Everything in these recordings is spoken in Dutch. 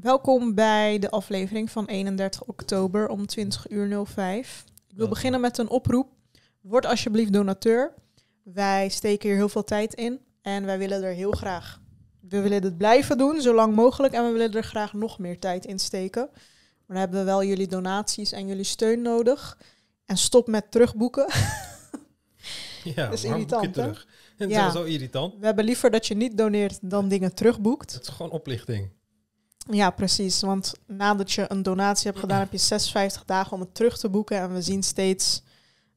welkom bij de aflevering van 31 oktober om 20 uur 05. Ik wil beginnen met een oproep. Word alsjeblieft donateur. Wij steken hier heel veel tijd in en wij willen er heel graag. We willen het blijven doen, zo lang mogelijk. En we willen er graag nog meer tijd in steken. Maar dan hebben we wel jullie donaties en jullie steun nodig. En stop met terugboeken. Ja, Dat is irritant, terug? Ja. is zo irritant. We hebben liever dat je niet doneert dan dingen terugboekt. Het is gewoon oplichting. Ja, precies. Want nadat je een donatie hebt gedaan, heb je 56 dagen om het terug te boeken. En we zien steeds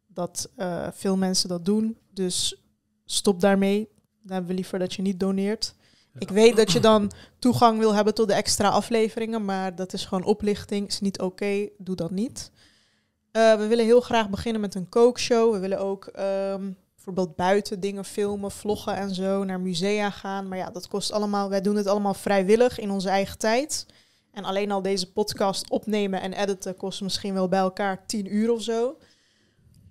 dat eh, veel mensen dat doen. Dus stop daarmee. Dan hebben we liever dat je niet doneert. Ja. Ik weet dat je dan toegang wil hebben tot de extra afleveringen, maar dat is gewoon oplichting. Is niet oké. Doe dat niet. Eh, we willen heel graag beginnen met een kookshow. We willen ook ehm, bijvoorbeeld buiten dingen filmen, vloggen en zo, naar musea gaan. Maar ja, dat kost allemaal. Wij doen het allemaal vrijwillig in onze eigen tijd. En alleen al deze podcast opnemen en editen kost misschien wel bij elkaar 10 uur of zo.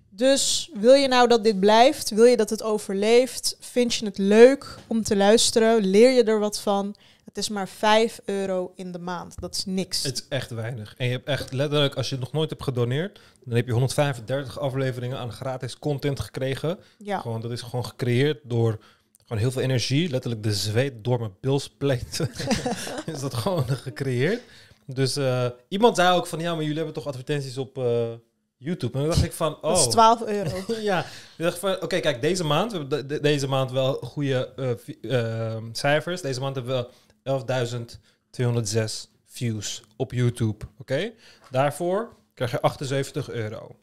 Dus wil je nou dat dit blijft? Wil je dat het overleeft? Vind je het leuk om te luisteren? Leer je er wat van? Het is maar 5 euro in de maand. Dat is niks. Het is echt weinig. En je hebt echt letterlijk, als je het nog nooit hebt gedoneerd, dan heb je 135 afleveringen aan gratis content gekregen. ja. Gewoon, dat is gewoon gecreëerd door gewoon heel veel energie. Letterlijk de zweet door mijn bilspleet is dat gewoon gecreëerd. Dus eh, iemand zei ook van, ja, maar jullie hebben toch advertenties op eh, YouTube? En dan dacht ik van, oh. Dat is 12 euro. ja, ik dacht van, oké, kijk, deze maand, we hebben de- de- deze maand wel goede eh, cijfers. Deze maand hebben we 11.206 views op YouTube, oké? Daarvoor krijg je 78 euro.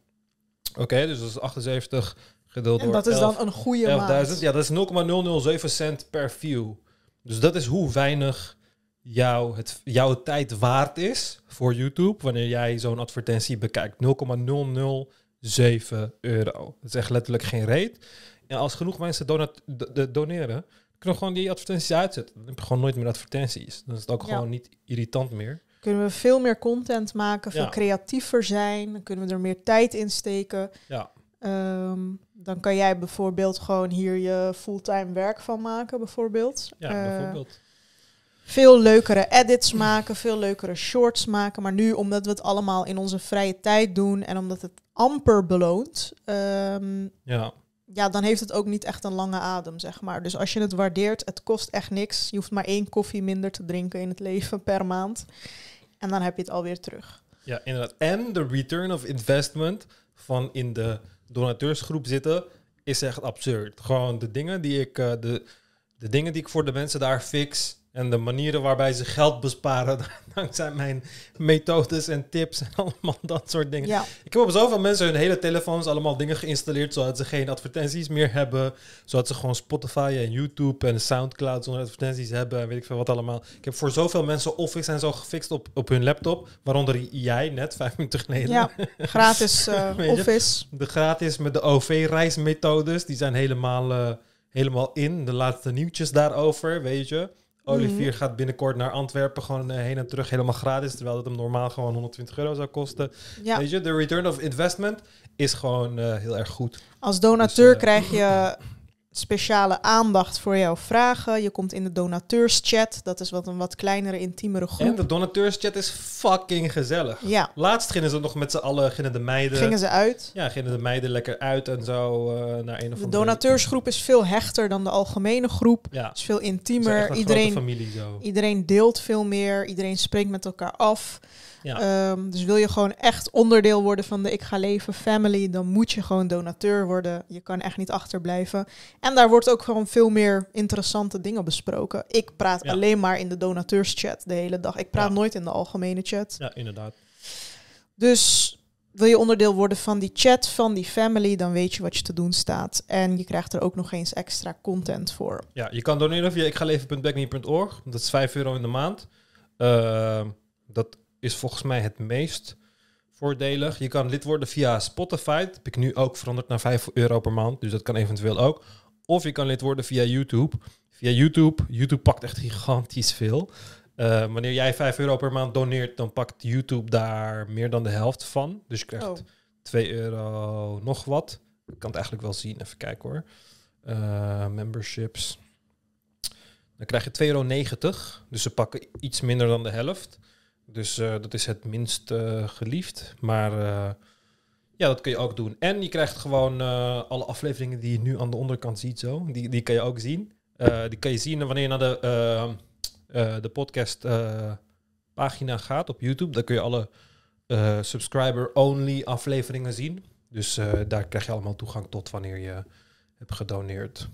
Oké, dus dat is 78 gedeeld En door dat is 11 dan een goede 11.000. maand. Ja, dat is 0,007 cent per view. Dus dat is hoe weinig jou het, jouw tijd waard is voor YouTube wanneer jij zo'n advertentie bekijkt. 0,007 euro. Dat is echt letterlijk geen reet. En als genoeg mensen donat, doneren, kunnen we gewoon die advertenties uitzetten. Dan heb je gewoon nooit meer advertenties. Dan is het ook Ja. gewoon niet irritant meer. Kunnen we veel meer content maken, veel Ja. creatiever zijn. Dan kunnen we er meer tijd in steken. Ja, Ehm, dan kan jij bijvoorbeeld gewoon hier je fulltime werk van maken, bijvoorbeeld. ja Eh, bijvoorbeeld. veel leukere edits maken, veel leukere shorts maken. Maar nu, omdat we het allemaal in onze vrije tijd doen en omdat het amper beloont, ehm, Ja. Ja, dan heeft het ook niet echt een lange adem, zeg maar. Dus als je het waardeert, het kost echt niks. Je hoeft maar één koffie minder te drinken in het leven per maand. En dan heb je het alweer terug. Ja, inderdaad. En de return of investment van in de donateursgroep zitten is echt absurd. Gewoon de dingen die ik, eh, de, de dingen die ik voor de mensen daar fix en de manieren waarbij ze geld besparen dankzij mijn methodes en tips en allemaal dat soort dingen. Ja, Ik heb op zoveel mensen hun hele telefoons allemaal dingen geïnstalleerd zodat ze geen advertenties meer hebben. Zodat ze gewoon Spotify en YouTube en Soundcloud zonder advertenties hebben en weet ik veel wat allemaal. Ik heb voor zoveel mensen Office en zo gefixt op, op hun laptop. Waaronder jij net, vijf minuten geleden. ja. gratis eh, office. De gratis met de OV-reismethodes, die zijn helemaal, eh, helemaal in. De laatste nieuwtjes daarover, weet je. Olivier Mhm. gaat binnenkort naar Antwerpen gewoon eh, heen en terug helemaal gratis. Terwijl het hem normaal gewoon 120 euro zou kosten. Ja. Weet je, de return of investment is gewoon eh, heel erg goed. Als donateur Dus, eh, krijg je speciale aandacht voor jouw vragen. Je komt in de donateurschat. Dat is wat een wat kleinere, intiemere En groep. de donateurschat is fucking gezellig. Ja, Laatst gingen ze nog met z'n allen, gingen de meiden... gingen ze uit. Ja, gingen de meiden lekker uit en zo eh, naar een of De donateursgroep is veel hechter dan de algemene groep. Ja, is veel is intiemer. Iedereen, familie zo. iedereen deelt veel meer. Iedereen spreekt met elkaar af. Ja. Ehm, dus wil je gewoon echt onderdeel worden van de Ik Ga Leven family, dan moet je gewoon donateur worden. Je kan echt niet achterblijven. En daar wordt ook gewoon veel meer interessante dingen besproken. Ik praat Ja. alleen maar in de donateurschat de hele dag. Ik praat Ja. nooit in de algemene chat. ja, inderdaad. Dus wil je onderdeel worden van die chat, van die family, dan weet je wat je te doen staat. En je krijgt er ook nog eens extra content voor. Ja, je kan doneren via ikgaleven.backme.org. Dat is 5 euro in de maand. Ehm, dat is volgens mij het meest voordelig. Je kan lid worden via Spotify. Dat heb ik nu ook veranderd naar 5 euro per maand. Dus dat kan eventueel ook. Of je kan lid worden via YouTube. Via YouTube. YouTube pakt echt gigantisch veel. Eh, wanneer jij 5 euro per maand doneert, dan pakt YouTube daar meer dan de helft van. Dus je krijgt Oh. 2 euro nog wat. Ik kan het eigenlijk wel zien. Even kijken hoor. Eh, memberships. Dan krijg je 2,90 euro. Dus ze pakken iets minder dan de helft. Dus eh, dat is het minst geliefd. Maar ja, dat kun je ook doen. En je krijgt gewoon eh, alle afleveringen die je nu aan de onderkant ziet zo. Die, die kan je ook zien. Eh, die kan je zien wanneer je naar de, eh, de podcast pagina gaat op YouTube. Dan kun je alle subscriber-only afleveringen zien. Dus daar krijg je allemaal toegang tot wanneer je hebt gedoneerd.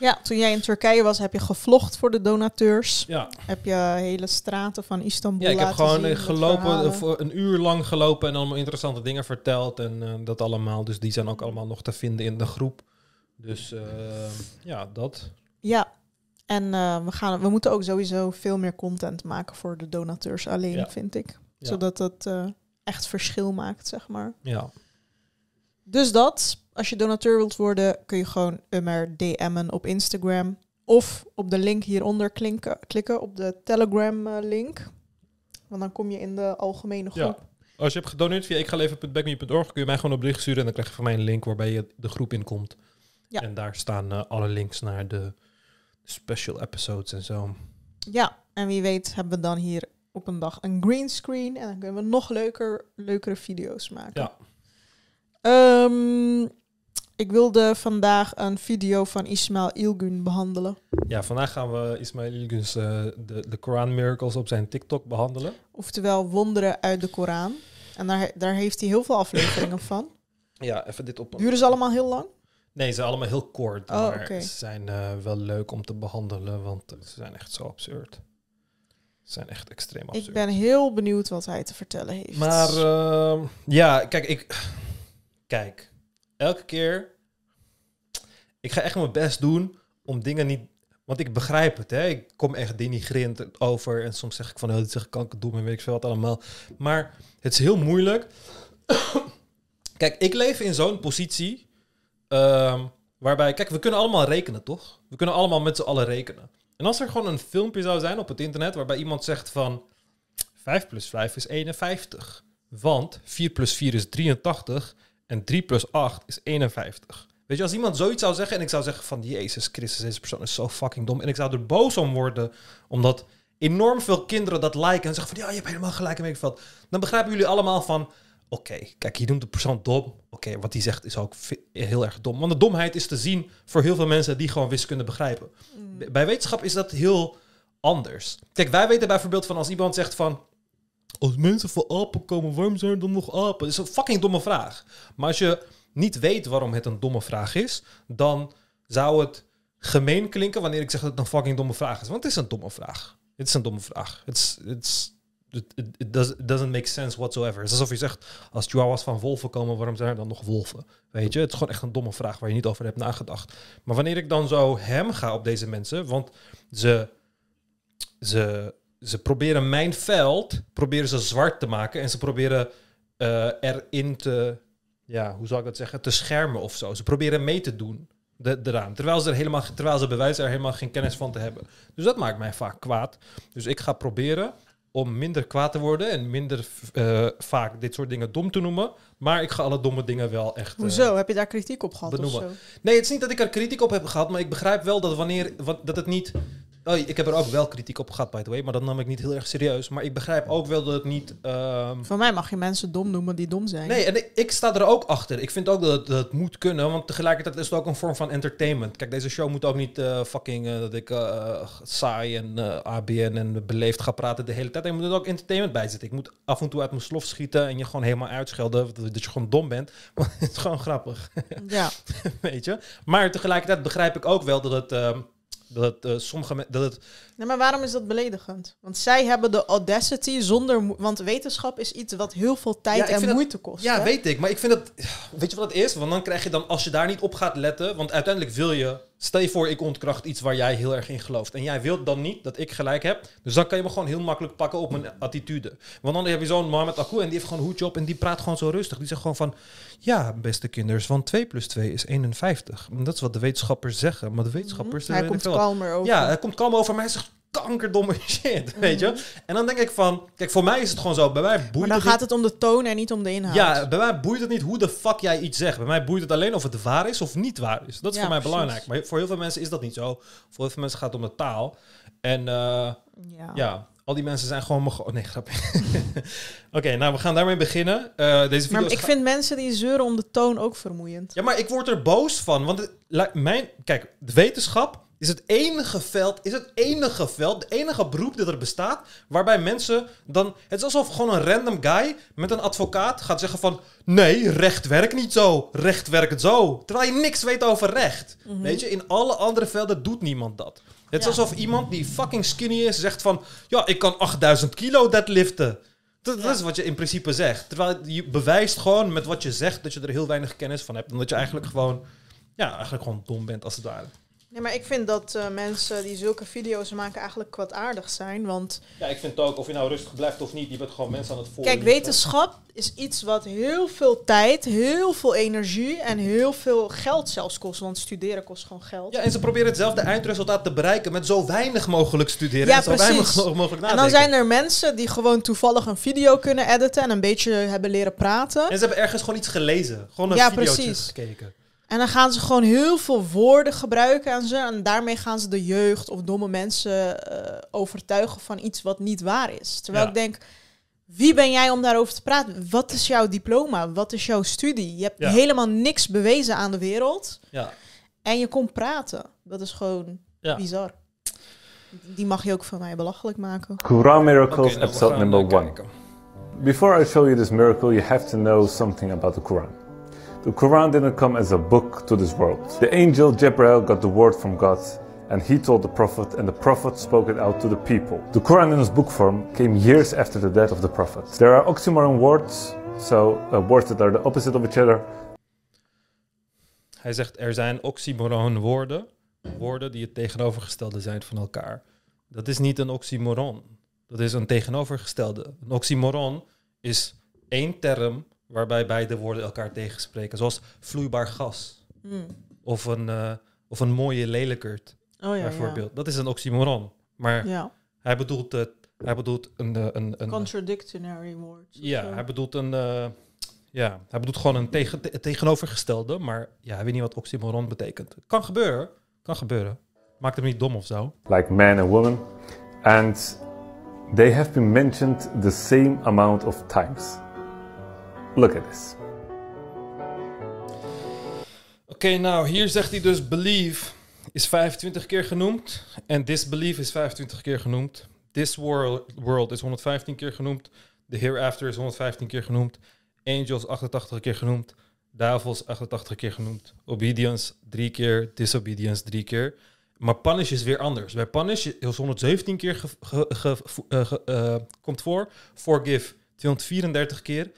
Ja, toen jij in Turkije was, heb je gevlogd voor de donateurs. Ja, Heb je hele straten van Istanbul ja ik heb gewoon zien eh, gelopen, eh, voor een uur lang gelopen en allemaal interessante dingen verteld. En eh, dat allemaal. Dus die zijn ook allemaal nog te vinden in de groep. Dus ja, dat. Ja, en we, gaan, we moeten ook sowieso veel meer content maken voor de donateurs alleen, Ja. vind ik. Ja. Zodat het eh, echt verschil maakt, zeg maar. Ja, Dus dat, als je donateur wilt worden, kun je gewoon Ummer DM'en op Instagram. Of op de link hieronder klinken, klikken, op de Telegram-link. Want dan kom je in de algemene Ja. groep. Als je hebt gedoneerd via ikgaleven.backme.org kun je mij gewoon een bericht sturen en dan krijg je van mij een link waarbij je de groep in komt. Ja. En daar staan eh, alle links naar de special episodes en zo. Ja, en wie weet hebben we dan hier op een dag een greenscreen. En dan kunnen we nog leuker, leukere video's maken. Ja. Ehm, ik wilde vandaag een video van Ismail Ilgun behandelen. Ja, vandaag gaan we Ismail Ilgun's eh, de, de Quran Miracles op zijn TikTok behandelen. Oftewel wonderen uit de Koran. En daar, daar heeft hij heel veel afleveringen van. Ja, even dit op. Duren ze allemaal heel lang? Nee, ze zijn allemaal heel kort, Oh, maar ze zijn eh, wel leuk om te behandelen, want eh, ze zijn echt zo absurd. Ze zijn echt extreem absurd. Ik ben heel benieuwd wat hij te vertellen heeft. Maar ehm, ja, kijk, ik. Kijk, elke keer. Ik ga echt mijn best doen om dingen niet. Want ik begrijp het, hè. Ik kom echt denigrerend over. En soms zeg ik van, oh, dit ik doen en weet ik veel wat allemaal. Maar het is heel moeilijk. kijk, ik leef in zo'n positie. ehm, waarbij, kijk, we kunnen allemaal rekenen, toch? We kunnen allemaal met z'n allen rekenen. En als er gewoon een filmpje zou zijn op het internet waarbij iemand zegt van 5 plus 5 is 51. Want 4 plus 4 is 83 en 3 plus 8 is 51. Weet je, als iemand zoiets zou zeggen en ik zou zeggen van Jezus Christus, deze persoon is zo fucking dom. En ik zou er boos om worden, omdat enorm veel kinderen dat liken en zeggen van ja, je hebt helemaal gelijk en weet ik wat. Dan begrijpen jullie allemaal van, oké, kijk, je noemt de persoon dom. Oké, wat hij zegt is ook heel erg dom. Want de domheid is te zien voor heel veel mensen die gewoon wiskunde begrijpen. Mm. Bij wetenschap is dat heel anders. Kijk, wij weten bijvoorbeeld van als iemand zegt van... Als mensen van apen komen, waarom zijn er dan nog apen? Dat is een fucking domme vraag. Maar als je niet weet waarom het een domme vraag is... dan zou het gemeen klinken wanneer ik zeg dat het een fucking domme vraag is. Want het is een domme vraag. Het is een domme vraag. Het is... It, it, it does- it doesn't make sense whatsoever. Het is alsof je zegt, als chihuahuas van wolven komen, waarom zijn er dan nog wolven? Weet je, het is gewoon echt een domme vraag waar je niet over hebt nagedacht. Maar wanneer ik dan zo hem ga op deze mensen, want ze, ze, ze proberen mijn veld, proberen ze zwart te maken en ze proberen eh, erin te, ja, hoe zou ik dat zeggen, te schermen of zo. Ze proberen mee te doen de, eraan, terwijl ze er helemaal, terwijl ze bewijzen er helemaal geen kennis van te hebben. Dus dat maakt mij vaak kwaad. Dus ik ga proberen om minder kwaad te worden en minder eh, vaak dit soort dingen dom te noemen. Maar ik ga alle domme dingen wel echt... eh, Hoezo? Heb je daar kritiek op gehad of zo? Nee, het is niet dat ik er kritiek op heb gehad, maar ik begrijp wel dat wanneer wat, dat het niet. Oh, ik heb er ook wel kritiek op gehad, by the way, maar dat nam ik niet heel erg serieus. Maar ik begrijp ook wel dat het niet. ehm, Van mij mag je mensen dom noemen die dom zijn. Nee, en ik, ik sta er ook achter. Ik vind ook dat het, dat het moet kunnen, want tegelijkertijd is het ook een vorm van entertainment. Kijk, deze show moet ook niet eh, fucking eh, dat ik eh, saai en ABN en beleefd ga praten de hele tijd. Er moet er ook entertainment bij zitten. Ik moet af en toe uit mijn slof schieten en je gewoon helemaal uitschelden dat, je gewoon dom bent. Maar het is gewoon grappig. Ja, weet je. Maar tegelijkertijd begrijp ik ook wel dat het, ehm, dat het eh, sommige dat het, nee, maar waarom is dat beledigend? Want zij hebben de audacity zonder... Want wetenschap is iets wat heel veel tijd Ja, en dat- moeite kost. ja, hè? weet ik, maar ik vind dat, weet je wat het is? Want dan krijg je dan, als je daar niet op gaat letten, want uiteindelijk wil je, stel je voor, ik ontkracht iets waar jij heel erg in gelooft en jij wilt dan niet dat ik gelijk heb, dus dan kan je me gewoon heel makkelijk pakken op mijn attitude. Want dan heb je zo'n Mohamed Akku en die heeft gewoon een hoedje op en die praat gewoon zo rustig. Die zegt gewoon van, ja, beste kinders, van 2 plus 2 is 51. En dat is wat de wetenschappers zeggen, maar de wetenschappers... Mhm. Hij eh, komt kalmer over. Ja, hij komt kalm over, maar hij zegt kankerdomme shit, weet je. En dan denk ik van, kijk, voor mij is het gewoon zo, bij mij Maar boeit dan het gaat het om de toon en niet om de inhoud. ja, bij mij boeit het niet hoe de fuck jij iets zegt. Bij mij boeit het alleen of het waar is of niet waar is. Dat is Ja, voor mij precies. belangrijk. Maar voor heel veel mensen is dat niet zo. Voor heel veel mensen gaat het om de taal. En eh, ja. ja, al die mensen zijn gewoon... Oh, nee, grapje. Oké, nou, we gaan daarmee beginnen. Eh, deze video Maar ik vind mensen die zeuren om de toon ook vermoeiend. Ja, maar ik word er boos van. Want het, mijn, kijk, de wetenschap is het enige veld, is het enige veld, de enige beroep dat er bestaat, waarbij mensen dan, het is alsof gewoon een random guy met een advocaat gaat zeggen van, nee, recht werkt niet zo, recht werkt zo, terwijl je niks weet over recht. Weet je, in alle andere velden doet niemand dat. Het is Ja. alsof iemand die fucking skinny is zegt van, ja, ik kan 8000 kilo deadliften. Dat, is wat je in principe zegt. Terwijl je bewijst gewoon met wat je zegt dat je er heel weinig kennis van hebt. En dat je eigenlijk gewoon, ja, eigenlijk gewoon dom bent als het ware. Nee, maar ik vind dat eh, mensen die zulke video's maken eigenlijk kwaadaardig zijn. Want Ja, ik vind ook, of je nou rustig blijft of niet, je bent gewoon mensen aan het volgen. kijk, wetenschap is iets wat heel veel tijd, heel veel energie en heel veel geld zelfs kost. Want studeren kost gewoon geld. Ja, en ze proberen hetzelfde eindresultaat te bereiken met zo weinig mogelijk studeren Ja, en zo weinig mogelijk en nadenken. dan zijn er mensen die gewoon toevallig een video kunnen editen en een beetje hebben leren praten. En ze hebben ergens gewoon iets gelezen. Gewoon een Ja, gekeken. En dan gaan ze gewoon heel veel woorden gebruiken en zo. En daarmee gaan ze de jeugd of domme mensen eh, overtuigen van iets wat niet waar is. Terwijl Ja. ik denk, wie ben jij om daarover te praten? Wat is jouw diploma? Wat is jouw studie? Je hebt Ja. helemaal niks bewezen aan de wereld. Ja. En je komt praten. Dat is gewoon Ja. bizar. Die mag je ook van mij belachelijk maken. Quran Miracles, Oké, nou, episode number one. kijken. Before I show you this miracle, you have to know something about the Quran. The Quran didn't come as a book to this world. The angel Jibreel got the word from God, and he told the Prophet, and the Prophet spoke it out to the people. The Quran in its book form came years after the death of the Prophet. There are oxymoron words, so uh, words that are the opposite of each other, Hij zegt, er zijn oxymoron woorden. Woorden die het tegenovergestelde zijn van elkaar. Dat is niet een oxymoron. Dat is een tegenovergestelde. Een oxymoron is één term waarbij beide woorden elkaar tegenspreken. Zoals vloeibaar gas. Hmm. Of een, eh, of een mooie lelijkert, Oh ja, bijvoorbeeld. Dat is een oxymoron. Maar Ja. hij bedoelt, het, hij bedoelt een... eh, een, een Contradictory words. of ja, zo. hij bedoelt een... eh, ja, hij bedoelt gewoon een tegen, te- tegenovergestelde. Maar ja, hij weet niet wat oxymoron betekent. Kan gebeuren. Kan gebeuren. Maakt hem niet dom of zo. like man and woman, and they have been mentioned the same amount of times. Look at this. Oké, nou, hier zegt hij dus believe is 25 keer genoemd. En disbelief is 25 keer genoemd. This world, is 115 keer genoemd. The hereafter is 115 keer genoemd. Angels 88 keer genoemd. Duivels 88 keer genoemd. Obedience drie keer. Disobedience drie keer. Maar punish is weer anders. Bij punish is 117 keer ge, eh, eh, komt voor. Forgive 234 keer.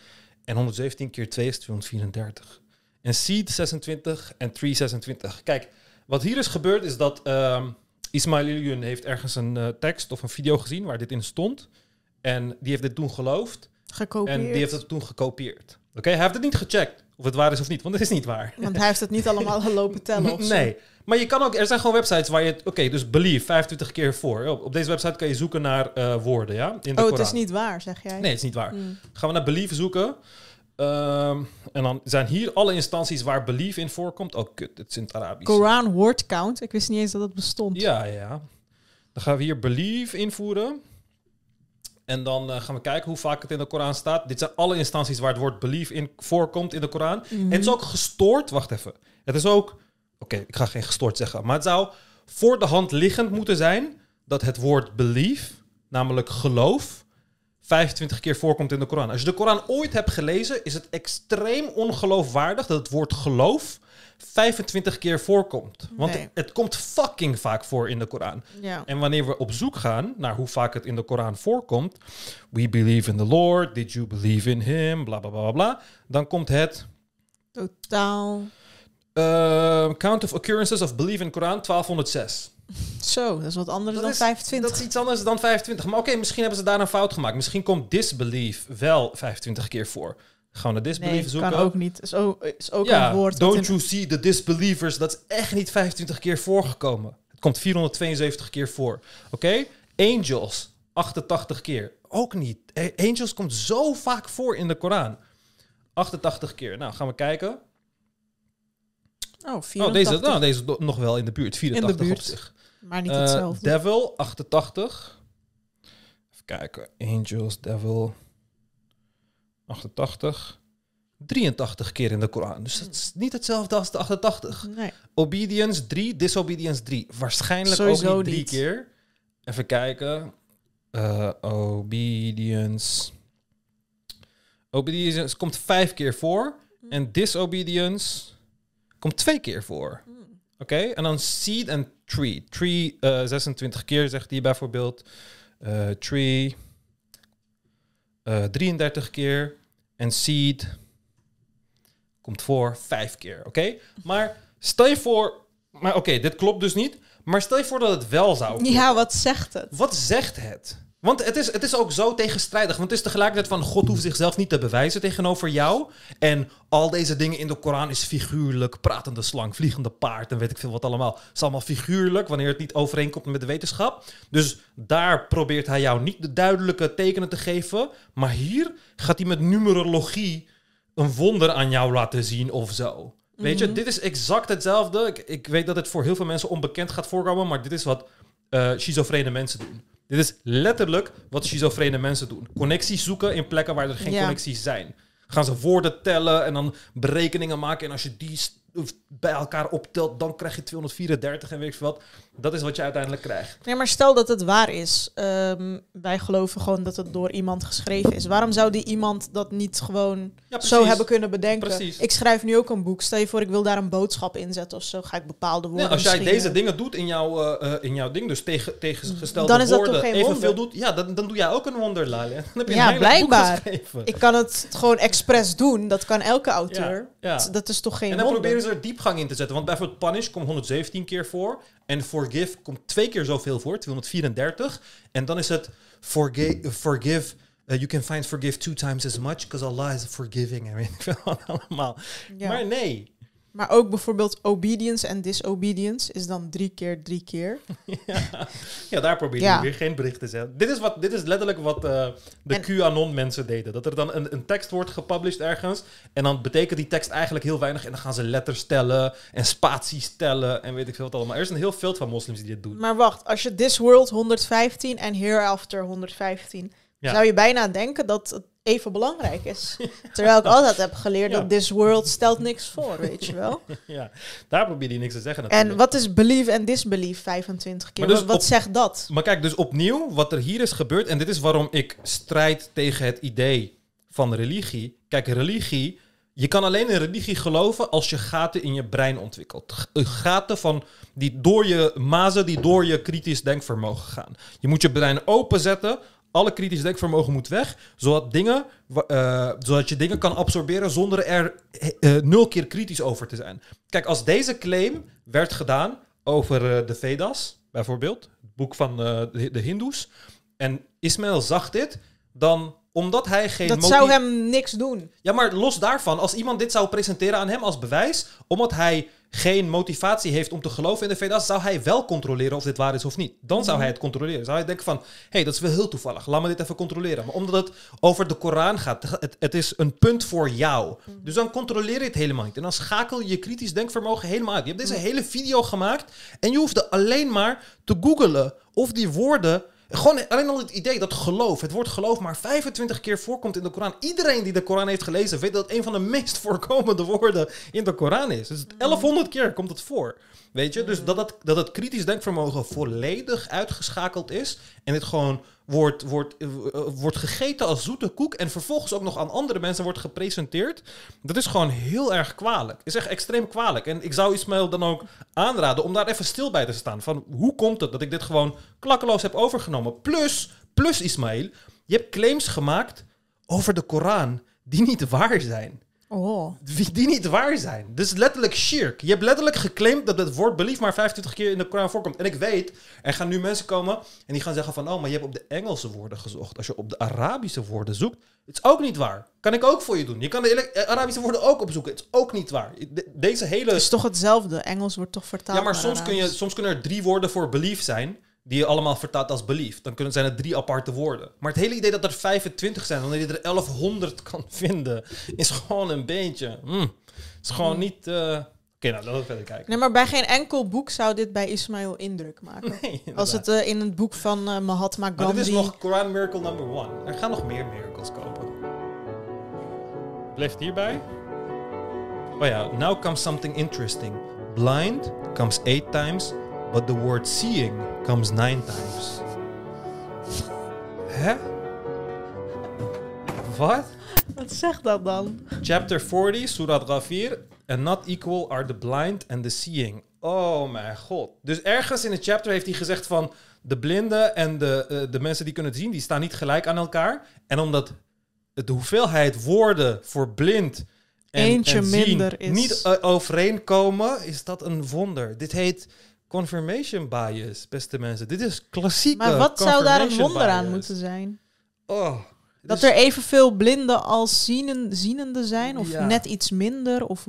En 117 keer 2 is 234. En Seed 26 en Tree 26. Kijk, wat hier is gebeurd is dat ehm Ismail Illion heeft ergens een eh, tekst of een video gezien waar dit in stond. En die heeft dit toen geloofd. Gekopieerd. En die heeft het toen gekopieerd. Oké, hij heeft het niet gecheckt of het waar is of niet, want het is niet waar. Want hij heeft het niet allemaal gelopen tellen of. Nee, maar je kan ook, er zijn gewoon websites waar je het, oké, dus believe 25 keer voor. Op, op deze website kan je zoeken naar eh, woorden, ja? In de Oh, het is niet waar, zeg jij? Nee, het is niet waar. Hmm. Gaan we naar believe zoeken. Ehm, en dan zijn hier alle instanties waar believe in voorkomt. Oh, kut, het is in het Arabisch. Koran word count. Ik wist niet eens dat dat bestond. Ja, ja, ja. Dan gaan we hier believe invoeren. En dan eh, gaan we kijken hoe vaak het in de Koran staat. Dit zijn alle instanties waar het woord believe in voorkomt in de Koran. Mhm. En het is ook gestoord. Wacht even. Het is ook. Oké, ik ga geen gestoord zeggen. Maar het zou voor de hand liggend moeten zijn dat het woord believe, namelijk geloof, 25 keer voorkomt in de Koran. Als je de Koran ooit hebt gelezen, is het extreem ongeloofwaardig dat het woord geloof 25 keer voorkomt. Want Nee. het, het komt fucking vaak voor in de Koran. Ja. En wanneer we op zoek gaan naar hoe vaak het in de Koran voorkomt, we believe in the Lord, did you believe in him, bla bla bla bla, dan komt het Totaal. uh, count of occurrences of believe in Koran 1206. Zo, dat is wat anders Dat dan is- 25. Dat is iets anders dan 25. Maar oké, misschien hebben ze daar een fout gemaakt. Misschien komt disbelief wel 25 keer voor. Gaan we naar disbelief nee, zoeken. kan ook niet. Is ook, is ook ja, een woord. don't in- you see the disbelievers? Dat is echt niet 25 keer voorgekomen. Het komt 472 keer voor. Oké? Angels, 88 keer. Ook niet. Eh, Angels komt zo vaak voor in de Koran. 88 keer. Nou, gaan we kijken. Oh, 84. Oh, deze, nou, deze nog wel in de buurt. 84 buurt. op zich. maar niet Eh, hetzelfde. Devil, 88. Even kijken. Angels, Devil. 88. 83 keer in de Koran. Dus dat is niet hetzelfde als de 88. nee. Obedience 3, Disobedience 3. Waarschijnlijk Sowieso ook niet drie niet. keer. Even kijken. Eh, obedience. Obedience komt vijf keer voor. En disobedience komt twee keer voor. Oké, en dan seed en tree. Tree eh 26 keer zegt hij bijvoorbeeld. Eh, tree eh 33 keer. En seed komt voor vijf keer. Oké, maar stel je voor. Maar oké, dit klopt dus niet. Maar stel je voor dat het wel zou kloppen. Ja, wat zegt het? Wat zegt het? Want het is, het is ook zo tegenstrijdig. Want het is tegelijkertijd van God hoeft zichzelf niet te bewijzen tegenover jou. En al deze dingen in de Koran is figuurlijk. Pratende slang, vliegende paard en weet ik veel wat allemaal. Het is allemaal figuurlijk wanneer het niet overeenkomt met de wetenschap. Dus daar probeert hij jou niet de duidelijke tekenen te geven. Maar hier gaat hij met numerologie een wonder aan jou laten zien of zo. Weet je, dit is exact hetzelfde. Ik, ik weet dat het voor heel veel mensen onbekend gaat voorkomen, maar dit is wat eh schizofrene mensen doen. Dit is letterlijk wat schizofrene mensen doen. Connecties zoeken in plekken waar er geen Ja. connecties zijn. Gaan ze woorden tellen en dan berekeningen maken. En als je die bij elkaar optelt, dan krijg je 234 en weet ik veel wat. Dat is wat je uiteindelijk krijgt. Nee, maar stel dat het waar is. Ehm, wij geloven gewoon dat het door iemand geschreven is. Waarom zou die iemand dat niet gewoon Ja, zo hebben kunnen bedenken? Precies. Ik schrijf nu ook een boek. Stel je voor, ik wil daar een boodschap in zetten of zo. Ga ik bepaalde woorden Nee, als jij deze eh, dingen doet in jouw, eh, eh, in jouw ding, dus tegen, tegengestelde Dan is dat woorden, toch geen evenveel doet, ja, dan, dan doe jij ook een wonder, Lale. Dan heb je Ja, een boek blijkbaar. geschreven. Ik kan het gewoon expres doen. Dat kan elke auteur. Ja, ja. Dat- Dat is toch geen En dan wonder? Er diepgang in te zetten. Want bijvoorbeeld Punish komt 117 keer voor. En Forgive komt twee keer zoveel voor, 234. En dan is het forga- Forgive. uh, you can find forgive two times as much, because Allah is forgiving. Veel wat allemaal. Ja. Maar nee. Maar ook bijvoorbeeld obedience en disobedience is dan drie keer drie keer. ja. ja, daar probeer je Ja. weer geen bericht te zetten. Dit is, wat, dit is letterlijk wat eh, de QAnon mensen deden. Dat er dan een, een tekst wordt gepublished ergens. En dan betekent die tekst eigenlijk heel weinig. En dan gaan ze letters tellen en spaties tellen en weet ik veel wat allemaal. Er is een heel veld van moslims die dit doen. Maar wacht, als je This World 115 en Hereafter 115, Ja. zou je bijna denken dat het even belangrijk is. Terwijl ik altijd heb geleerd Ja. dat This World stelt niks voor, weet je wel. ja, daar probeer je niks te zeggen En natuurlijk. wat is believe en disbelieve 25 keer? Maar dus wat wat op- zegt dat? Maar kijk, dus opnieuw, wat er hier is gebeurd... en dit is waarom ik strijd tegen het idee van religie. Kijk, religie... Je kan alleen in religie geloven als je gaten in je brein ontwikkelt. Eh, Gaten van die door je mazen, die door je kritisch denkvermogen gaan. Je moet je brein openzetten. Alle kritisch denkvermogen moet weg, zodat, dingen, eh, zodat je dingen kan absorberen zonder er eh, eh, nul keer kritisch over te zijn. Kijk, als deze claim werd gedaan over de Vedas, bijvoorbeeld, het boek van de, de Hindoes, en Ismaël zag dit, dan omdat hij geen Dat zou hem niks doen. ja, maar los daarvan, als iemand dit zou presenteren aan hem als bewijs, omdat hij geen motivatie heeft om te geloven in de Vedas, zou hij wel controleren of dit waar is of niet. Dan zou hij het controleren. Zou hij denken van, hé, hey, dat is wel heel toevallig, laat me dit even controleren. Maar omdat het over de Koran gaat, het, het is een punt voor jou. Dus dan controleer je het helemaal niet. En dan schakel je je kritisch denkvermogen helemaal uit. Je hebt deze hele video gemaakt en je hoefde alleen maar te googelen of die woorden gewoon alleen al het idee dat geloof, het woord geloof maar 25 keer voorkomt in de Koran. Iedereen die de Koran heeft gelezen weet dat het een van de meest voorkomende woorden in de Koran is. Dus 1100 keer komt het voor. Weet je, dus dat het, dat het kritisch denkvermogen volledig uitgeschakeld is en het gewoon wordt, wordt, eh, wordt gegeten als zoete koek en vervolgens ook nog aan andere mensen wordt gepresenteerd, dat is gewoon heel erg kwalijk. Is echt extreem kwalijk. En ik zou Ismaël dan ook aanraden om daar even stil bij te staan. Van hoe komt het dat ik dit gewoon klakkeloos heb overgenomen? Plus, plus Ismaël, je hebt claims gemaakt over de Koran die niet waar zijn. Oh. Die, niet waar zijn. Dus letterlijk shirk. Je hebt letterlijk geclaimd dat het woord belief maar 25 keer in de Koran voorkomt. En ik weet, er gaan nu mensen komen en die gaan zeggen van... oh, maar je hebt op de Engelse woorden gezocht. Als je op de Arabische woorden zoekt, het is ook niet waar. Kan ik ook voor je doen. Je kan de eh, Arabische woorden ook opzoeken. Het is ook niet waar. De- deze hele... Het is toch hetzelfde? Engels wordt toch vertaald Ja, maar soms, kun je, soms kunnen er drie woorden voor belief zijn... die je allemaal vertaalt als belief. Dan kunnen, zijn het drie aparte woorden. Maar het hele idee dat er 25 zijn, wanneer je er 1100 kan vinden, is gewoon een beetje... Mm, is gewoon niet... eh, Oké, nou, laten we verder kijken. Nee, maar bij geen enkel boek zou dit bij Ismail indruk maken. Nee, Als het eh, in het boek van eh, Mahatma Maar Gandhi... dit is nog Quran Miracle number one. Er gaan nog meer miracles komen. Bleef het hierbij? Oh ja, now comes something interesting. Blind comes eight times, but the word seeing comes nine times. Hè? Wat? Wat zegt dat dan? Chapter 40, Surat Ghafir. And not equal are the blind and the seeing. Oh mijn god. Dus ergens in het chapter heeft hij gezegd van... de blinden en de, eh, de mensen die kunnen het zien... die staan niet gelijk aan elkaar. En omdat de hoeveelheid woorden voor blind en, Eentje en zien minder is- niet eh, overeenkomen... is dat een wonder. Dit heet confirmation bias, beste mensen. Dit is klassieke Maar wat zou daar een wonder aan moeten zijn? Oh, Dat dus- er evenveel blinden als zienen, zienenden zijn? Of Ja. net iets minder? Of,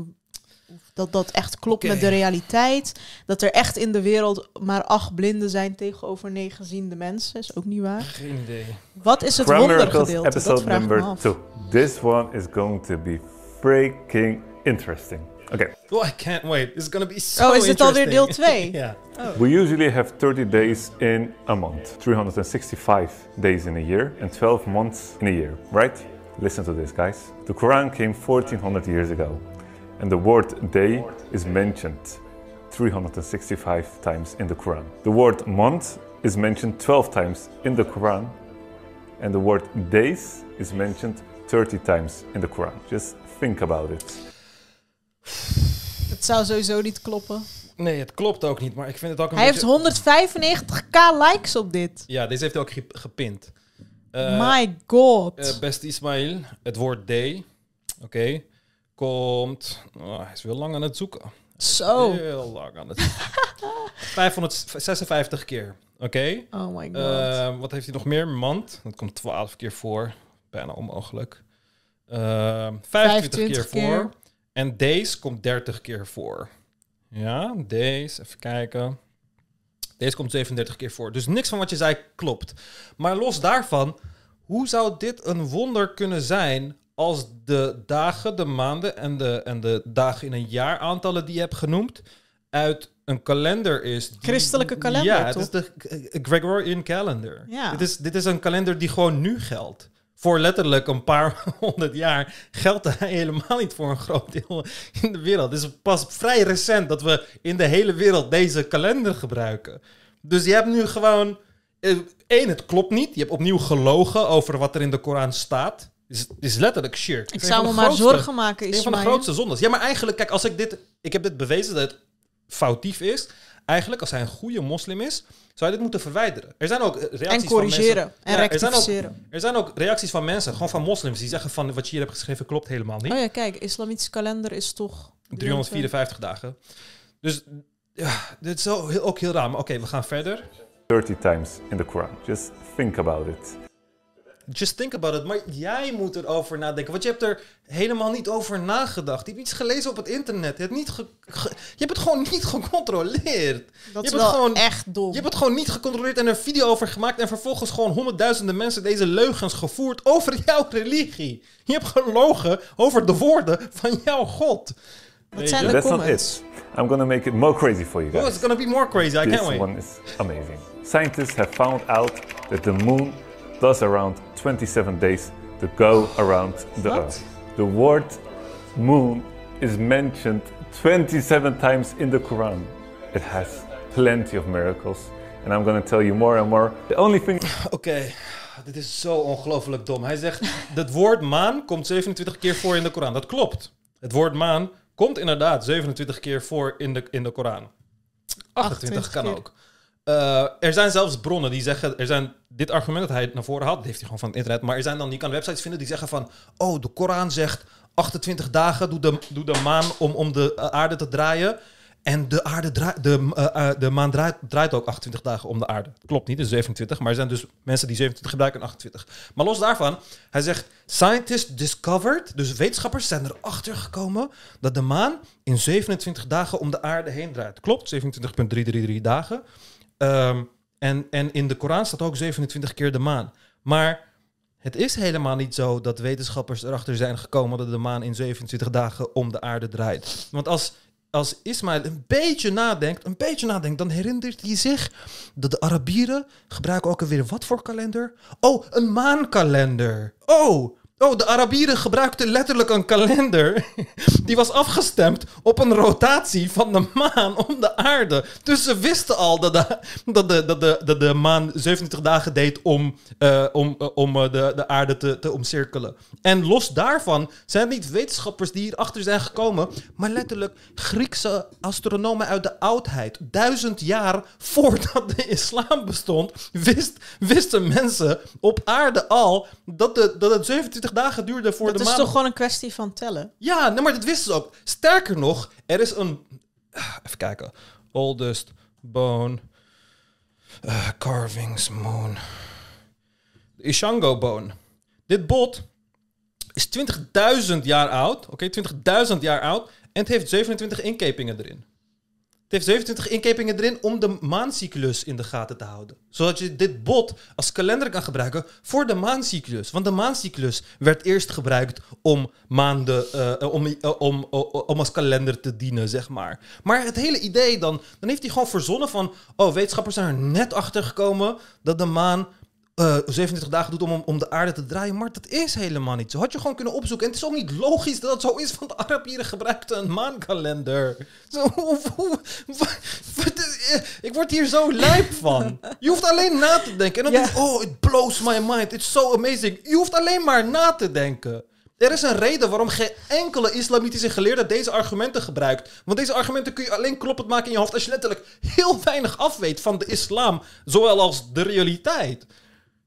of dat dat echt klopt met de realiteit? Dat er echt in de wereld maar acht blinden zijn tegenover negen ziende mensen? Is ook niet waar. Geen idee. Wat is het wondergedeelte? Dat episode vraag ik me number af. two. This one is going to be freaking interesting. Okay, Oh, I can't wait. It's gonna be so Oh, is dit alweer deel interesting. twee? Ja. Oh. we usually have 30 days in a month, 365 days in a year, and 12 months in a year, right? Listen to this, guys. The Quran came 1400 years ago, and the word day is mentioned 365 times in the Quran. The word month is mentioned 12 times in the Quran, and the word days is mentioned 30 times in the Quran. Just think about it. Het zou sowieso niet kloppen. Nee, het klopt ook niet, maar ik vind het ook een Hij heeft beetje... 195k likes op dit. Ja, deze heeft hij ook ge- gepint. Eh, My god. eh, beste Ismail, het woord day, oké, komt... Oh, hij is wel lang aan het zoeken. Zo. Heel lang aan het zoeken. 556 keer, oké. Oh my god. Eh, wat heeft hij nog meer? Mand, dat komt 12 keer voor. Bijna onmogelijk. Eh 25, 25 keer, keer. voor. En days komt 30 keer voor. Ja, days, even kijken. Deze komt 37 keer voor. Dus niks van wat je zei klopt. Maar los daarvan, hoe zou dit een wonder kunnen zijn als de dagen, de maanden en de, en de dagen in een jaar aantallen die je hebt genoemd uit een kalender is. die- Christelijke kalender, Ja, het toch? is de Gregorian calendar. Ja. Dit, is, dit is een kalender die gewoon nu geldt. Voor letterlijk een paar honderd jaar geldt hij helemaal niet voor een groot deel in de wereld. Het is pas vrij recent dat we in de hele wereld deze kalender gebruiken. Dus je hebt nu gewoon... Eén, het klopt niet. Je hebt opnieuw gelogen over wat er in de Koran staat. Het is, is letterlijk shirk. Ik is zou me maar grootste- zorgen maken, een van de grootste zondes. Ja, maar eigenlijk, kijk, als ik dit... Ik heb dit bewezen dat het foutief is. Eigenlijk, als hij een goede moslim is, zou hij dit moeten verwijderen. Er zijn ook eh, reacties En van corrigeren. mensen- En Ja, er zijn ook- rectificeren. er zijn ook reacties van mensen, gewoon van moslims, die zeggen van wat je hier hebt geschreven klopt helemaal niet. Oh ja, kijk, islamitische kalender is toch... 354 dagen. Dus ja, dit is ook heel raar. Maar oké, we gaan verder. 30 times in the Quran. Just think about it. Just think about it. Maar jij moet erover nadenken. Want je hebt er helemaal niet over nagedacht. Je hebt iets gelezen op het internet. Je hebt, niet ge- ge- je hebt het gewoon niet gecontroleerd. Dat Je is bent wel gewoon- echt dom. Je hebt het gewoon niet gecontroleerd en er een video over gemaakt. En vervolgens gewoon honderdduizenden mensen deze leugens gevoerd over jouw religie. Je hebt gelogen over de woorden van jouw God. Weet zijn de comments. it. I'm gonna make it more crazy for you Oh, guys. it's gonna be more crazy. I This can't wait. one is amazing. Scientists have found out that the moon does around 27 days to go around the What? Earth. The word moon is mentioned 27 times in the Quran. It has plenty of miracles, and I'm going to tell you more and more. The only thing Oké, dit is zo ongelooflijk dom. Hij zegt, het woord maan komt 27 keer voor in de Koran. Dat klopt. Het woord maan komt inderdaad 27 keer voor in de, in de Koran. 28 kan keer. ook. Eh, er zijn zelfs bronnen die zeggen, er zijn dit argument dat hij naar voren dat heeft hij gewoon van het internet, maar er zijn dan, je kan websites vinden die zeggen van, oh, de Koran zegt 28 dagen doet de, de maan om, om de eh, aarde te draaien. En de, aarde draait, de, eh, de maan draait, draait ook 28 dagen om de aarde. Klopt niet, het is 27. Maar er zijn dus mensen die 27 gebruiken en 28. Maar los daarvan, hij zegt... Scientists discovered, dus wetenschappers zijn erachter gekomen... dat de maan in 27 dagen om de aarde heen draait. Klopt, 27,333 dagen. Ehm, En, en in de Koran staat ook 27 keer de maan. Maar het is helemaal niet zo dat wetenschappers erachter zijn gekomen dat de maan in 27 dagen om de aarde draait. Want als, als Ismaël een beetje nadenkt, een beetje nadenkt, dan herinnert hij zich dat de Arabieren gebruiken ook alweer wat voor kalender? Oh, een maankalender. Oh, Oh, de Arabieren gebruikten letterlijk een kalender. Die was afgestemd op een rotatie van de maan om de aarde. Dus ze wisten al dat de, dat de, dat de, dat de maan 27 dagen deed om, uh, om, uh, om uh, de, de aarde te, te omcirkelen. En los daarvan zijn niet wetenschappers die hierachter zijn gekomen, maar letterlijk Griekse astronomen uit de oudheid. Duizend jaar voordat de islam bestond, wist, wisten mensen op aarde al dat, de, dat het 27 dagen duurde voor Dat de is maan. toch gewoon een kwestie van tellen? Ja, nee, maar dat wisten ze ook. Sterker nog, er is een... ah, Even kijken. Oldest bone eh, carvings moon. De Ishango bone. Dit bot is 20.000 jaar oud. Oké, 20.000 jaar oud. En het heeft 27 inkepingen erin. Heeft 27 inkepingen erin om de maancyclus in de gaten te houden. Zodat je dit bot als kalender kan gebruiken voor de maancyclus. Want de maancyclus werd eerst gebruikt om maanden, eh, om, eh, om, om, om als kalender te dienen, zeg maar. Maar het hele idee dan, dan heeft hij gewoon verzonnen van, oh, wetenschappers zijn er net achter gekomen dat de maan eh 27 dagen doet om, om, de aarde te draaien. Maar dat is helemaal niet zo. Had je gewoon kunnen opzoeken. En het is ook niet logisch dat het zo is, want de Arabieren gebruikten een maankalender. Zo, eh, ik word hier zo lijp van. Je hoeft alleen na te denken. En dan Ja. denk je, oh, it blows my mind. It's so amazing. Je hoeft alleen maar na te denken. Er is een reden waarom geen enkele islamitische geleerde deze argumenten gebruikt. Want deze argumenten kun je alleen kloppend maken in je hoofd als je letterlijk heel weinig afweet van de islam, zowel als de realiteit.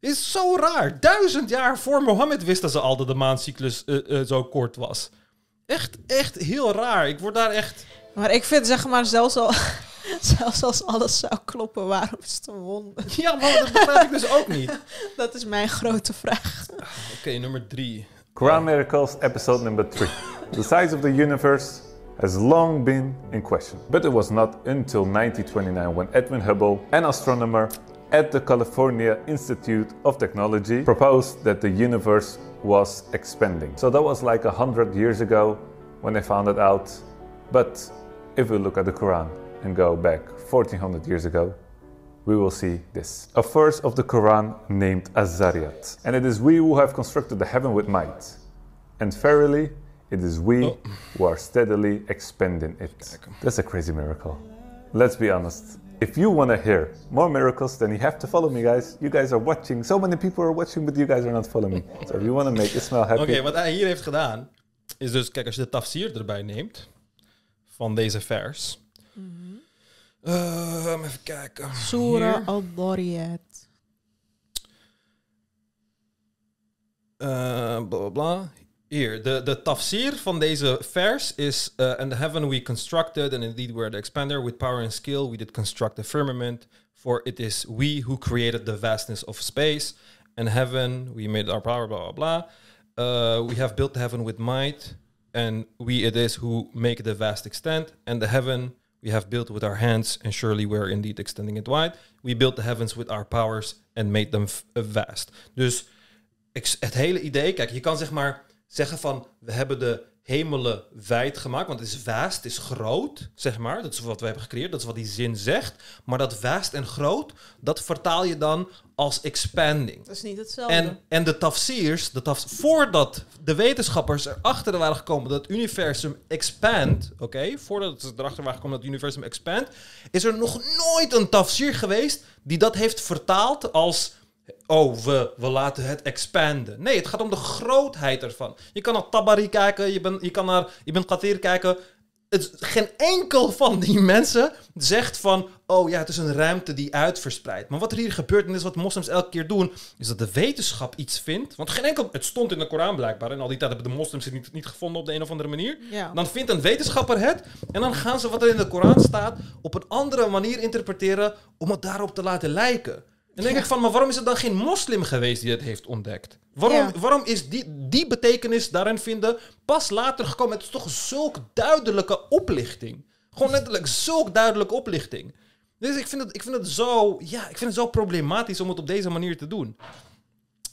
Is zo raar. Duizend jaar voor Mohammed wisten ze al dat de maancyclus eh, eh, zo kort was. Echt, echt heel raar. Ik word daar echt... Maar ik vind zeg maar, zelfs, al, zelfs als alles zou kloppen, waarom is het een wonder? Ja, maar dat begrijp ik dus ook niet. Oké, Dat is mijn grote vraag. nummer drie. Quran Miracles, episode number 3. The size of the universe has long been in question, but it was not until 1929 when Edwin Hubble, an astronomer at the California Institute of Technology, proposed that the universe was expanding. So that was like a hundred years ago when they found it out. But if we look at the Quran and go back 1400 years ago, we will see this. A verse of the Quran named Az-Zariyat. And it is we who have constructed the heaven with might. And verily, it is we Oh. who are steadily expanding it. That's a crazy miracle. Let's be honest. If you want to hear more miracles, then you have to follow me, guys. You guys are watching. So many people are watching, but you guys are not following me. So if you want to make Ismail happy, Oké, wat hij hier heeft gedaan, is dus, kijk, als je de tafsir erbij neemt, van deze vers. Ehm, even kijken. Surah al-Dariyat. Eh, bla bla bla. Hier, de, de tafsir van deze vers is... uh, And the heaven we constructed, and indeed we are the expander. With power and skill we did construct the firmament. For it is we who created the vastness of space. And heaven, we made our power, blah, blah, blah. Uh, we have built the heaven with might. And we it is who make the vast extent. And the heaven we have built with our hands. And surely we are indeed extending it wide. We built the heavens with our powers and made them vast. Dus het hele idee, kijk, je kan zeg maar zeggen van we hebben de hemelen wijd gemaakt, want het is vast, het is groot, zeg maar. Dat is wat we hebben gecreëerd, dat is wat die zin zegt. Maar dat vast en groot, dat vertaal je dan als expanding. Dat is niet hetzelfde. En, en de tafsirs, de tafs voordat de wetenschappers erachter waren gekomen dat het universum expand, oké, voordat ze erachter waren gekomen dat het universum expand, is er nog nooit een tafsir geweest die dat heeft vertaald als, oh, we, we laten het expanden. Nee, het gaat om de grootheid ervan. Je kan naar Tabari kijken, je, bent je kan naar Ibn Kathir kijken. Het, geen enkel van die mensen zegt van, oh ja, het is een ruimte die uitverspreidt. Maar wat er hier gebeurt, en dit is wat moslims elke keer doen, is dat de wetenschap iets vindt. Want geen enkel, het stond in de Koran blijkbaar, en al die tijd hebben de moslims het niet, niet gevonden op de een of andere manier. Ja. Dan vindt een wetenschapper het, en dan gaan ze wat er in de Koran staat op een andere manier interpreteren om het daarop te laten lijken. En dan denk ik van, maar waarom is het dan geen moslim geweest die het heeft ontdekt? Waarom, Ja. waarom is die, die betekenis daarin vinden pas later gekomen? Het is toch zulk duidelijke oplichting. Gewoon letterlijk zulk duidelijke oplichting. Dus ik vind, het, ik, vind het zo, ja, ik vind het zo problematisch om het op deze manier te doen.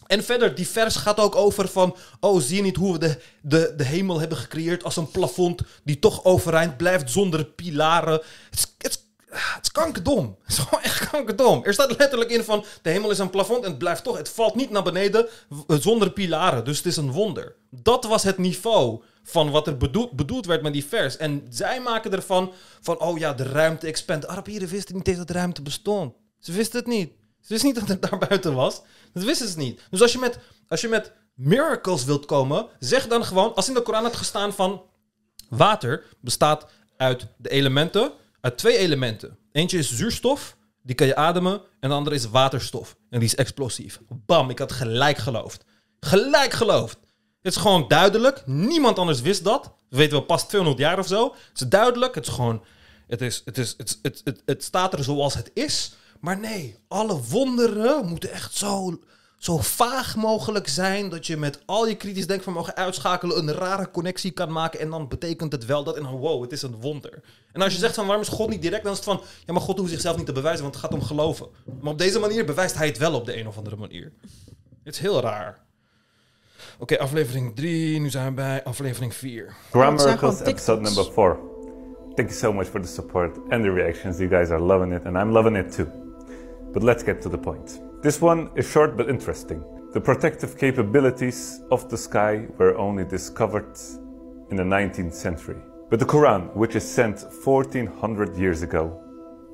En verder, die vers gaat ook over van... Oh, zie je niet hoe we de, de, de hemel hebben gecreëerd als een plafond... die toch overeind blijft zonder pilaren. Het is, het is, het is kankerdom. Het is gewoon echt kankerdom. Er staat letterlijk in van... de hemel is een plafond en het blijft toch... het valt niet naar beneden w- zonder pilaren. Dus het is een wonder. Dat was het niveau van wat er bedoeld, werd met die vers. En zij maken ervan van... oh ja, de ruimte expand. Arabieren wisten niet dat de ruimte bestond. Ze wisten het niet. Ze wisten niet dat het daar buiten was. Dat wisten ze niet. Dus als je met, als je met miracles wilt komen, zeg dan gewoon, als in de Koran had gestaan van water bestaat uit de elementen, uit twee elementen. Eentje is zuurstof, die kan je ademen, en de andere is waterstof. En die is explosief. Bam, ik had gelijk geloofd. Gelijk geloofd. Het is gewoon duidelijk. Niemand anders wist dat. We weten wel pas 200 jaar of zo. Het is duidelijk. Het is gewoon. Het, is, het, is, het, het, het, het staat er zoals het is. Maar nee, alle wonderen moeten echt zo, zo vaag mogelijk zijn. Dat je met al je kritisch denkvermogen uitschakelen. een rare connectie kan maken. En dan betekent het wel dat. En dan wow, het is een wonder. En als je zegt van waarom is God niet direct. dan is het van. Ja, maar God hoeft zichzelf niet te bewijzen. Want het gaat om geloven. Maar op deze manier bewijst hij het wel op de een of andere manier. Het is heel raar. Oké, aflevering 3. Nu zijn we bij aflevering 4. Quran Het zijn Miracles, episode number four. Thank you so much for the support and the reactions. You guys are loving it, and I'm loving it too. But let's get to the point. This one is short but interesting. The protective capabilities of the sky were only discovered in the 19th century. But the Quran, which is sent 1400 years ago,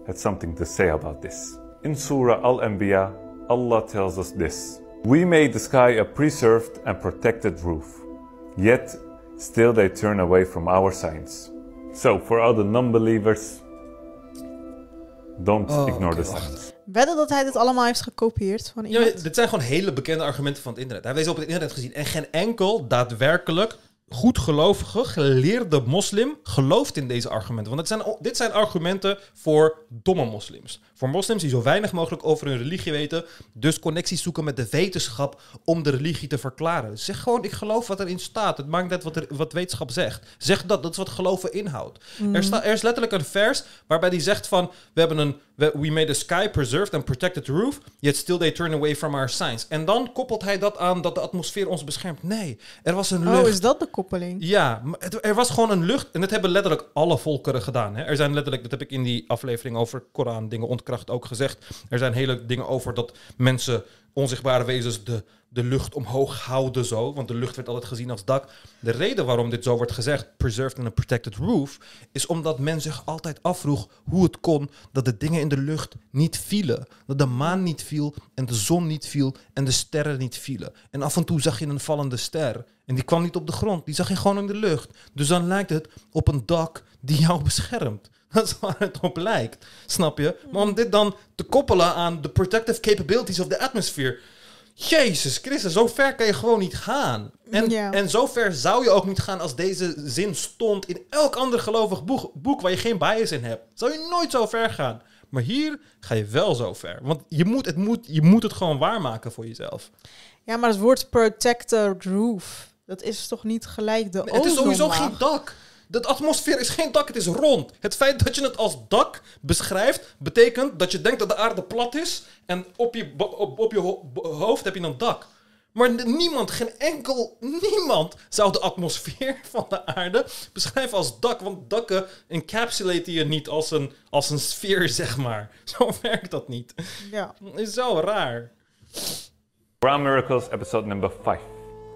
had something to say about this. In Surah Al Anbiya, Allah tells us this We made the sky a preserved and protected roof, yet still they turn away from our signs. So, for all the non believers, don't Oh, ignore the signs. Wedden dat hij dit allemaal heeft gekopieerd van Ja, iemand? dit zijn gewoon hele bekende argumenten van het internet. Hij heeft deze op het internet gezien. En geen enkel daadwerkelijk goedgelovige, geleerde moslim gelooft in deze argumenten. Want het zijn, dit zijn argumenten voor domme moslims. Voor moslims die zo weinig mogelijk over hun religie weten. Dus connecties zoeken met de wetenschap om de religie te verklaren. Zeg gewoon, ik geloof wat erin staat. Het maakt net wat, er, wat wetenschap zegt. Zeg dat, dat is wat geloven inhoudt. Er, sta, er is letterlijk een vers waarbij die zegt van... We hebben een... We, we made a sky preserved and protected roof, yet still they turn away from our signs. En dan koppelt hij dat aan dat de atmosfeer ons beschermt. Nee, er was een lucht. Oh, is dat de koppeling? Ja, er was gewoon een lucht. En dat hebben letterlijk alle volkeren gedaan. Hè? Er zijn letterlijk, dat heb ik in die aflevering over Koran dingen ontkracht ook gezegd. Er zijn hele dingen over dat mensen, onzichtbare wezens, de, de lucht omhoog houden zo. Want de lucht werd altijd gezien als dak. De reden waarom dit zo wordt gezegd, preserved in a protected roof, is omdat men zich altijd afvroeg hoe het kon dat de dingen in de lucht niet vielen. Dat de maan niet viel en de zon niet viel en de sterren niet vielen. En af en toe zag je een vallende ster. En die kwam niet op de grond, die zag je gewoon in de lucht. Dus dan lijkt het op een dak die jou beschermt. Dat is waar het op lijkt, snap je? Maar om dit dan te koppelen aan de protective capabilities of the atmosphere. Jezus Christus, zo ver kan je gewoon niet gaan. En, en zo ver zou je ook niet gaan als deze zin stond in elk ander gelovig boek, boek waar je geen bias in hebt. Zou je nooit zo ver gaan. Maar hier ga je wel zo ver. Want je moet het, moet, je moet het gewoon waarmaken voor jezelf. Ja, maar het woord protected roof, dat is toch niet gelijk de Het is sowieso geen dak. De atmosfeer is geen dak, het is rond. Het feit dat je het als dak beschrijft, betekent dat je denkt dat de aarde plat is en op je, op, op je ho- hoofd heb je een dak. Maar niemand, geen enkel, niemand zou de atmosfeer van de aarde beschrijven als dak. Want dakken encapsulaten je niet als een, als een sfeer, zeg maar. Zo werkt dat niet. Ja. is zo raar. Quran Miracles, episode number five.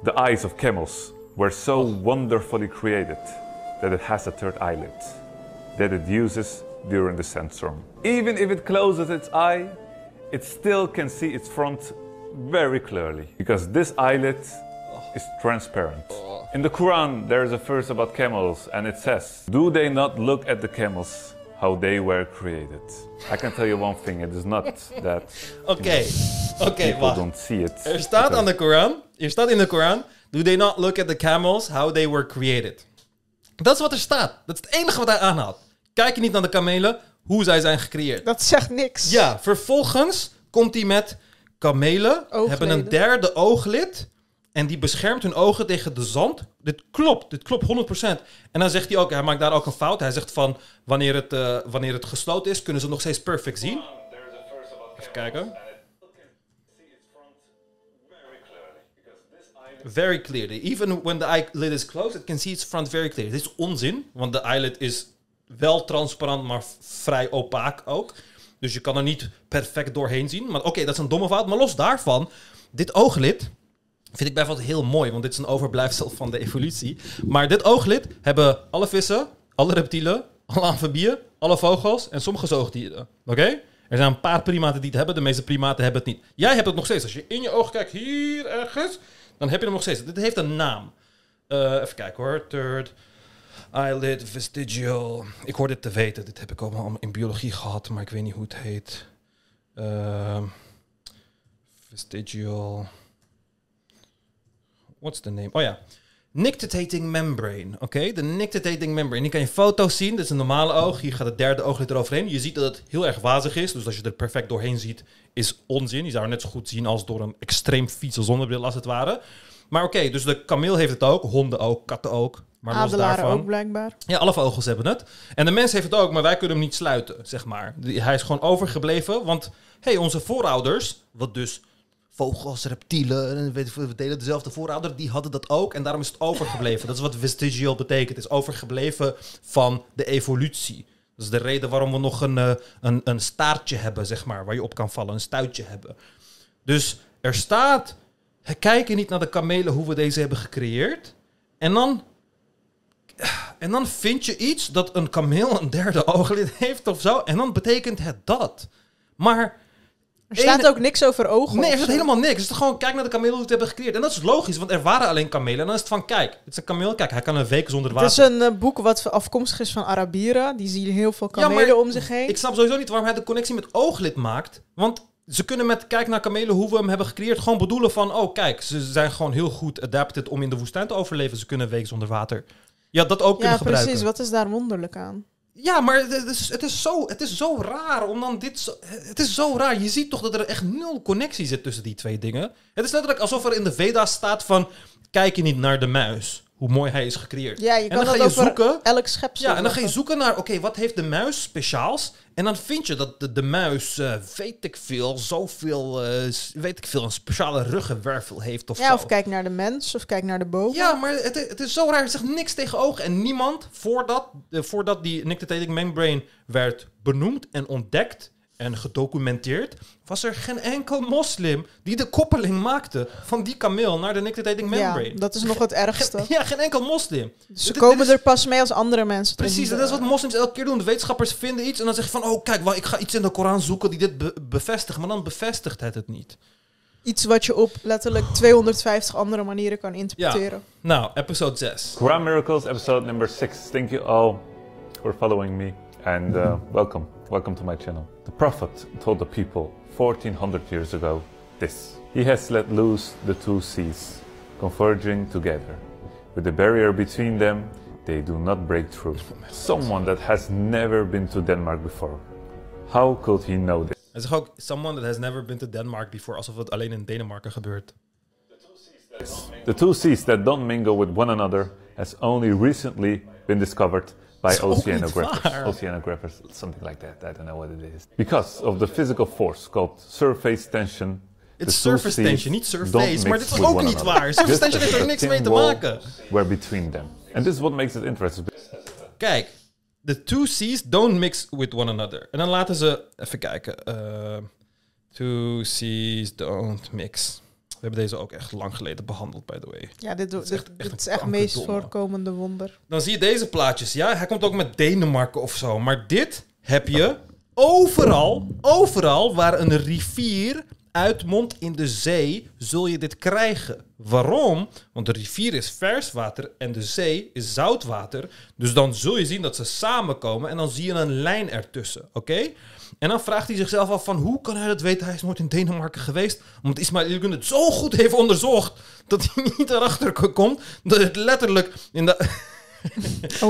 The eyes of camels were so wonderfully created that it has a third eyelid that it uses during the sandstorm. Even if it closes its eye, it still can see its front very clearly because this eyelid is transparent. In the Quran, there is a verse about camels, and it says, Do they not look at the camels how they were created? I can tell you one thing it is not that Oké, oké, people wacht. don't see it. Er staat aan de Koran, er staat in de Koran, do they not look at the camels, how they were created. Dat is wat er staat. Dat is het enige wat hij aanhaalt. Kijk je niet naar de kamelen, hoe zij zijn gecreëerd. Dat zegt niks. Ja, vervolgens komt hij met kamelen Oogleden. hebben een derde ooglid en die beschermt hun ogen tegen de zand. Dit klopt, dit klopt 100%. En dan zegt hij ook, hij maakt daar ook een fout. Hij zegt van, wanneer het, eh, wanneer het gesloten is, kunnen ze nog steeds perfect zien. Even kijken. Very clearly. Even when the eyelid is closed, it can see its front very clearly. Dit is onzin, want de eyelid is wel transparant, maar vrij opaak ook. Dus je kan er niet perfect doorheen zien. Maar oké, dat is een domme fout. Maar los daarvan, dit ooglid vind ik bijvoorbeeld heel mooi, want dit is een overblijfsel van de evolutie. Maar dit ooglid hebben alle vissen, alle reptielen, alle amfibieën, alle vogels en sommige zoogdieren. Oké? Er zijn een paar primaten die het hebben, de meeste primaten hebben het niet. Jij hebt het nog steeds. Als je in je oog kijkt, hier ergens, dan heb je hem nog steeds. Dit heeft een naam. Eh, even kijken hoor. Third eyelid vestigial. Ik hoor dit te weten. Dit heb ik allemaal in biologie gehad, maar ik weet niet hoe het heet. Ehm, vestigial. What's the name? Oh ja. Nictitating membrane. Oké, de nictitating membrane. Die kan je foto's zien. Dit is een normale oog. Hier gaat het derde ooglid eroverheen. Je ziet dat het heel erg wazig is. Dus als je er perfect doorheen ziet, is onzin. Je zou het net zo goed zien als door een extreem vieze zonnebril, als het ware. Maar oké, dus de kameel heeft het ook. Honden ook, katten ook. Maar los Adelaren daarvan... ook blijkbaar. Ja, alle vogels hebben het. En de mens heeft het ook, maar wij kunnen hem niet sluiten, zeg maar. Hij is gewoon overgebleven, want hey, onze voorouders, wat dus vogels, reptielen, we delen dezelfde voorouder, die hadden dat ook en daarom is het overgebleven. dat is wat vestigial betekent. Is overgebleven van de evolutie. Dat is de reden waarom we nog een, eh, een, een staartje hebben, zeg maar, waar je op kan vallen, een stuitje hebben. Dus er staat, kijken niet naar de kamelen hoe we deze hebben gecreëerd. En dan en dan vind je iets dat een kameel een derde ooglid heeft of zo. En dan betekent het dat. Maar Er staat ook niks over ogen. nee, er staat helemaal niks. Het is gewoon, kijk naar de kamelen hoe ze het hebben gecreëerd. En dat is logisch, want er waren alleen kamelen. En dan is het van, kijk, het is een kameel. Kijk, hij kan een week zonder Het is water. een eh, boek wat afkomstig is van Arabieren. Die zien heel veel Ja, kamelen om zich heen. Ik snap sowieso niet waarom hij de connectie met ooglid maakt. Want ze kunnen met kijk naar kamelen hoe we hem hebben gecreëerd gewoon bedoelen van... Oh, kijk, ze zijn gewoon heel goed adapted om in de woestijn te overleven. Ze kunnen een week zonder water. Ja, dat ook ja, kunnen gebruiken. precies. Wat is daar wonderlijk aan? Ja, maar het is, het, is zo, het is zo raar om dan dit... Zo, het is zo raar. Je ziet toch dat er echt nul connectie zit tussen die twee dingen. Het is letterlijk alsof er in de Veda's staat van... Kijk je niet naar de muis. Hoe mooi hij is gecreëerd. Ja, je en kan dan dat ga je zoeken... elk schepsel Ja, en dan ga je zoeken naar, oké, wat heeft de muis speciaals? En dan vind je dat de, de muis, eh, weet ik veel, zoveel, s- weet ik veel, een speciale ruggenwervel heeft of Ja, zo. of kijk naar de mens, of kijk naar de boom. Ja, maar het, het is zo raar. Er zegt niks tegen ogen. En niemand, voordat, eh, voordat die nictitating membrane werd benoemd en ontdekt en gedocumenteerd, was er geen enkel moslim die de koppeling maakte van die kameel naar de nictitating membrane. Ja, dat is nog het ergste. Ja, geen enkel moslim. Ze Dit- komen dit is- er pas mee als andere mensen. Precies, dat is wat moslims elke keer doen. De wetenschappers vinden iets en dan zeggen van... oh, kijk, wel, ik ga iets in de Koran zoeken die dit be- bevestigt. Maar dan bevestigt het het niet. Iets wat je op letterlijk 250 andere manieren kan interpreteren. Nou, episode 6. Quran Miracles, episode number six. Thank you all for following me and uh, welcome. Welcome to my channel. The Prophet told the people 1400 years ago this He has let loose the two seas, converging together. With the barrier between them, they do not break through. Someone that has never been to Denmark before. How could he know this? Hij zegt ook... Someone that has never been to Denmark before. Alsof het alleen in Denemarken gebeurt. The two seas that don't mingle with one another has only recently been discovered by oceanographers. Oceanographers, something like that. I don't know what it is. Because of the physical force called surface tension. It's surface tension, niet surface. Maar dit is ook niet waar. Surface tension heeft er niks mee te maken. Were between them. And this is what makes it interesting. Kijk, the two seas don't mix with one another. En dan laten ze... Even kijken. eh, two seas don't mix. We hebben deze ook echt lang geleden behandeld, by the way. Ja, dit, is echt- dit, echt een is echt het meest voorkomende wonder. Dan zie je deze plaatjes. Ja, hij komt ook met Denemarken of zo. Maar dit heb je overal, overal waar een rivier uitmondt in de zee, zul je dit krijgen. Waarom? Want de rivier is vers water en de zee is zoutwater. Dus dan zul je zien dat ze samenkomen en dan zie je een lijn ertussen. Oké? En dan vraagt hij zichzelf af van hoe kan hij dat weten? Hij is nooit in Denemarken geweest. Omdat Ismail Ilgun het zo goed heeft onderzocht dat hij niet erachter komt dat het letterlijk in de.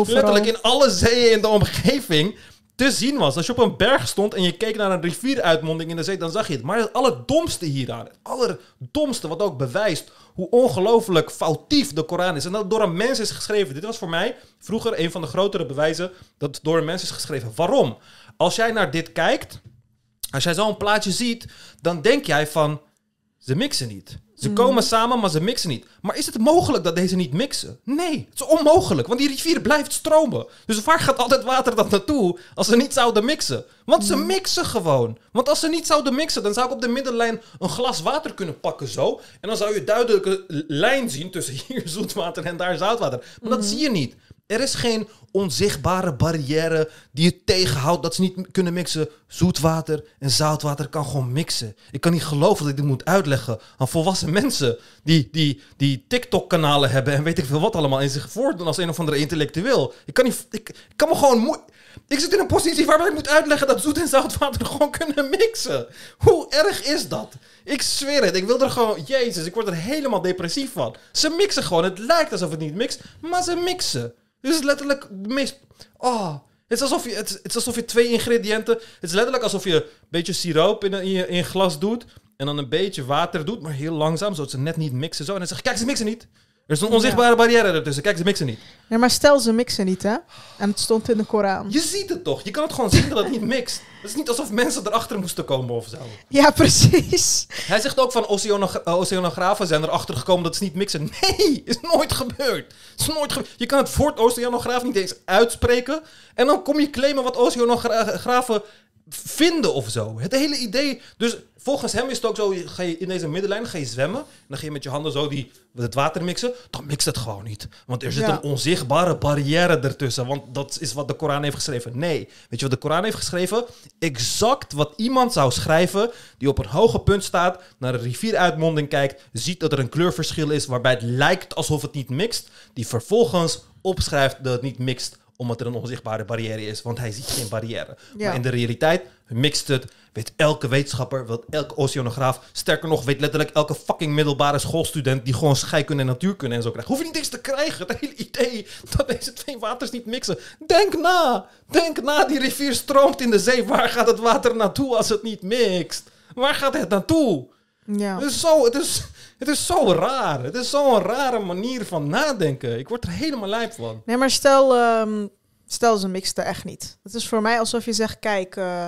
Letterlijk in alle zeeën in de omgeving te zien was. Als je op een berg stond en je keek naar een rivieruitmonding in de zee, dan zag je het. Maar het allerdomste hieraan, het allerdomste wat ook bewijst hoe ongelooflijk foutief de Koran is. En dat door een mens is geschreven. Dit was voor mij vroeger een van de grotere bewijzen dat het door een mens is geschreven. Waarom? Als jij naar dit kijkt, als jij zo'n plaatje ziet, dan denk jij van, ze mixen niet. Ze komen samen, maar ze mixen niet. Maar is het mogelijk dat deze niet mixen? Nee, het is onmogelijk, want die rivier blijft stromen. Dus waar gaat altijd water dan naartoe als ze niet zouden mixen? Want ze mixen gewoon. Want als ze niet zouden mixen, dan zou ik op de middenlijn een glas water kunnen pakken zo. En dan zou je duidelijke lijn zien tussen hier zoetwater en daar zoutwater. Maar dat zie je niet. Er is geen onzichtbare barrière die je tegenhoudt dat ze niet kunnen mixen. Zoetwater en zoutwater kan gewoon mixen. Ik kan niet geloven dat ik dit moet uitleggen aan volwassen mensen die, die, die TikTok-kanalen hebben en weet ik veel wat allemaal in zich voordoen als een of andere intellectueel. Ik kan, niet, ik, kan me gewoon Ik zit in een positie waarbij ik moet uitleggen dat zoet en zoutwater gewoon kunnen mixen. Hoe erg is dat? Ik zweer het, ik wil er gewoon... Jezus, ik word er helemaal depressief van. Ze mixen gewoon. Het lijkt alsof het niet mixt, maar ze mixen. Het is letterlijk de meest... Oh, het is, alsof je, het, is- alsof je twee ingrediënten... Het is letterlijk alsof je een beetje siroop in in in glas doet... en dan een beetje water doet, maar heel langzaam... zodat ze net niet mixen zo. En dan zeg je, kijk, ze mixen niet. Er is een onzichtbare barrière ertussen. Kijk, ze mixen niet. Ja, maar stel ze mixen niet, hè? En het stond in de Koran. Je ziet het toch? Je kan het gewoon zien dat het niet mixt. Het is niet alsof mensen erachter moesten komen of zo. Ja, precies. Hij zegt ook van oceanogra- eh, oceanografen zijn erachter gekomen dat ze niet mixen. Nee, is nooit gebeurd. Is nooit gebeurd. Je kan het woord oceanograaf niet eens uitspreken. En dan kom je claimen wat oceanografen vinden of zo. Het hele idee. Dus volgens hem is het ook zo: ga je in deze middenlijn ga je zwemmen. En dan ga je met je handen zo die, het water mixen. Dan mixt het gewoon niet. Want er zit Ja. een onzichtbare barrière ertussen. Want dat is wat de Koran heeft geschreven. Nee. Weet je wat de Koran heeft geschreven? Exact wat iemand zou schrijven die op een hoger punt staat, naar een rivieruitmonding kijkt, ziet dat er een kleurverschil is waarbij het lijkt alsof het niet mixt, die vervolgens opschrijft dat het niet mixt omdat er een onzichtbare barrière is, want hij ziet geen barrière. Ja. Maar in de realiteit mixt het, weet elke wetenschapper, weet elke oceanograaf, sterker nog, weet letterlijk elke fucking middelbare schoolstudent die gewoon scheikunde en natuurkunde en zo krijgt. Hoef je niet eens te krijgen. Het hele idee dat deze twee waters niet mixen. Denk na. Denk na. Die rivier stroomt in de zee. Waar gaat het water naartoe als het niet mixt? Waar gaat het naartoe? Ja. Het is zo, het is, het is zo raar. Het is zo'n rare manier van nadenken. Ik word er helemaal lijp van. Nee, maar stel, ehm, stel ze mixten echt niet. Het is voor mij alsof je zegt, kijk, eh,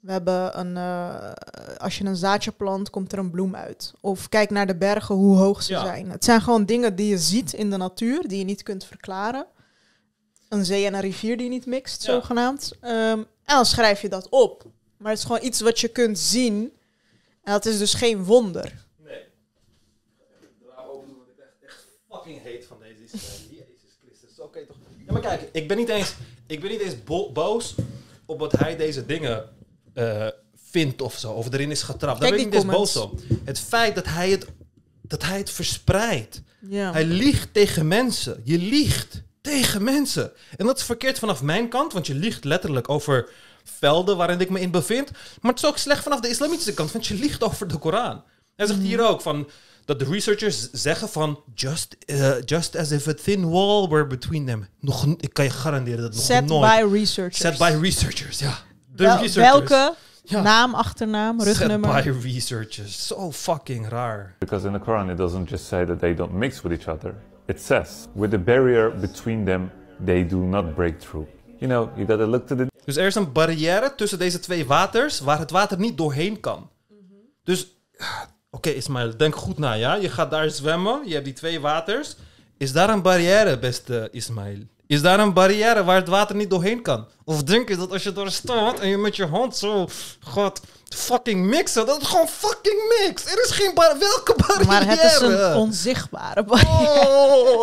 we hebben een, eh, als je een zaadje plant, komt er een bloem uit. Of kijk naar de bergen, hoe hoog ze Ja. zijn. Het zijn gewoon dingen die je ziet in de natuur, die je niet kunt verklaren. Een zee en een rivier die niet mixt, Ja. zogenaamd. Ehm, en dan schrijf je dat op. Maar het is gewoon iets wat je kunt zien. En dat is dus geen wonder. Nee. Draag open wat ik echt, echt fucking heet van deze Israël. Jezus Christus. Oké toch. Ja, maar kijk, ik ben niet eens, ik ben niet eens bo- boos op wat hij deze dingen eh, vindt of zo. Of erin is getrapt. Daar ben ik niet eens boos op. Het feit dat hij het, dat hij het verspreidt. Ja. Hij liegt tegen mensen. Je liegt tegen mensen. En dat is verkeerd vanaf mijn kant, want je liegt letterlijk over velden waarin ik me in bevind. Maar het is ook slecht vanaf de islamitische kant, want je liegt over de Koran. Hij zegt hier ook van dat de researchers zeggen van just, eh, just as if a thin wall were between them. Nog, ik kan je garanderen dat nog Set nooit. by researchers. Set by researchers, ja. De Wel- researchers. welke? Ja. Naam, achternaam, rugnummer. Set by researchers. Zo fucking raar. Because in the Quran, it doesn't just say that they don't mix with each other. It says, with the barrier between them, they do not break through. You know, you gotta look to the Dus er is een barrière tussen deze twee waters waar het water niet doorheen kan. Dus, oké Ismail, denk goed na, ja? Je gaat daar zwemmen, je hebt die twee waters. Is daar een barrière, beste Ismail? Is daar een barrière waar het water niet doorheen kan? Of denk je dat als je daar staat en je met je hand zo gaat fucking mixen, dat het gewoon fucking mixt? Er is geen bar welke barrière? Maar het is een onzichtbare barrière.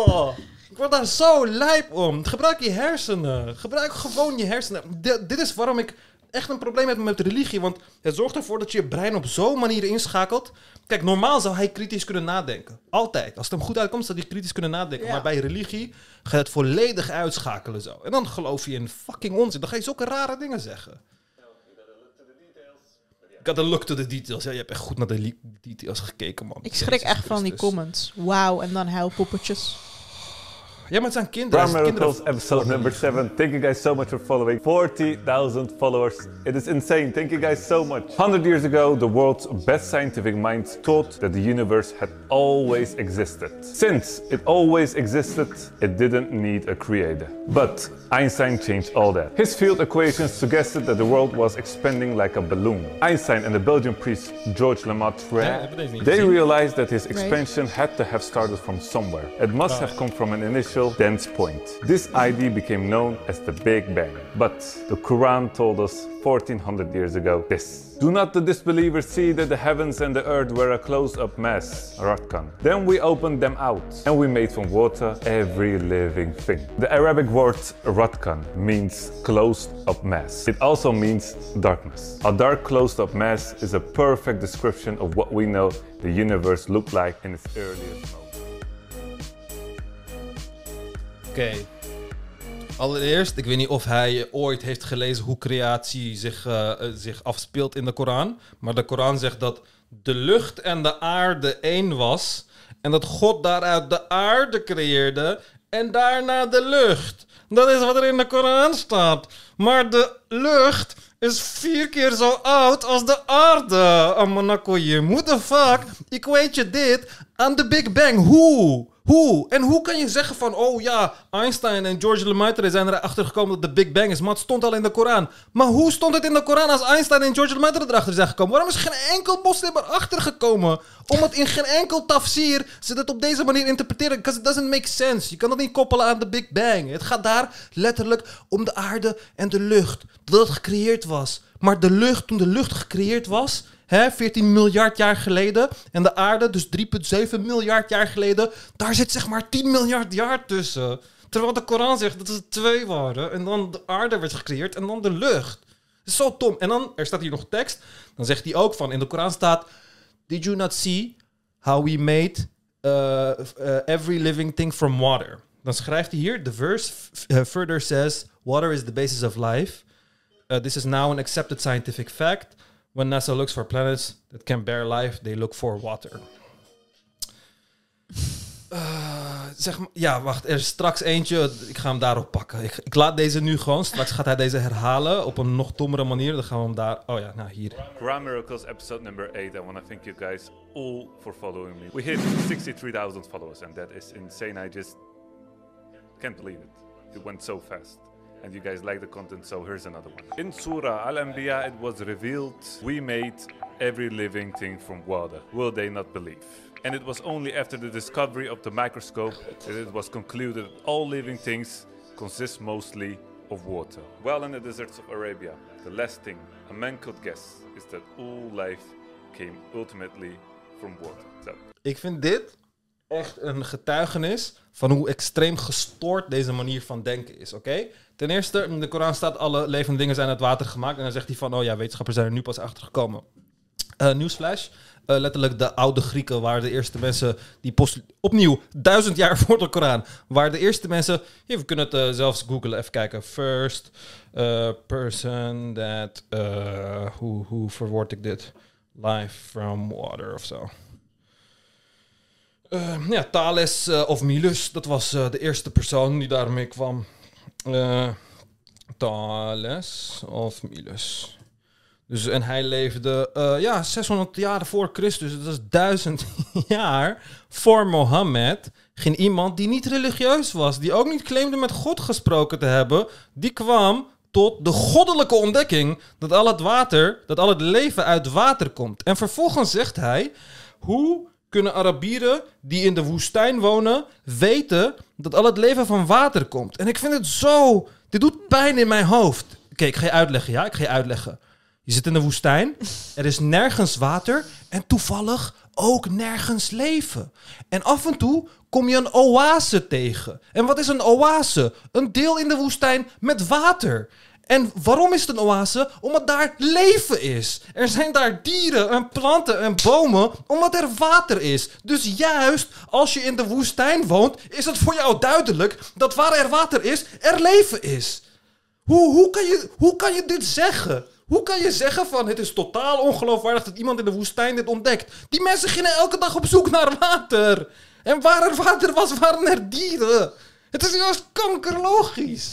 Oh, ik word daar zo lijp om. Gebruik je hersenen. Gebruik gewoon je hersenen. D- dit is waarom ik echt een probleem heb met religie. Want het zorgt ervoor dat je je brein op zo'n manier inschakelt. Kijk, normaal zou hij kritisch kunnen nadenken. Altijd. Als het hem goed uitkomt, zou hij kritisch kunnen nadenken. Ja. Maar bij religie ga je het volledig uitschakelen zo. En dan geloof je in fucking onzin. Dan ga je zulke rare dingen zeggen. Ik had een look to the details. Ja, je hebt echt goed naar de details gekeken, man. Ik schrik echt van die comments. Wauw, en dan huilpoppetjes. Ja, maar het zijn kinderen. Brown Miracles, episode number seven. Thank you guys so much for following. 40,000 followers. It is insane. Thank you guys so much. 100 years ago, the world's best scientific minds taught that the universe had always existed. Since it always existed, it didn't need a creator. But Einstein changed all that. His field equations suggested that the world was expanding like a balloon. Einstein and the Belgian priest George Lemaitre, Ja, hebben we deze niet they realized that his expansion had to have started from somewhere. It must have come from an initial dense point. This idea became known as the Big Bang. But the Quran told us 1400 years ago this. Do not the disbelievers see that the heavens and the earth were a closed-up mass, Ratkan? Then we opened them out, and we made from water every living thing. The Arabic word Ratkan means closed-up mass. It also means darkness. A dark closed-up mass is a perfect description of what we know the universe looked like in its earliest moments. Oké. Allereerst, ik weet niet of hij ooit heeft gelezen hoe creatie zich, eh, eh, zich afspeelt in de Koran. Maar de Koran zegt dat de lucht en de aarde één was. En dat God daaruit de aarde creëerde en daarna de lucht. Dat is wat er in de Koran staat. Maar de lucht is vier keer zo oud als de aarde. What the fuck? Ik weet je dit aan de Big Bang. Hoe? Hoe? En hoe kan je zeggen van, oh ja, Einstein en George Lemaitre zijn erachter gekomen dat de Big Bang is, maar het stond al in de Koran. Maar hoe stond het in de Koran als Einstein en George Lemaitre erachter zijn gekomen? Waarom is geen enkel moslim erachter gekomen? Omdat in geen enkel tafsir ze het op deze manier interpreteren, because it doesn't make sense. Je kan dat niet koppelen aan de Big Bang. Het gaat daar letterlijk om de aarde en de lucht, dat het gecreëerd was. Maar de lucht, toen de lucht gecreëerd was, hè, 14 miljard jaar geleden. En de aarde, dus 3,7 miljard jaar geleden. Daar zit zeg maar 10 miljard jaar tussen. Terwijl de Koran zegt dat het twee waren. En dan de aarde werd gecreëerd en dan de lucht. Dat is zo tom. En dan, er staat hier nog tekst. Dan zegt hij ook van, in de Koran staat... Did you not see how we made uh, every living thing from water? Dan schrijft hij hier, the verse uh, further says... Water is the basis of life. This is now an accepted scientific fact. When NASA looks for planets that can bear life, they look for water. Uh, zeg maar, ja, wacht. Er is straks eentje. Ik ga hem daarop pakken. Ik, laat deze nu gewoon. Straks gaat hij deze herhalen op een nog dommere manier. Dan gaan we hem daar. Oh ja, nou hier. Quran Miracles episode number 8. I want to thank you guys all for following me. We hit 63,000 followers, and that is insane. I just can't believe it. It went so fast. And you guys like the content, so here's another one. In Surah Al Anbiya, it was revealed we made every living thing from water. Will they not believe? And it was only after the discovery of the microscope that it was concluded that all living things consist mostly of water. Well, in the deserts of Arabia, the last thing a man could guess is that all life came ultimately from water. So, Ik vind dit echt een getuigenis van hoe extreem gestoord deze manier van denken is, oké? Ten eerste, in de Koran staat alle levende dingen zijn uit water gemaakt. En dan zegt hij van, oh ja, wetenschappers zijn er nu pas achter gekomen. Eh, Nieuwsflash. Eh, letterlijk de oude Grieken waren de eerste mensen die opnieuw duizend jaar voor de Koran waren de eerste mensen. We kunnen het eh, zelfs googlen. Even kijken. First person that hoe hoe verwoord ik dit? Life from water of zo. Ja, Thales of Milus, dat was de eerste persoon die daarmee kwam. Eh, Thales of Milus. Dus, en hij leefde eh, ja, 600 jaar voor Christus, dat is duizend jaar voor Mohammed. Ging iemand die niet religieus was, die ook niet claimde met God gesproken te hebben, die kwam tot de goddelijke ontdekking dat al het water, dat al het leven uit water komt. En vervolgens zegt hij, hoe kunnen Arabieren die in de woestijn wonen weten dat al het leven van water komt? En ik vind het zo, dit doet pijn in mijn hoofd. Oké, ik ga je uitleggen, ja, ik ga je uitleggen. Je zit in de woestijn, er is nergens water en toevallig ook nergens leven. En af en toe kom je een oase tegen. En wat is een oase? Een deel in de woestijn met water. En waarom is het een oase? Omdat daar leven is. Er zijn daar dieren en planten en bomen, omdat er water is. Dus juist als je in de woestijn woont, is het voor jou duidelijk dat waar er water is, er leven is. Hoe, hoe, kan je, hoe kan je dit zeggen? Hoe kan je zeggen van het is totaal ongeloofwaardig dat iemand in de woestijn dit ontdekt? Die mensen gingen elke dag op zoek naar water. En waar er water was, waren er dieren. Het is juist kankerlogisch.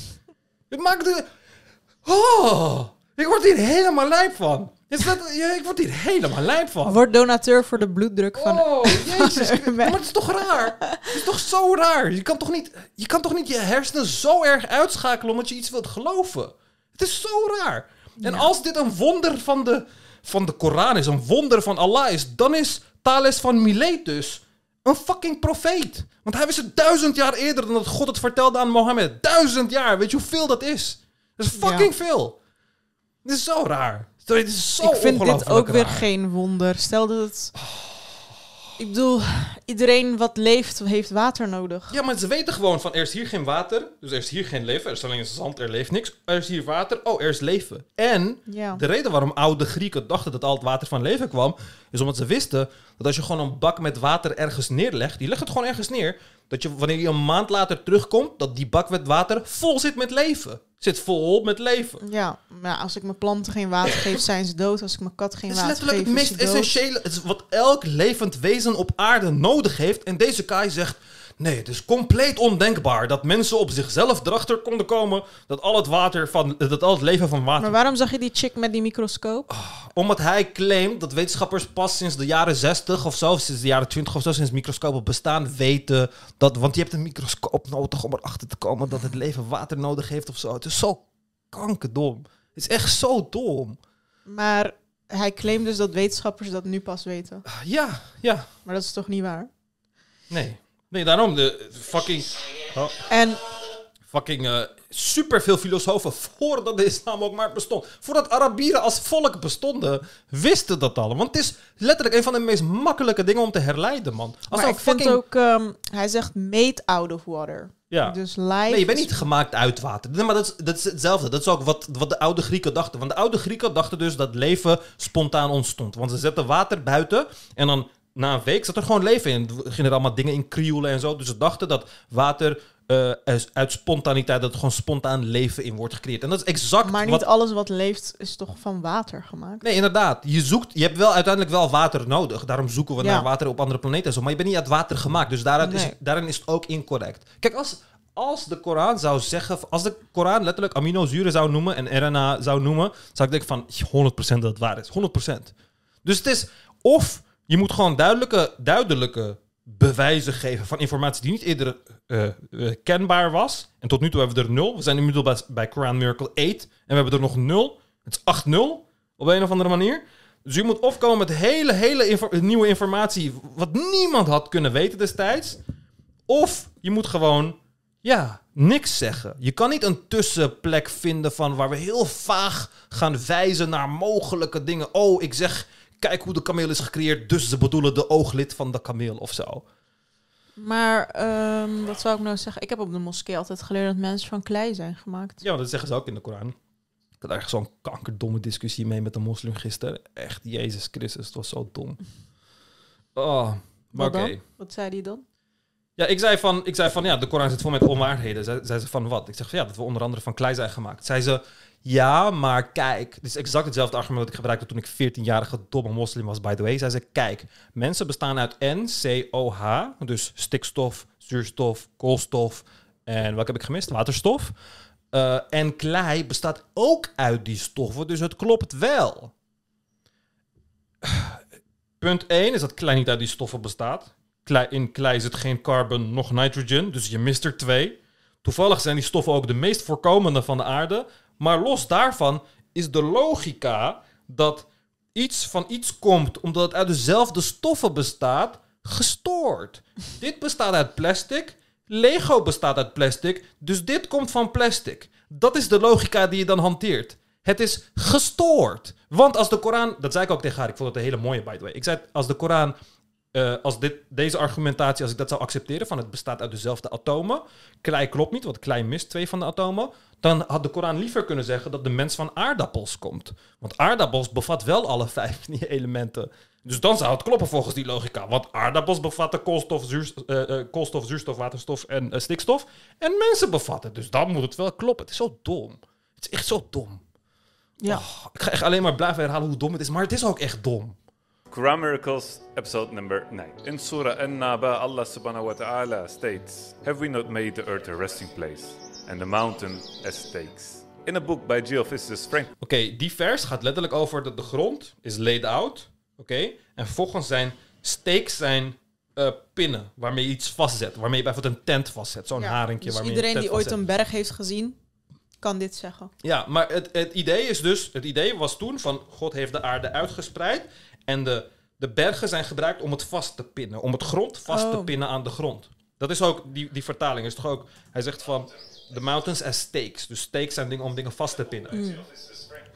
Het maakt de... Oh, ik word hier helemaal lijp van. Is dat, ja, ik word hier helemaal lijp van. Word donateur voor de bloeddruk van... Oh, jezus. Urban. maar het is toch raar? Het is toch zo raar? Je kan toch, niet, je kan toch niet je hersenen zo erg uitschakelen omdat je iets wilt geloven? Het is zo raar. En Ja. als dit een wonder van de, van de Koran is, een wonder van Allah is, dan is Thales van Miletus een fucking profeet. Want hij wist het duizend jaar eerder dan dat God het vertelde aan Mohammed. Duizend jaar, weet je hoeveel dat is? Dat is fucking veel. Dit is zo raar. Dit is zo ik vind dit ook weer geen wonder. Stel dat het... Ik bedoel, iedereen wat leeft, heeft water nodig. Ja, maar ze weten gewoon van er is hier geen water, dus er is hier geen leven. Er is alleen zand, er leeft niks. Er is hier water, oh, er is leven. En Ja. de reden waarom oude Grieken dachten dat al het water van leven kwam, is omdat ze wisten dat als je gewoon een bak met water ergens neerlegt, die legt het gewoon ergens neer, dat je wanneer je een maand later terugkomt, dat die bak met water vol zit met leven. Zit vol met leven. Ja, maar als ik mijn planten geen water geef, zijn ze dood. Als ik mijn kat geen Het is water letterlijk geef, het is meest ze dood. essentiële, het is wat elk levend wezen op aarde nodig heeft. En deze Kai zegt, nee, het is compleet ondenkbaar dat mensen op zichzelf erachter konden komen dat al het water van, dat al het leven van water Maar waarom zag je die chick met die microscoop? omdat hij claimt dat wetenschappers pas sinds de jaren 60 of zo, sinds de jaren 20 of zo, sinds microscopen bestaan, weten dat. Want je hebt een microscoop nodig om erachter te komen dat het leven water nodig heeft of zo. Het is zo kankerdom. Het is echt zo dom. Maar hij claimt dus dat wetenschappers dat nu pas weten. Ja, ja. Maar dat is toch niet waar? Nee. Nee, daarom de fucking. Oh, En fucking eh superveel filosofen voordat de islam ook maar bestond. Voordat Arabieren als volk bestonden, wisten dat al. Want het is letterlijk een van de meest makkelijke dingen om te herleiden, man. Als maar ik vind fucking- ook, ehm, hij zegt made out of water. Ja. Dus life. Nee, je bent niet gemaakt uit water. Nee, maar dat is, dat is hetzelfde. Dat is ook wat, wat de oude Grieken dachten. Want de oude Grieken dachten dus dat leven spontaan ontstond. Want ze zetten water buiten en dan na een week zat er gewoon leven in. Er gingen er allemaal dingen in krioelen en zo. Dus ze dachten dat water eh, uit- spontaniteit, dat er gewoon spontaan leven in wordt gecreëerd. En dat is exact Maar niet wat... alles wat leeft is toch van water gemaakt? Nee, inderdaad. Je, zoekt, je hebt wel uiteindelijk wel water nodig. Daarom zoeken we Ja. naar water op andere planeten en zo. Maar je bent niet uit water gemaakt. Dus daarin, is, daarin is het ook incorrect. Kijk, als, als de Koran zou zeggen... Als de Koran letterlijk aminozuren zou noemen en RNA zou noemen... zou ik denken van 100% dat het waar is. 100%. Dus het is... Of je moet gewoon duidelijke, duidelijke bewijzen geven van informatie die niet eerder eh, eh, kenbaar was. En tot nu toe hebben we er nul. We zijn inmiddels bij, bij Quran Miracle 8. En we hebben er nog nul. Het is 8-0 op een of andere manier. Dus je moet of komen met hele, hele nieuwe informatie... wat niemand had kunnen weten destijds. Of je moet gewoon, ja, niks zeggen. Je kan niet een tussenplek vinden van waar we heel vaag gaan wijzen naar mogelijke dingen. Oh, ik zeg, kijk hoe de kameel is gecreëerd, dus ze bedoelen de ooglid van de kameel of zo. Maar ehm, wat zou ik nou zeggen? Ik heb op de moskee altijd geleerd dat mensen van klei zijn gemaakt. Ja, dat zeggen ze ook in de Koran. Ik had eigenlijk zo'n kankerdomme discussie mee met een moslim gisteren. Echt, Jezus Christus, het was zo dom. Oh, maar Wat oké. Wat zei die dan? Ja, ik zei van, ik zei van ja, de Koran zit vol met onwaarheden. Zij, zei ze van wat? Ik zeg van ja, dat we onder andere van klei zijn gemaakt. Zei ze, ja, maar kijk. Dit is exact hetzelfde argument dat ik gebruikte toen ik 14-jarige domme moslim was, by the way. Zei ze, kijk, mensen bestaan uit N, C, O. Dus stikstof, zuurstof, koolstof en wat heb ik gemist? Waterstof. Eh, en klei bestaat ook uit die stoffen, dus het klopt wel. Punt 1 is dat klei niet uit die stoffen bestaat. Klei, in klei zit geen carbon, nog nitrogen, dus je mist er twee. Toevallig zijn die stoffen ook de meest voorkomende van de aarde. Maar los daarvan is de logica dat iets van iets komt omdat het uit dezelfde stoffen bestaat, gestoord. dit bestaat uit plastic, Lego bestaat uit plastic, dus dit komt van plastic. Dat is de logica die je dan hanteert. Het is gestoord. Want als de Koran, dat zei ik ook tegen haar, ik vond het een hele mooie by the way. Ik zei, als de Koran, eh, als dit, deze argumentatie, als ik dat zou accepteren, van het bestaat uit dezelfde atomen, klei klopt niet, want klei mist twee van de atomen, dan had de Koran liever kunnen zeggen dat de mens van aardappels komt. Want aardappels bevat wel alle vijf die elementen. Dus dan zou het kloppen volgens die logica. Want aardappels bevatten koolstof, zuurstof, eh, eh, koolstof zuurstof, waterstof en stikstof. En mensen bevatten. Dus dan moet het wel kloppen. Het is zo dom. Het is echt zo dom. Ja. Oh, ik ga echt alleen maar blijven herhalen hoe dom het is. Maar het is ook echt dom. Quran Miracles, episode number 9. In Surah An-Naba, Allah subhanahu wa ta'ala states, Have we not made the earth a resting place, and the mountain as stakes? In a book by geophysicist Frank Oké, die vers gaat letterlijk over dat de grond is laid out. Oké, en vervolgens zijn stakes zijn eh, pinnen waarmee je iets vastzet. Waarmee je bijvoorbeeld een tent vastzet. Zo'n Ja, haringje dus waarmee iedereen die ooit een berg heeft gezien, kan dit zeggen. Ja, maar het, het idee is dus... Het idee was toen van... God heeft de aarde uitgespreid. En de, de bergen zijn gebruikt om het vast te pinnen. Om het grond vast te Oh. pinnen aan de grond. Dat is ook... Die, die vertaling is toch ook... Hij zegt van... The mountains as stakes. Dus stakes zijn dingen om dingen vast te pinnen. Mm.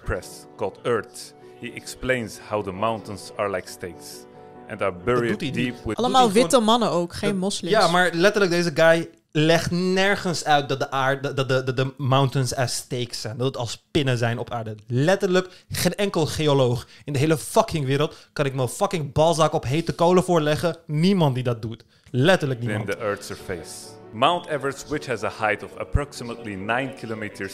Press called Earth. He explains how the mountains are like stakes and are buried deep with Allemaal witte mannen ook, geen moslims. Ja, maar letterlijk deze guy legt nergens uit dat de aarde, dat de, de, de mountains as stakes zijn. Dat het als pinnen zijn op aarde. Letterlijk, geen enkel geoloog in de hele fucking wereld kan ik mijn fucking balzak op hete kolen voorleggen. Niemand die dat doet. Letterlijk in niemand. the Earth's surface. Mount Everest, which has a height of approximately 9 kilometers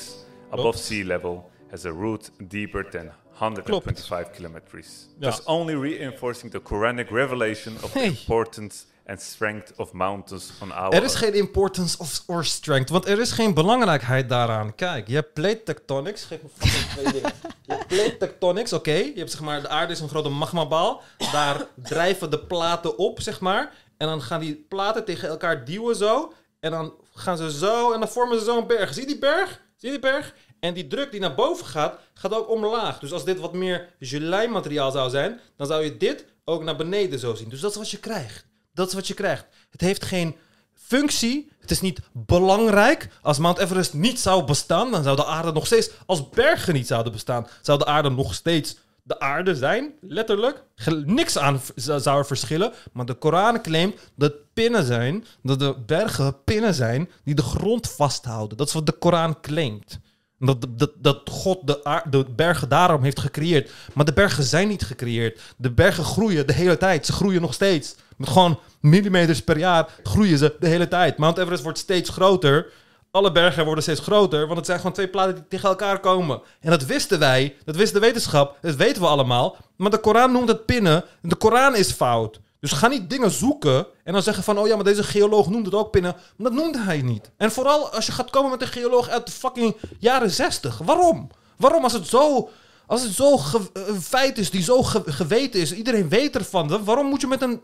above sea level, has a root deeper than 125 kilometers. Ja. Thus only reinforcing the Quranic revelation of Hey. the importance and strength of mountains on our Er is geen importance of or strength, want er is geen belangrijkheid daaraan. Kijk, je hebt plate tectonics. Geef me fucking twee dingen. Je hebt plate tectonics, oké. Je hebt zeg maar, de aarde is een grote magmabal. Daar drijven de platen op, zeg maar. En dan gaan die platen tegen elkaar duwen zo. En dan gaan ze zo en dan vormen ze zo een berg. Zie die berg? Zie die berg? En die druk die naar boven gaat, gaat ook omlaag. Dus als dit wat meer gelei-materiaal zou zijn, dan zou je dit ook naar beneden zo zien. Dus dat is wat je krijgt. Dat is wat je krijgt. Het heeft geen functie. Het is niet belangrijk. Als Mount Everest niet zou bestaan, dan zou de aarde nog steeds, als bergen niet zouden bestaan, zou de aarde nog steeds de aarde zijn, letterlijk. Niks aan zou er verschillen. Maar de Koran claimt dat pinnen zijn, dat de bergen pinnen zijn die de grond vasthouden. Dat is wat de Koran claimt. Dat, dat, dat God de, de bergen daarom heeft gecreëerd. Maar de bergen zijn niet gecreëerd. De bergen groeien de hele tijd. Ze groeien nog steeds. Met gewoon millimeters per jaar groeien ze de hele tijd. Mount Everest wordt steeds groter. Alle bergen worden steeds groter. Want het zijn gewoon twee platen die tegen elkaar komen. En dat wisten wij. Dat wist de wetenschap. Dat weten we allemaal. Maar de Koran noemt het pinnen. De Koran is fout. Dus ga niet dingen zoeken en dan zeggen van... oh ja, maar deze geoloog noemt het ook pinnen. Maar dat noemde hij niet. En vooral als je gaat komen met een geoloog uit de fucking jaren 60. Waarom? Waarom als het zo... Als het zo een feit is die zo ge- geweten is, iedereen weet ervan. waarom moet je met een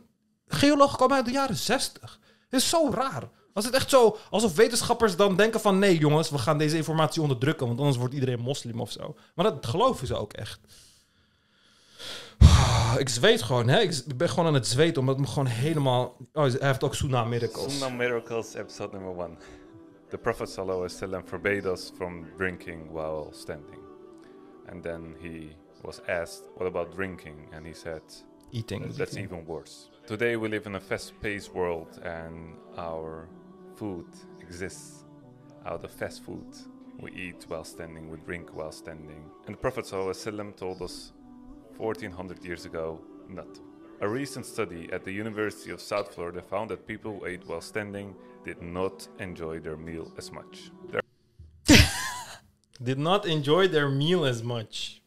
geoloog komen uit de jaren 60? Het is zo raar. Als het echt zo, alsof wetenschappers dan denken van... nee jongens, we gaan deze informatie onderdrukken... want anders wordt iedereen moslim of zo. Maar dat geloven ze ook echt. Ik zweet gewoon, hè. Ik ben gewoon aan het zweten, omdat me gewoon helemaal... Oh, hij heeft ook Sunnah Miracles. Sunnah Miracles, episode number one. The Prophet sallallahu alaihi wasallam forbade us from drinking while standing. And then he was asked, what about drinking? And he said, Eating. That's even worse. Today we live in a fast-paced world, and our food exists out of fast food. We eat while standing, we drink while standing. And the Prophet ﷺ told us 1400 years ago not. A recent study at the University of South Florida found that people who ate while standing did not enjoy their meal as much. Did not enjoy their meal as much.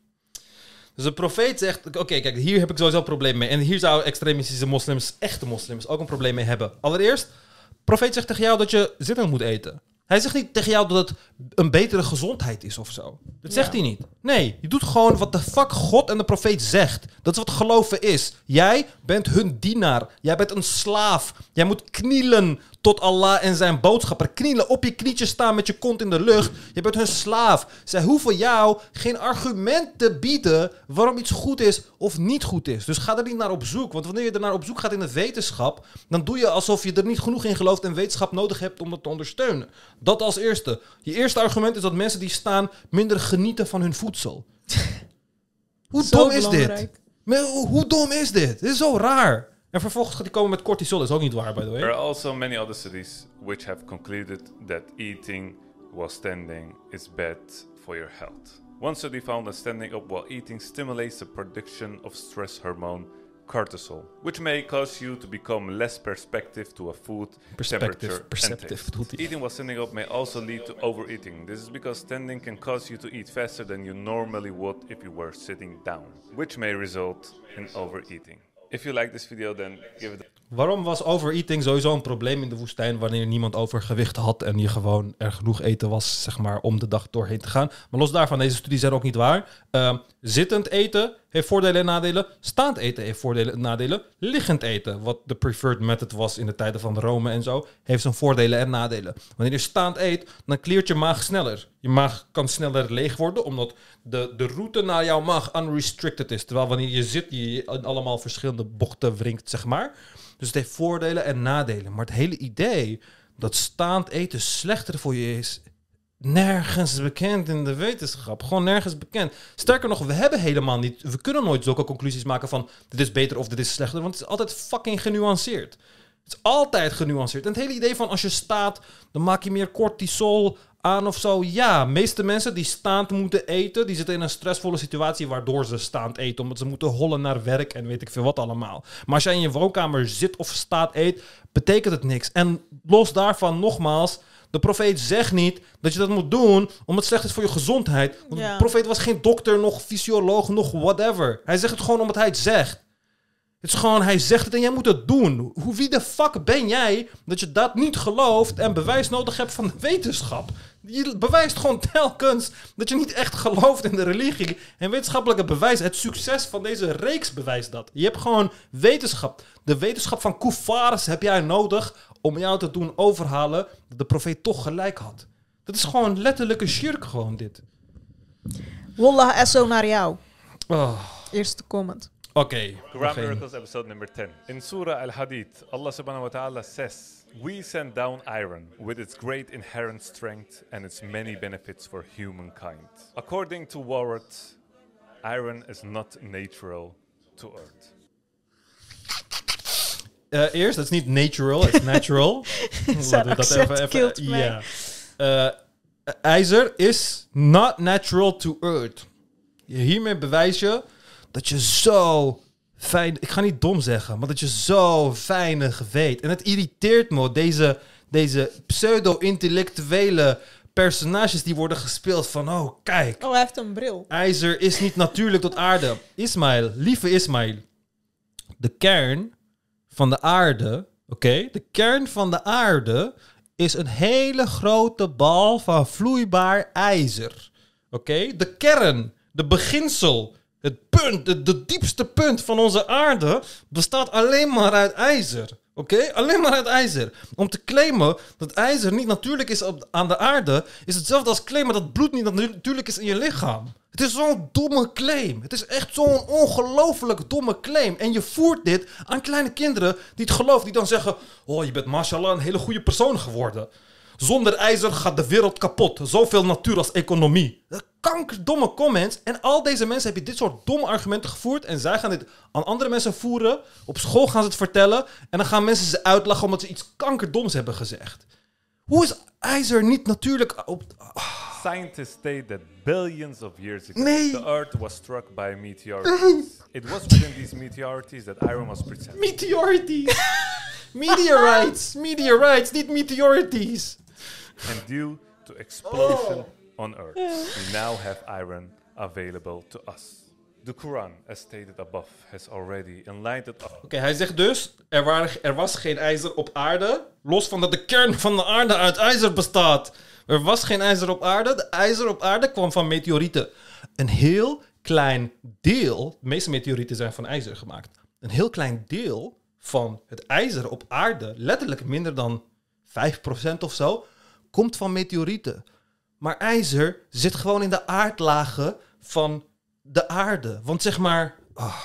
Dus de profeet zegt... Oké, kijk, hier heb ik sowieso een probleem mee. En hier zouden extremistische moslims, echte moslims, ook een probleem mee hebben. Allereerst, profeet zegt tegen jou dat je zittend moet eten. Hij zegt niet tegen jou dat het een betere gezondheid is of zo. Dat zegt Ja. hij niet. Nee, je doet gewoon wat de fuck God en de profeet zegt. Dat is wat geloven is. Jij bent hun dienaar. Jij bent een slaaf. Jij moet knielen tot Allah en zijn boodschapper. Knielen, op je knietjes staan met je kont in de lucht. Je bent hun slaaf. Zij hoeven jou geen argument te bieden waarom iets goed is of niet goed is. Dus ga er niet naar op zoek. Want wanneer je er naar op zoek gaat in de wetenschap, dan doe je alsof je er niet genoeg in gelooft en wetenschap nodig hebt om dat te ondersteunen. Dat als eerste. Je eerste argument is dat mensen die staan minder genieten van hun voedsel. Hoe dom is dit? belangrijk. Hoe dom is dit? Dit is zo raar. En vervolgens gaat hij komen met cortisol. Dat is ook niet waar, by the There are also many other studies which have concluded that eating while standing is bad for your health. One study found that standing up while eating stimulates the production of stress hormone cortisol, which may cause you to become less perspective to a food temperature perceptive and taste. Eating while standing up may also lead to overeating. This is because standing can cause you to eat faster than you normally would if you were sitting down, which may result in overeating. If you like this video, then give it a Waarom was overeating sowieso een probleem in de woestijn wanneer niemand overgewicht had en je gewoon er genoeg eten was, zeg maar, om de dag doorheen te gaan? Maar los daarvan, deze studies zijn ook niet waar. Ehm, zittend eten heeft voordelen en nadelen. Staand eten heeft voordelen en nadelen. Liggend eten, wat de preferred method was in de tijden van Rome en zo, heeft zijn voordelen en nadelen. Wanneer je staand eet, dan kleert je maag sneller. Je maag kan sneller leeg worden, omdat de, de route naar jouw maag unrestricted is. Terwijl wanneer je zit, je allemaal verschillende bochten wringt, zeg maar. Dus het heeft voordelen en nadelen. Maar het hele idee dat staand eten slechter voor je is, nergens bekend in de wetenschap. Gewoon nergens bekend. Sterker nog, we hebben helemaal niet, we kunnen nooit zulke conclusies maken van dit is beter of dit is slechter, want het is altijd fucking genuanceerd. Het is altijd genuanceerd. En het hele idee van als je staat, dan maak je meer cortisol aan of zo. Ja, meeste mensen die staand moeten eten, die zitten in een stressvolle situatie waardoor ze staand eten. Omdat ze moeten hollen naar werk en weet ik veel wat allemaal. Maar als jij in je woonkamer zit of staat eet, betekent het niks. En los daarvan, nogmaals, de profeet zegt niet dat je dat moet doen omdat het slecht is voor je gezondheid. Want Ja. de profeet was geen dokter, nog fysioloog, nog whatever. Hij zegt het gewoon omdat hij het zegt. Het is gewoon, hij zegt het en jij moet het doen. Hoe, wie de fuck ben jij dat je dat niet gelooft en bewijs nodig hebt van de wetenschap? Je bewijst gewoon telkens dat je niet echt gelooft in de religie. En wetenschappelijke bewijs, het succes van deze reeks bewijst dat. Je hebt gewoon wetenschap. De wetenschap van Kufaris heb jij nodig om jou te doen overhalen dat de profeet toch gelijk had. Dat is gewoon letterlijke shirk gewoon dit. Wallah, SO naar jou. Oh, Eerste comment. Quran nog één. Miracles episode number 10. In Surah Al-Hadid, Allah subhanahu wa ta'ala says, We send down iron with its great inherent strength and its many benefits for humankind. According to Warrant, iron is not natural to earth. Eh, eerst, dat is niet natural, het is natural. Laten we killt mij. Ja. Eh, ijzer is not natural to earth. Hiermee bewijs je dat je zo fijn... Ik ga niet dom zeggen, maar dat je zo weinig weet. En het irriteert me, deze, deze pseudo-intellectuele personages die worden gespeeld van... Oh, kijk, Oh, hij heeft een bril. IJzer is niet natuurlijk tot aarde. Ismail, lieve Ismail. De kern van de aarde, oké? De kern van de aarde is een hele grote bal van vloeibaar ijzer. Oké? De kern, de beginsel, het punt, de diepste punt van onze aarde bestaat alleen maar uit ijzer. Oké? Alleen maar uit ijzer. Om te claimen dat ijzer niet natuurlijk is op, aan de aarde, is hetzelfde als claimen dat bloed niet natu- natuurlijk is in je lichaam. Het is zo'n domme claim. Het is echt zo'n ongelooflijk domme claim. En je voert dit aan kleine kinderen die het geloven, die dan zeggen: Oh, je bent mashallah een hele goede persoon geworden. Zonder ijzer gaat de wereld kapot. Zoveel natuur als economie. Kankerdomme comments. En al deze mensen hebben dit soort domme argumenten gevoerd. En zij gaan dit aan andere mensen voeren. Op school gaan ze het vertellen. En dan gaan mensen ze uitlachen omdat ze iets kankerdoms hebben gezegd. Hoe is ijzer niet natuurlijk op... Scientists state that billions of years ago, Nee. the Earth was struck by a meteorite. it was within these meteorites that iron was present. Meteorites. Meteorites. Meteorites, niet meteorites. and due to explosion on Earth, we now have iron available to us. The Quran, as stated above, has already enlightened us. Oké, hij zegt dus, er, waren, er was geen ijzer op aarde. Los van dat de kern van de aarde uit ijzer bestaat. Er was geen ijzer op aarde. De ijzer op aarde kwam van meteorieten. Een heel klein deel, de meeste meteorieten zijn van ijzer gemaakt. Een heel klein deel van het ijzer op aarde, letterlijk minder dan 5% of zo, komt van meteorieten. Maar ijzer zit gewoon in de aardlagen van de aarde. Want zeg maar, ah,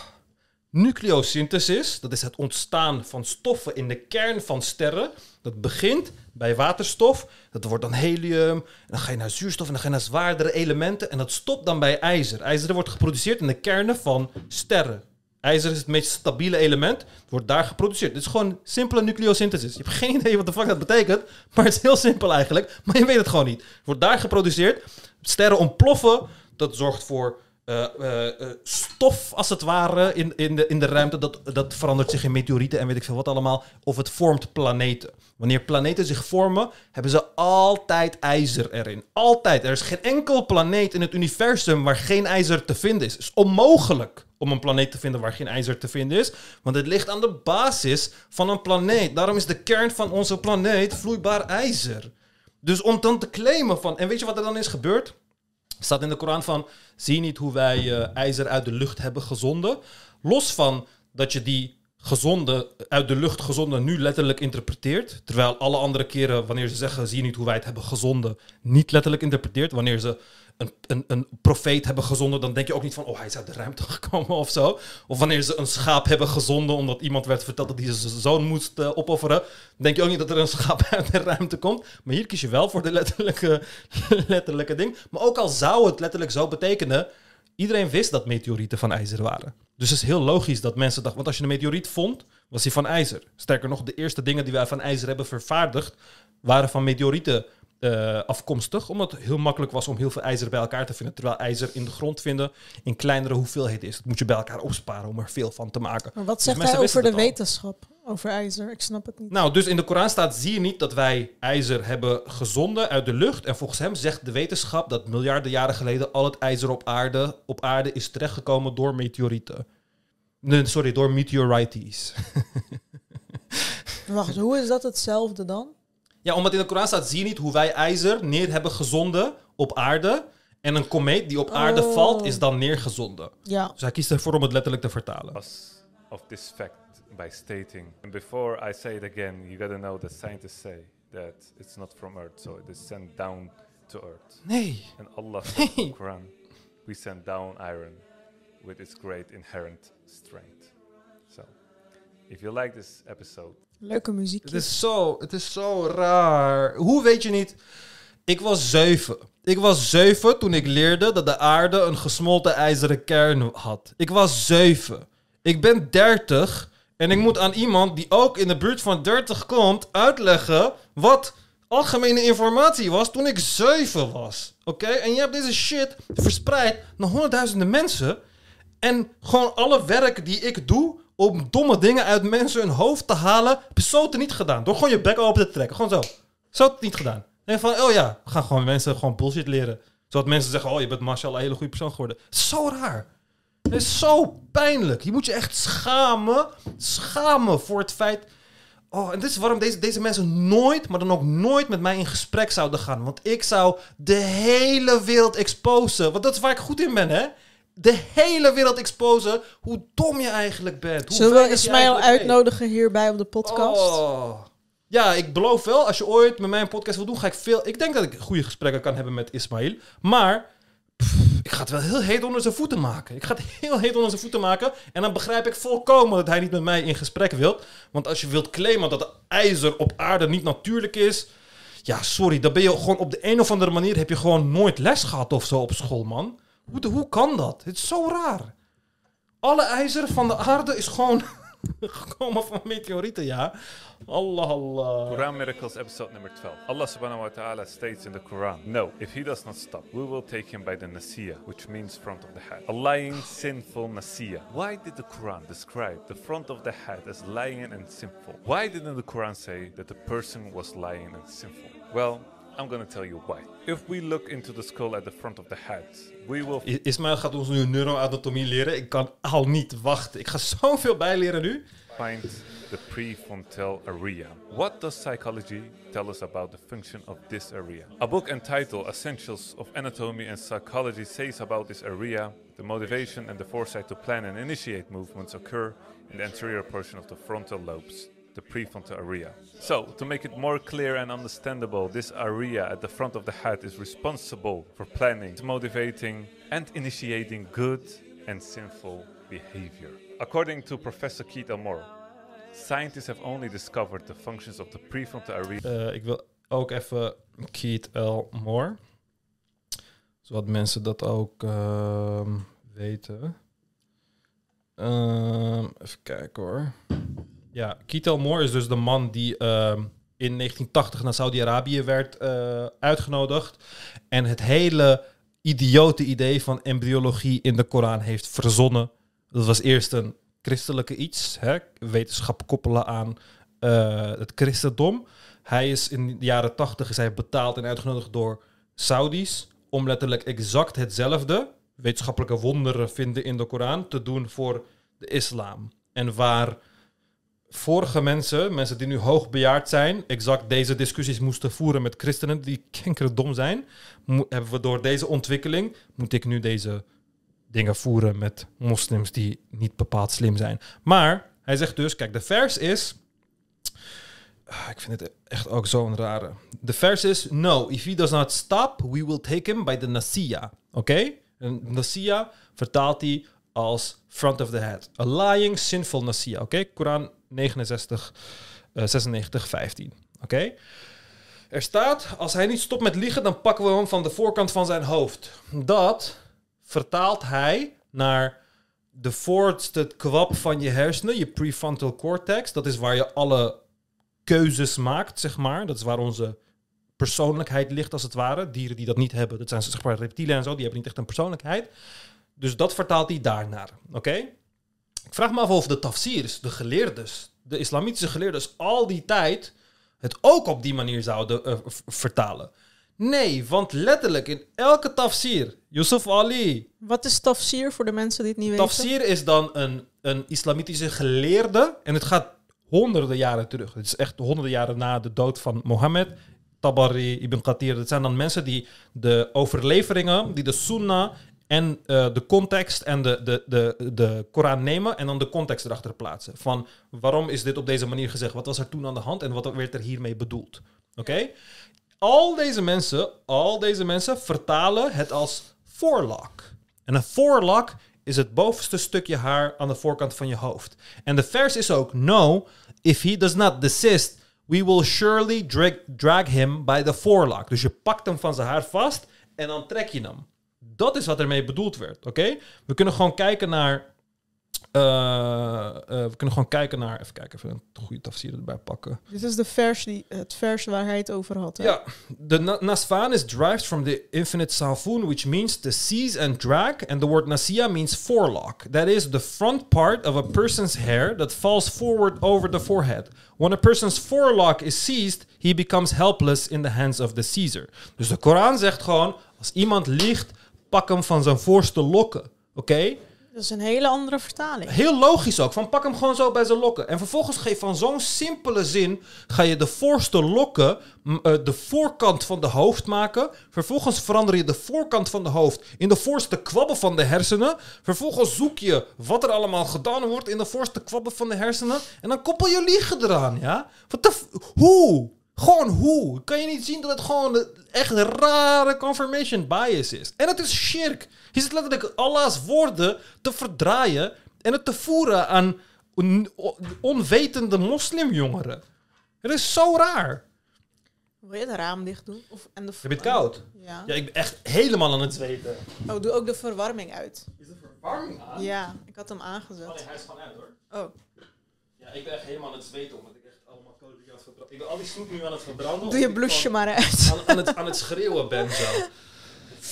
Nucleosynthesis, dat is het ontstaan van stoffen in de kern van sterren. Dat begint bij waterstof, dat wordt dan helium, en dan ga je naar zuurstof en dan ga je naar zwaardere elementen en dat stopt dan bij ijzer. IJzer wordt geproduceerd in de kernen van sterren. IJzer is het meest stabiele element, het wordt daar geproduceerd. Het is gewoon simpele nucleosynthesis. Je hebt geen idee wat de fuck dat betekent, maar het is heel simpel eigenlijk, maar je weet het gewoon niet. Het wordt daar geproduceerd, sterren ontploffen, dat zorgt voor eh, eh, eh, stof, als het ware, in, in, de, in de ruimte. Dat, dat verandert zich in meteorieten en weet ik veel wat allemaal. Of het vormt planeten. Wanneer planeten zich vormen, hebben ze altijd ijzer erin. Altijd. Er is geen enkel planeet in het universum waar geen ijzer te vinden is. Het is onmogelijk om een planeet te vinden waar geen ijzer te vinden is. Want het ligt aan de basis van een planeet. Daarom is de kern van onze planeet vloeibaar ijzer. Dus om dan te claimen van... En weet je wat er dan is gebeurd? staat in de Koran van... Zie niet hoe wij eh, ijzer uit de lucht hebben gezonden? Los van dat je die gezonde, uit de lucht gezonde nu letterlijk interpreteert. Terwijl alle andere keren, wanneer ze zeggen... Zie niet hoe wij het hebben gezonden? Niet letterlijk interpreteert. Wanneer ze een, een, een profeet hebben gezonden... dan denk je ook niet van... Oh, hij is uit de ruimte gekomen of zo. Of wanneer ze een schaap hebben gezonden... omdat iemand werd verteld dat hij zijn zoon moest eh, opofferen... dan denk je ook niet dat er een schaap uit de ruimte komt. Maar hier kies je wel voor de letterlijke, letterlijke ding. Maar ook al zou het letterlijk zo betekenen... Iedereen wist dat meteorieten van ijzer waren. Dus het is heel logisch dat mensen dachten... Want als je een meteoriet vond, was die van ijzer. Sterker nog, de eerste dingen die wij van ijzer hebben vervaardigd... waren van meteorieten eh, afkomstig. Omdat het heel makkelijk was om heel veel ijzer bij elkaar te vinden. Terwijl ijzer in de grond vinden in kleinere hoeveelheden is. Dat moet je bij elkaar opsparen om er veel van te maken. Maar wat Dus zegt hij over de wetenschap? Over ijzer? Ik snap het niet. Nou, dus in de Koran staat, zie je niet dat wij ijzer hebben gezonden uit de lucht. En volgens hem zegt de wetenschap dat miljarden jaren geleden al het ijzer op aarde, op aarde is terechtgekomen door meteorieten. Nee, sorry, door meteorites. Wacht, hoe is dat hetzelfde dan? Ja, omdat in de Koran staat, zie je niet hoe wij ijzer neer hebben gezonden op aarde. En een komeet die op aarde Oh. valt, is dan neergezonden. Ja. Dus hij kiest ervoor om het letterlijk te vertalen. of this fact by stating, and before I say it again, you gotta know that scientists say that it's not from Earth, so it is sent down to Earth. Nee. And Allah said in the Quran, we send down iron with its great inherent strength. So, if you like this episode, Leuke muziek. Het is zo, het is zo raar. Hoe weet je niet? Ik was zeven. Ik was zeven toen ik leerde dat de aarde een gesmolten ijzeren kern had. Ik was zeven. Ik ben dertig en ik moet aan iemand die ook in de buurt van 30 komt uitleggen wat algemene informatie was toen ik zeven was. Oké? En je hebt deze shit verspreid naar honderdduizenden mensen. En gewoon alle werk die ik doe om domme dingen uit mensen hun hoofd te halen, je zo te niet gedaan. Door gewoon je bek open te trekken. Gewoon zo. Zo te niet gedaan. En van, oh ja, we gaan gewoon mensen gewoon bullshit leren. Zodat mensen zeggen, oh je bent mashallah een hele goede persoon geworden. Zo raar. Het is zo pijnlijk. Je moet je echt schamen. Schamen voor het feit... Oh, en dit is waarom deze, deze mensen nooit, maar dan ook nooit met mij in gesprek zouden gaan. Want ik zou de hele wereld exposen. Want dat is waar ik goed in ben, hè? De hele wereld exposen hoe dom je eigenlijk bent. Hoe Zullen we Ismail weet. uitnodigen hierbij op de podcast? Oh. Ja, ik beloof wel, als je ooit met mij een podcast wil doen, ga ik veel... Ik denk dat ik goede gesprekken kan hebben met Ismail. Maar pff, ik ga het wel heel heet onder zijn voeten maken. Ik ga het heel heet onder zijn voeten maken. En dan begrijp ik volkomen dat hij niet met mij in gesprek wil. Want als je wilt claimen dat ijzer op aarde niet natuurlijk is... Ja, sorry, dan ben je gewoon op de een of andere manier... heb je gewoon nooit les gehad of zo op school, man. Hoe, hoe kan dat? Het is zo raar. Alle ijzer van de aarde is gewoon gekomen van meteorieten, ja. Allah, Allah. Quran Miracles episode number 12. Allah subhanahu wa ta'ala states in the Quran, No, if he does not stop, we will take him by the Nasiya, which means front of the head. A lying, sinful Nasiya. Why did the Quran describe the front of the head as lying and sinful? Why didn't the Quran say that the person was lying and sinful? Well, I'm gonna tell you why. If we look into the skull at the front of the head, we will Ismail gaat ons nu neuroanatomie leren. Ik kan al niet wachten. Ik ga zoveel bijleren nu. find the prefrontal area. What does psychology tell us about the function of this area? A book entitled Essentials of Anatomy and Psychology says about this area the motivation and the foresight to plan and initiate movements occur in the anterior portion of the frontal lobes. The prefrontal area. So, to make it more clear and understandable, this area at the front of the head is responsible for planning, motivating, and initiating good and sinful behavior. According to Professor Keith Elmore, scientists have only discovered the functions of the prefrontal area. Eh, ik wil ook even Keith L. Moore. Zodat mensen dat ook ehm, weten. Ehm, even kijken hoor. Ja, Keith L. Moore is dus de man die ehm, in 1980 naar Saudi-Arabië werd eh, uitgenodigd. En het hele idiote idee van embryologie in de Koran heeft verzonnen. Dat was eerst een christelijke iets, hè? wetenschap koppelen aan eh, het christendom. Hij is in de jaren tachtig is hij betaald en uitgenodigd door Saudis om letterlijk exact hetzelfde, wetenschappelijke wonderen vinden in de Koran, te doen voor de islam. En waar vorige mensen, mensen die nu hoogbejaard zijn, exact deze discussies moesten voeren met christenen die dom zijn, hebben we door deze ontwikkeling, moet ik nu deze dingen voeren met moslims die niet bepaald slim zijn. Maar hij zegt dus, kijk, de vers is, Ah, ik vind het echt ook zo'n rare. De vers is, no, if he does not stop, we will take him by the nasiya. Oké? En nasiya vertaalt hij als front of the head. A lying, sinful nasiya. Oké? Koran 69, eh, 96, 15. Oké? Er staat, als hij niet stopt met liegen, dan pakken we hem van de voorkant van zijn hoofd. Dat vertaalt hij naar de voorste kwap van je hersenen, je prefrontal cortex. Dat is waar je alle keuzes maakt, zeg maar. Dat is waar onze persoonlijkheid ligt, als het ware. Dieren die dat niet hebben, dat zijn zeg maar reptielen en zo, die hebben niet echt een persoonlijkheid. Dus dat vertaalt hij daarnaar, oké? Ik vraag me af of de tafsirs, de geleerdes, de islamitische geleerdes, al die tijd het ook op die manier zouden eh, vertalen. Nee, want letterlijk in elke tafsir, Yusuf Ali, Wat is tafsir voor de mensen die het niet weten? Tafsir is dan een, een islamitische geleerde. En het gaat honderden jaren terug. Het is echt honderden jaren na de dood van Mohammed. Tabari, Ibn Kathir. Dat zijn dan mensen die de overleveringen, die de sunnah en eh, de context en de, de, de, de Koran nemen en dan de context erachter plaatsen. Van waarom is dit op deze manier gezegd? Wat was er toen aan de hand en wat werd er hiermee bedoeld? Oké? Al deze mensen, al deze mensen vertalen het als forelock. En een forelock is het bovenste stukje haar aan de voorkant van je hoofd. En de vers is ook: No, if he does not desist, we will surely drag, drag him by the forelock. Dus je pakt hem van zijn haar vast en dan trek je hem. Dat is wat ermee bedoeld werd, oké? We kunnen gewoon kijken naar. eh, eh, we kunnen gewoon kijken naar. Even kijken, even een goede tafsir erbij pakken. Dit is de vers die, het vers waar hij het over had. Hè? Ja, the na- nasfaan is derived from the infinite salfoon, which means to seize and drag, and the word nasia means forelock. That is the front part of a person's hair that falls forward over the forehead. When a person's forelock is seized, he becomes helpless in the hands of the seizer. Dus de Koran zegt gewoon, als iemand liegt, pak hem van zijn voorste lokken. Oké? Dat is een hele andere vertaling. Heel logisch ook. Van pak hem gewoon zo bij zijn lokken. En vervolgens ga je van zo'n simpele zin... ga je de voorste lokken eh, de voorkant van de hoofd maken. Vervolgens verander je de voorkant van de hoofd... in de voorste kwabben van de hersenen. Vervolgens zoek je wat er allemaal gedaan wordt... in de voorste kwabben van de hersenen. En dan koppel je liegen eraan, ja? Wat de... Hoe? Gewoon hoe? Kan je niet zien dat het gewoon een echt rare confirmation bias is? En het is shirk. Je zit letterlijk Allah's woorden te verdraaien en het te voeren aan on- onwetende moslimjongeren. Het is zo raar. Wil je het raam dicht doen? Of, en de Heb je het koud? Ja. Ja, ik ben echt helemaal aan het zweten. Oh, doe ook de verwarming uit. Is de verwarming aan? Ja, ik had hem aangezet. hij is gewoon uit hoor. Oh, Ja, ik ben echt helemaal aan het zweten omdat ik verbranden. Ik ben al die snoep nu aan het verbranden. doe je omdat blusje maar uit. Aan, aan, het, aan het schreeuwen ben zo.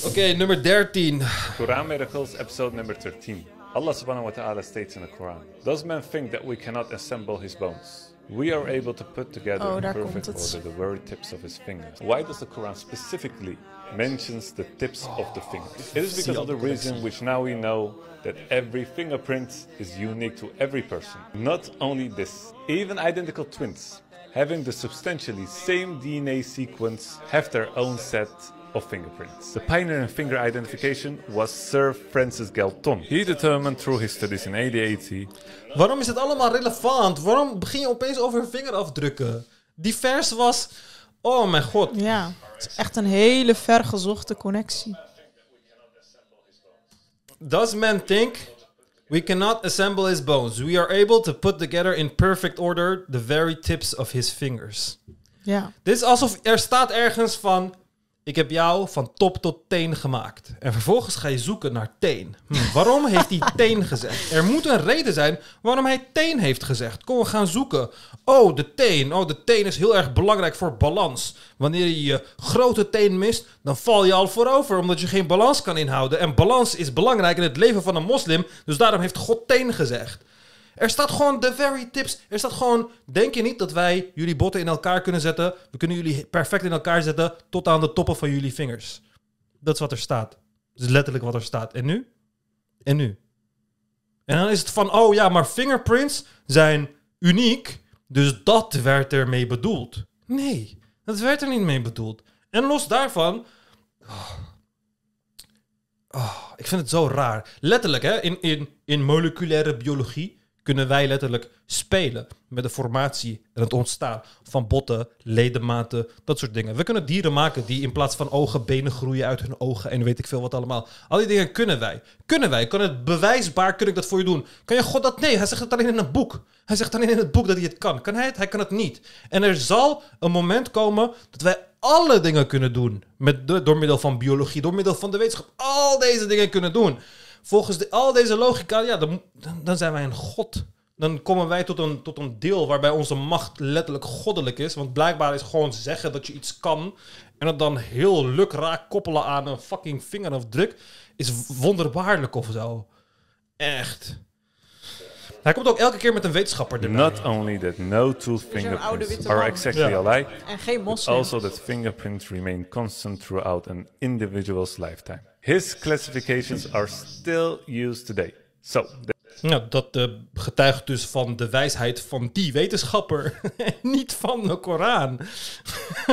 Oké, nummer 13. Quran Miracles, episode number 13. Allah subhanahu wa ta'ala states in the Quran Does man think that we cannot assemble his bones? We are able to put together Oh, in perfect order the very tips of his fingers. Why does the Quran specifically mentions the tips of the fingers? It is because of the reason which now we know that every fingerprint is unique to every person. Not only this, even identical twins having the substantially same DNA sequence have their own set of fingerprints. The pioneer in finger identification was Sir Francis Galton. He determined through his studies in 1880 Waarom is het allemaal relevant? Waarom begin je opeens over vingerafdrukken? Die vers was... Oh mijn god. Ja, het is echt een hele vergezochte connectie. Does man think we cannot assemble his bones? We are able to put together in perfect order the very tips of his fingers. Ja. Dit is alsof er staat ergens van... ik heb jou van top tot teen gemaakt. En vervolgens ga je zoeken naar teen. Hm, waarom heeft hij teen gezegd? Er moet een reden zijn waarom hij teen heeft gezegd. Kom, we gaan zoeken. Oh, de teen. Oh, de teen is heel erg belangrijk voor balans. Wanneer je je grote teen mist, dan val je al voorover, omdat je geen balans kan inhouden. En balans is belangrijk in het leven van een moslim, dus daarom heeft God teen gezegd. Er staat gewoon the very tips. Er staat gewoon, denk je niet dat wij jullie botten in elkaar kunnen zetten? We kunnen jullie perfect in elkaar zetten tot aan de toppen van jullie vingers. Dat is wat er staat. Dat is letterlijk wat er staat. En nu? En nu? En dan is het van, oh ja, maar fingerprints zijn uniek, dus dat werd ermee bedoeld. Nee, dat werd er niet mee bedoeld. En los daarvan, Oh, ik vind het zo raar. Letterlijk, hè, in, in, in moleculaire biologie kunnen wij letterlijk spelen met de formatie en het ontstaan van botten, ledematen, dat soort dingen. We kunnen dieren maken die in plaats van ogen benen groeien uit hun ogen en weet ik veel wat allemaal. Al die dingen kunnen wij. Kunnen wij? Kan het bewijsbaar, kun ik dat voor je doen? Kan je God dat? Nee, hij zegt het alleen in een boek. Hij zegt alleen in het boek dat hij het kan. Kan hij het? Hij kan het niet. En er zal een moment komen dat wij alle dingen kunnen doen. Met door middel van biologie, door middel van de wetenschap. Al deze dingen kunnen doen. Volgens de, al deze logica, ja, dan, dan, dan zijn wij een god. Dan komen wij tot een, tot een deel waarbij onze macht letterlijk goddelijk is. Want blijkbaar is gewoon zeggen dat je iets kan. En het dan heel lukraak koppelen aan een fucking vingerafdruk. Is wonderbaarlijk of zo. Echt. Hij komt ook elke keer met een wetenschapper erbij. Not only that no two fingerprints are exactly Ja. alike, En geen but moslim. also that fingerprints remain constant throughout an individual's lifetime. His classifications are still used today. The Nou, dat eh, getuigt dus van de wijsheid van die wetenschapper. en niet van de Koran.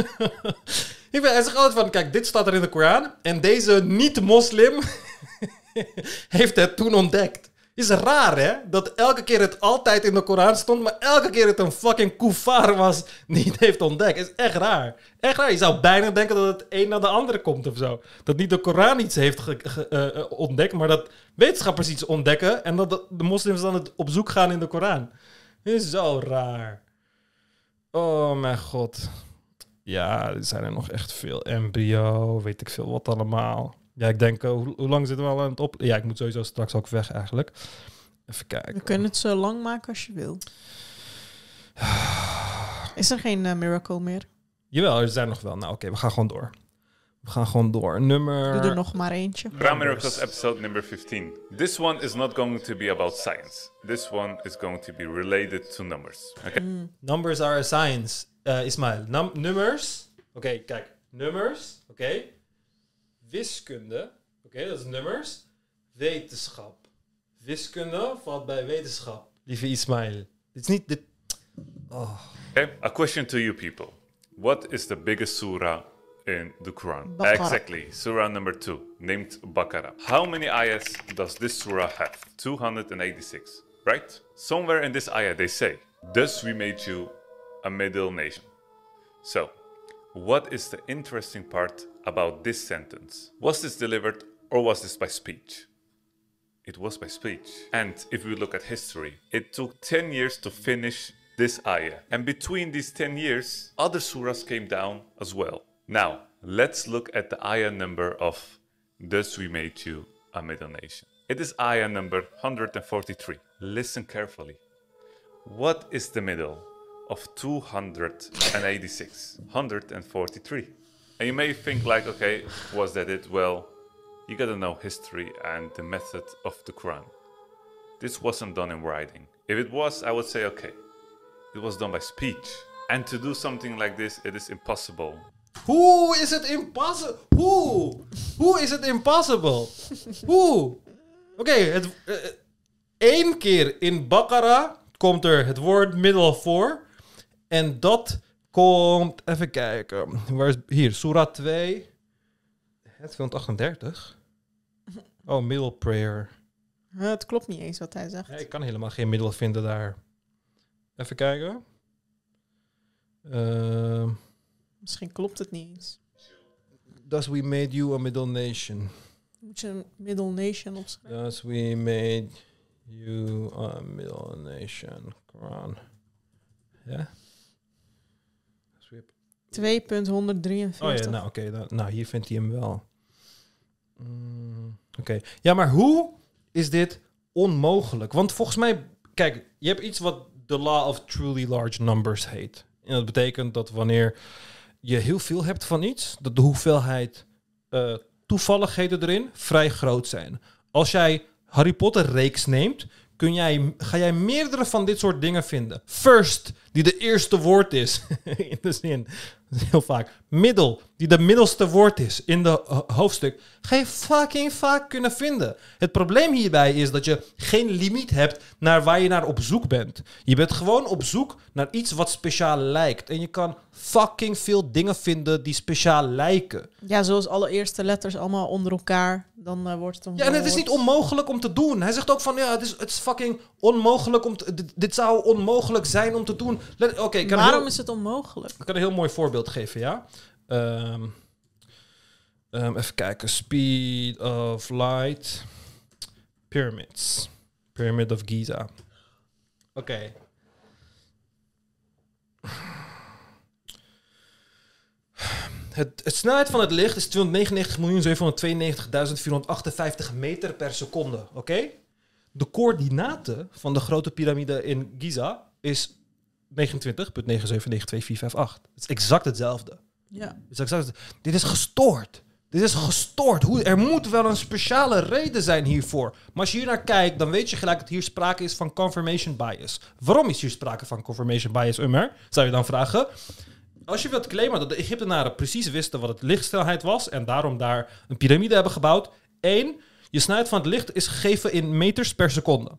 Ik ben, hij zegt altijd van, kijk, dit staat er in de Koran. En deze niet-moslim heeft het toen ontdekt. Is raar, hè? Dat elke keer het altijd in de Koran stond, maar elke keer het een fucking koefar was die het heeft ontdekt. Is echt raar. Echt raar. Je zou bijna denken dat het een naar de andere komt of zo. Dat niet de Koran iets heeft eh, eh, ontdekt, maar dat wetenschappers iets ontdekken en dat de, de moslims dan het op zoek gaan in de Koran. Is zo raar. Oh mijn god. Ja, er zijn er nog echt veel. Embryo, weet ik veel wat allemaal. Ja, ik denk, eh, hoe, hoe lang zitten we al aan het op? Ja, ik moet sowieso straks ook weg eigenlijk. Even kijken. We kunnen het zo lang maken als je wil. Is er geen eh, miracle meer? Jawel, er zijn nog wel. Nou, oké, we gaan gewoon door. We gaan gewoon door. Nummer... Doe er nog maar eentje. Quran Miracles episode number 15. This one is not going to be about science. This one is going to be related to numbers. Okay. Numbers are a science. Eh Ismail, num- nummers. Oké, kijk. Nummers. Oké. Wiskunde. Oké, dat is nummers. Wetenschap. Wiskunde valt bij wetenschap. Lieve Ismail. Dit is niet... Dit... Oh. Okay, a question to you people. What is the biggest surah in the Quran? Baqarah. Exactly, surah number 2, named Baqarah. How many ayahs does this surah have? 286, right? Somewhere in this ayah they say, Thus we made you a middle nation. So, what is the interesting part about this sentence? Was this delivered or was this by speech? It was by speech. And if we look at history, it took 10 years to finish this ayah. And between these 10 years, other surahs came down as well. Now, let's look at the ayah number of Thus We Made You a Middle Nation. It is ayah number 143. Listen carefully. What is the middle of 286? 143. And you may think like, okay, was that it? Well, you gotta know history and the method of the Quran. This wasn't done in writing. If it was, I would say okay. It was done by speech. And to do something like this, it is impossible. Who is it impossible? Who? Hoe is het impossible? Hoe? Oké, het eh, één keer in Baqarah komt er het woord middel voor. En dat komt... Even kijken. Waar is... Hier, Surah 2. Het 238. Oh, middle prayer. Het klopt niet eens wat hij zegt. Ja, ik kan helemaal geen middel vinden daar. Even kijken. Ehm Misschien klopt het niet eens. Thus we made you a middle nation. Moet je een middle nation opschrijven? Thus we made you a middle nation. Quran. Ja? 2.143. Oh ja, nou oké. nou, hier vindt hij hem wel. Mm, oké. Ja, maar hoe is dit onmogelijk? Want volgens mij, kijk, je hebt iets wat de law of truly large numbers heet. En dat betekent dat wanneer je heel veel hebt van iets, dat de hoeveelheid eh, toevalligheden erin vrij groot zijn. Als jij Harry Potter reeks neemt, kun jij, ga jij meerdere van dit soort dingen vinden. First, die de eerste woord is. in de zin, heel vaak. Middel, die de middelste woord is in de ho- hoofdstuk. Ga je fucking vaak kunnen vinden. Het probleem hierbij is dat je geen limiet hebt naar waar je naar op zoek bent. Je bent gewoon op zoek naar iets wat speciaal lijkt. En je kan fucking veel dingen vinden die speciaal lijken. Ja, zoals alle eerste letters allemaal onder elkaar. Dan eh, wordt het een Ja, en het is niet onmogelijk om te doen. Hij zegt ook van, ja, het is, het is fucking onmogelijk om te, dit, dit zou onmogelijk zijn om te doen. Oké, Waarom heel- is het onmogelijk? ik kan een heel mooi voorbeeld geven, ja. Ehm, ehm, even kijken. Speed of light. Pyramids. Pyramid of Giza. Oké. Het, het snelheid van het licht is 299.792.458 meter per seconde. Oké? De coördinaten van de grote piramide in Giza is 29.9792458. Het is exact hetzelfde. Ja. Het exact Dit is gestoord. Dit is gestoord. Hoe, er moet wel een speciale reden zijn hiervoor. Maar als je hier naar kijkt, dan weet je gelijk dat hier sprake is van confirmation bias. Waarom is hier sprake van confirmation bias, Ummer? Zou je dan vragen. Als je wilt claimen dat de Egyptenaren precies wisten wat het lichtsnelheid was en daarom daar een piramide hebben gebouwd. één, je snelheid van het licht is gegeven in meters per seconde.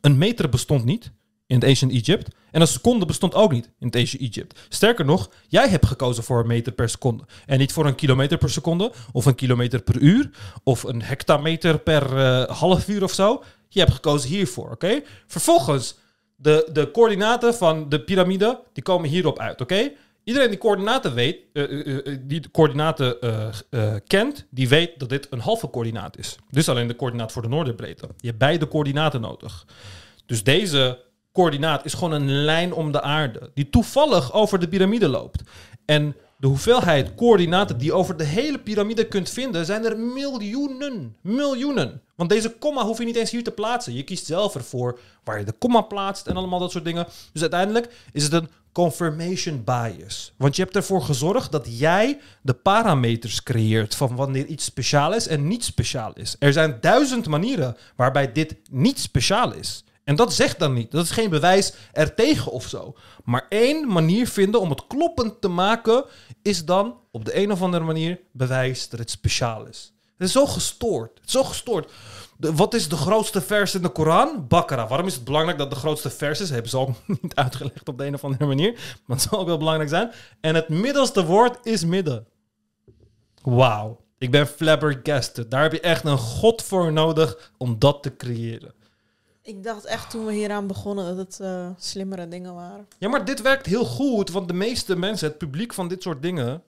Een meter bestond niet in het ancient Egypt. En een seconde bestond ook niet in het ancient Egypt. Sterker nog, jij hebt gekozen voor een meter per seconde. En niet voor een kilometer per seconde, of een kilometer per uur, of een hectameter per eh, half uur of zo. Je hebt gekozen hiervoor, oké? Vervolgens, de, de coördinaten van de piramide, die komen hierop uit, oké? Iedereen die coördinaten weet, eh, eh, die de coördinaten kent, die weet dat dit een halve coördinaat is. Dus alleen de coördinaat voor de noorderbreedte. Je hebt beide coördinaten nodig. Dus deze coördinaat is gewoon een lijn om de aarde, die toevallig over de piramide loopt. En de hoeveelheid coördinaten die je over de hele piramide kunt vinden, zijn er miljoenen. Miljoenen. Want deze komma hoef je niet eens hier te plaatsen. Je kiest zelf ervoor waar je de komma plaatst en allemaal dat soort dingen. Dus uiteindelijk is het een confirmation bias. Want je hebt ervoor gezorgd dat jij de parameters creëert van wanneer iets speciaal is en niet speciaal is. Er zijn duizend manieren waarbij dit niet speciaal is. En dat zegt dan niet. Dat is geen bewijs ertegen of zo. Maar één manier vinden om het kloppend te maken is dan op de een of andere manier bewijs dat het speciaal is. Het is zo gestoord. Het is zo gestoord. Wat is de grootste vers in de Koran? Bakara. Waarom is het belangrijk dat de grootste vers is? Hebben ze ook niet uitgelegd op de een of andere manier. Maar het zal ook wel belangrijk zijn. En het middelste woord is midden. Wauw. Ik ben flabbergasted. Daar heb je echt een god voor nodig om dat te creëren. Ik dacht echt toen we hieraan begonnen dat het eh, slimmere dingen waren. Ja, maar dit werkt heel goed, want de meeste mensen, het publiek van dit soort dingen...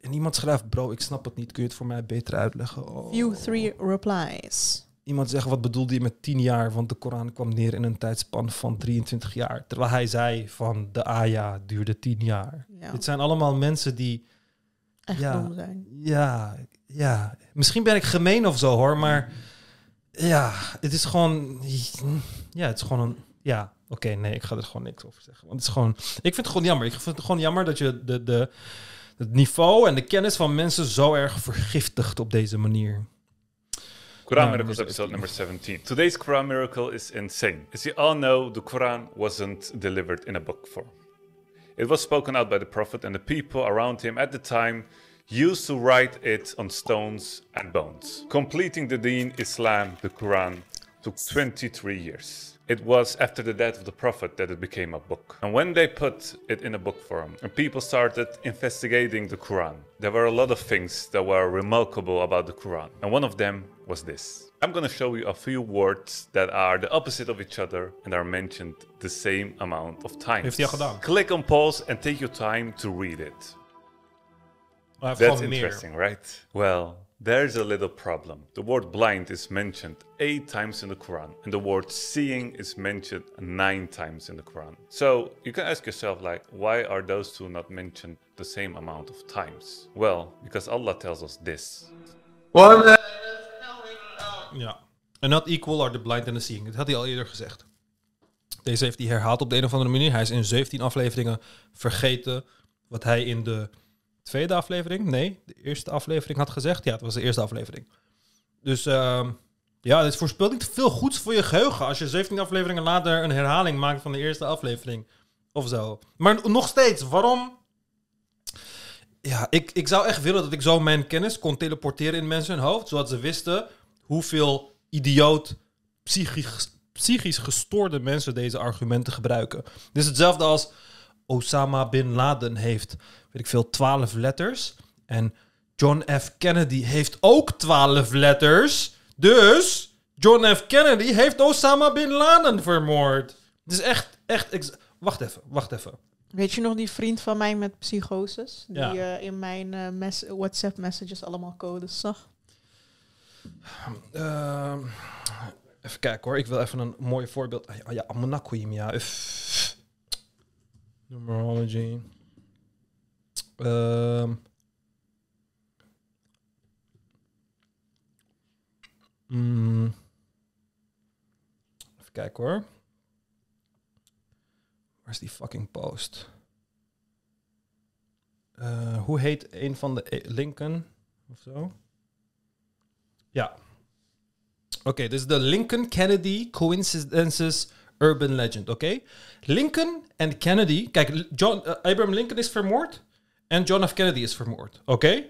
En iemand schrijft, bro, ik snap het niet, kun je het voor mij beter uitleggen? Oh. View 3 replies. Iemand zegt, wat bedoelde je met 10 jaar? Want de Koran kwam neer in een tijdspan van 23 jaar. Terwijl hij zei van de Aya duurde 10 jaar. Ja, Dit zijn allemaal mensen die, echt ja. dom zijn. ja, ja, misschien ben ik gemeen of zo hoor, maar ja, het is gewoon, ja, het is gewoon een, ja, oké, nee, ik ga er gewoon niks over zeggen. Want het is gewoon, ik vind het gewoon jammer. Ik vind het gewoon jammer dat je de, de, het niveau en de kennis van mensen zo erg vergiftigt op deze manier. Quran Miracles episode number 17. Today's Quran miracle is insane. As you all know, the Quran wasn't delivered in a book form. It was spoken out by the Prophet, and the people around him at the time used to write it on stones and bones. Completing the deen Islam, the Quran, took 23 years. It was after the death of the Prophet that it became a book. And when they put it in a book form, and people started investigating the Quran, there were a lot of things that were remarkable about the Quran. And one of them was this. I'm going to show you a few words that are the opposite of each other and are mentioned the same amount of times. Heeft hij al gedaan? Click on pause and take your time to read it. Heeft That's interesting, right? Well, there's a little problem. The word blind is mentioned eight times in the Quran, and the word seeing is mentioned nine times in the Quran. So you can ask yourself, like, why are those two not mentioned the same amount of times? Well, because Allah tells us this. Ja. And not equal are the blind and the seeing. Dat had hij al eerder gezegd. Deze heeft hij herhaald op de een of andere manier. Hij is in 17 afleveringen vergeten wat hij in de tweede aflevering, nee, de eerste aflevering had gezegd. Ja, het was de eerste aflevering. Dus ehm, ja, dit voorspelt niet veel goeds voor je geheugen als je 17 afleveringen later een herhaling maakt van de eerste aflevering of zo. Maar nog steeds, waarom? Ja, ik, ik zou echt willen dat ik zo mijn kennis kon teleporteren in mensen hun hoofd, zodat ze wisten hoeveel idioot, psychisch, psychisch gestoorde mensen deze argumenten gebruiken. Dit is hetzelfde als Osama Bin Laden heeft, weet ik veel, 12 letters. En John F. Kennedy heeft ook 12 letters. Dus John F. Kennedy heeft Osama Bin Laden vermoord. Het is echt, echt... Wacht even, wacht even. Weet je nog die vriend van mij met psychoses? Die Ja. eh, in mijn eh, mes- WhatsApp messages allemaal codes zag. Ehm, even kijken hoor, ik wil even een mooi voorbeeld. Ah, ja, Oh ja. Numerology. Ehm. Mm. Even kijken hoor. Waar is die fucking post? Eh, hoe heet een van de e- Lincoln of zo? Ja. Oké, dit is de Lincoln Kennedy Coincidences Urban Legend, oké? Lincoln en Kennedy... Kijk, John, eh, Abraham Lincoln is vermoord en John F. Kennedy is vermoord, oké?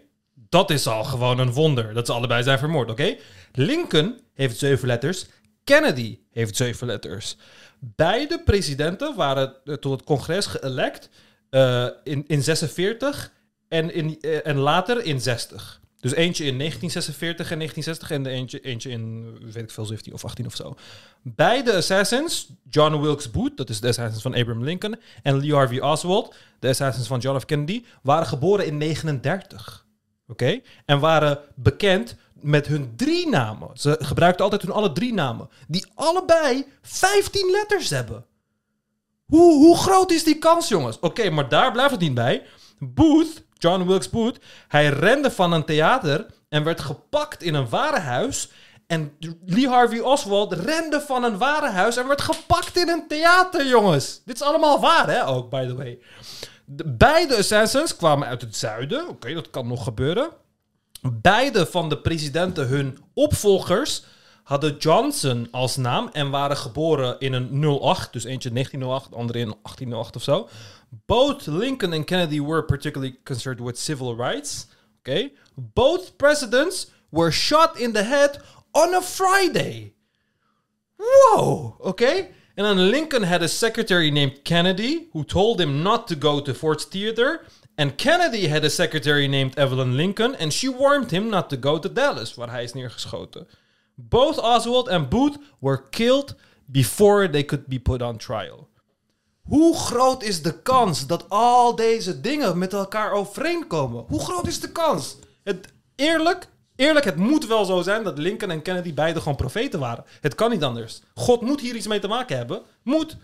Dat is al gewoon een wonder, dat ze allebei zijn vermoord, oké? Lincoln heeft zeven letters, Kennedy heeft zeven letters. Beide presidenten waren eh, tot het congres geëlect eh, in, in 46 en, in, en later in 60. Dus eentje in 1946 en 1960 en eentje, eentje in, weet ik veel, 17 of 18 of zo. Beide assassins, John Wilkes Booth, dat is de assassin van Abraham Lincoln, en Lee Harvey Oswald, de assassins van John F. Kennedy, waren geboren in 39. Oké? En waren bekend met hun drie namen. Ze gebruikten altijd hun alle drie namen, die allebei 15 letters hebben. Hoe, hoe groot is die kans, jongens? Oké, maar daar blijft het niet bij. Booth, John Wilkes Booth, hij rende van een theater en werd gepakt in een warenhuis. En Lee Harvey Oswald rende van een warenhuis en werd gepakt in een theater, jongens. Dit is allemaal waar, hè? Ook, by the way. De, beide assassins kwamen uit het zuiden. Oké, dat kan nog gebeuren. Beide van de presidenten, hun opvolgers, hadden Johnson als naam en waren geboren in een 08. Dus eentje in 1908, de andere in 1808 of zo. Both Lincoln and Kennedy were particularly concerned with civil rights. Okay. Both presidents were shot in the head on a Friday. Whoa, okay? And then Lincoln had a secretary named Kennedy who told him not to go to Ford's Theater. And Kennedy had a secretary named Evelyn Lincoln and she warned him not to go to Dallas, waar hij is neergeschoten. Both Oswald and Booth were killed before they could be put on trial. Hoe groot is de kans dat al deze dingen met elkaar overeenkomen? Hoe groot is de kans? Het, eerlijk, eerlijk, het moet wel zo zijn dat Lincoln en Kennedy beide gewoon profeten waren. Het kan niet anders. God moet hier iets mee te maken hebben. Moet.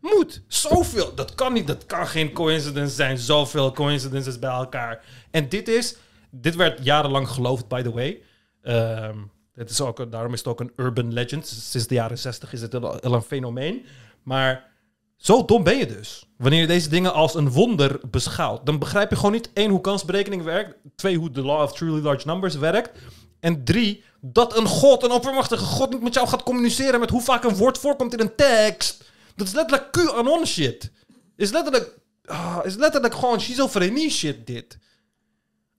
Moet. Zoveel. Dat kan niet. Dat kan geen coincidence zijn. Zoveel coincidences bij elkaar. En dit is... Dit werd jarenlang geloofd, by the way. Ehm, het is ook, daarom is het ook een urban legend. Sinds de jaren 60 is het al een fenomeen. Maar zo dom ben je dus. Wanneer je deze dingen als een wonder beschouwt. Dan begrijp je gewoon niet één, hoe kansberekening werkt. Twee, hoe de law of truly large numbers werkt. En drie, dat een god, een oppermachtige god niet met jou gaat communiceren met hoe vaak een woord voorkomt in een tekst. Dat is letterlijk QAnon shit. Is letterlijk, ah, is letterlijk gewoon schizofrenie shit dit.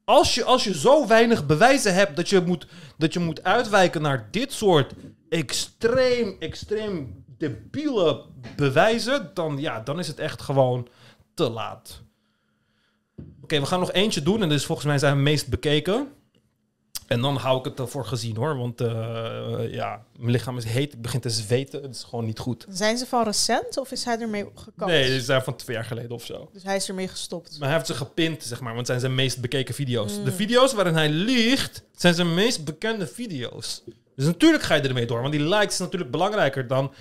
Als je, als je zo weinig bewijzen hebt dat je, moet, dat je moet uitwijken naar dit soort extreem, extreem debiele bewijzen, dan, ja, dan is het echt gewoon te laat. Oké, we gaan nog eentje doen en dit is volgens mij zijn meest bekeken. En dan hou ik het ervoor gezien hoor. Want eh, ja, mijn lichaam is heet. Ik begin te zweten. Het is gewoon niet goed. Zijn ze van recent of is hij ermee gekapt? Nee, die zijn van twee jaar geleden of zo. Dus hij is ermee gestopt. Maar hij heeft ze gepind, zeg maar. Want het zijn zijn meest bekeken video's. Mm. De video's waarin hij liegt, zijn zijn meest bekende video's. Dus natuurlijk ga je ermee door. Want die likes is natuurlijk belangrijker dan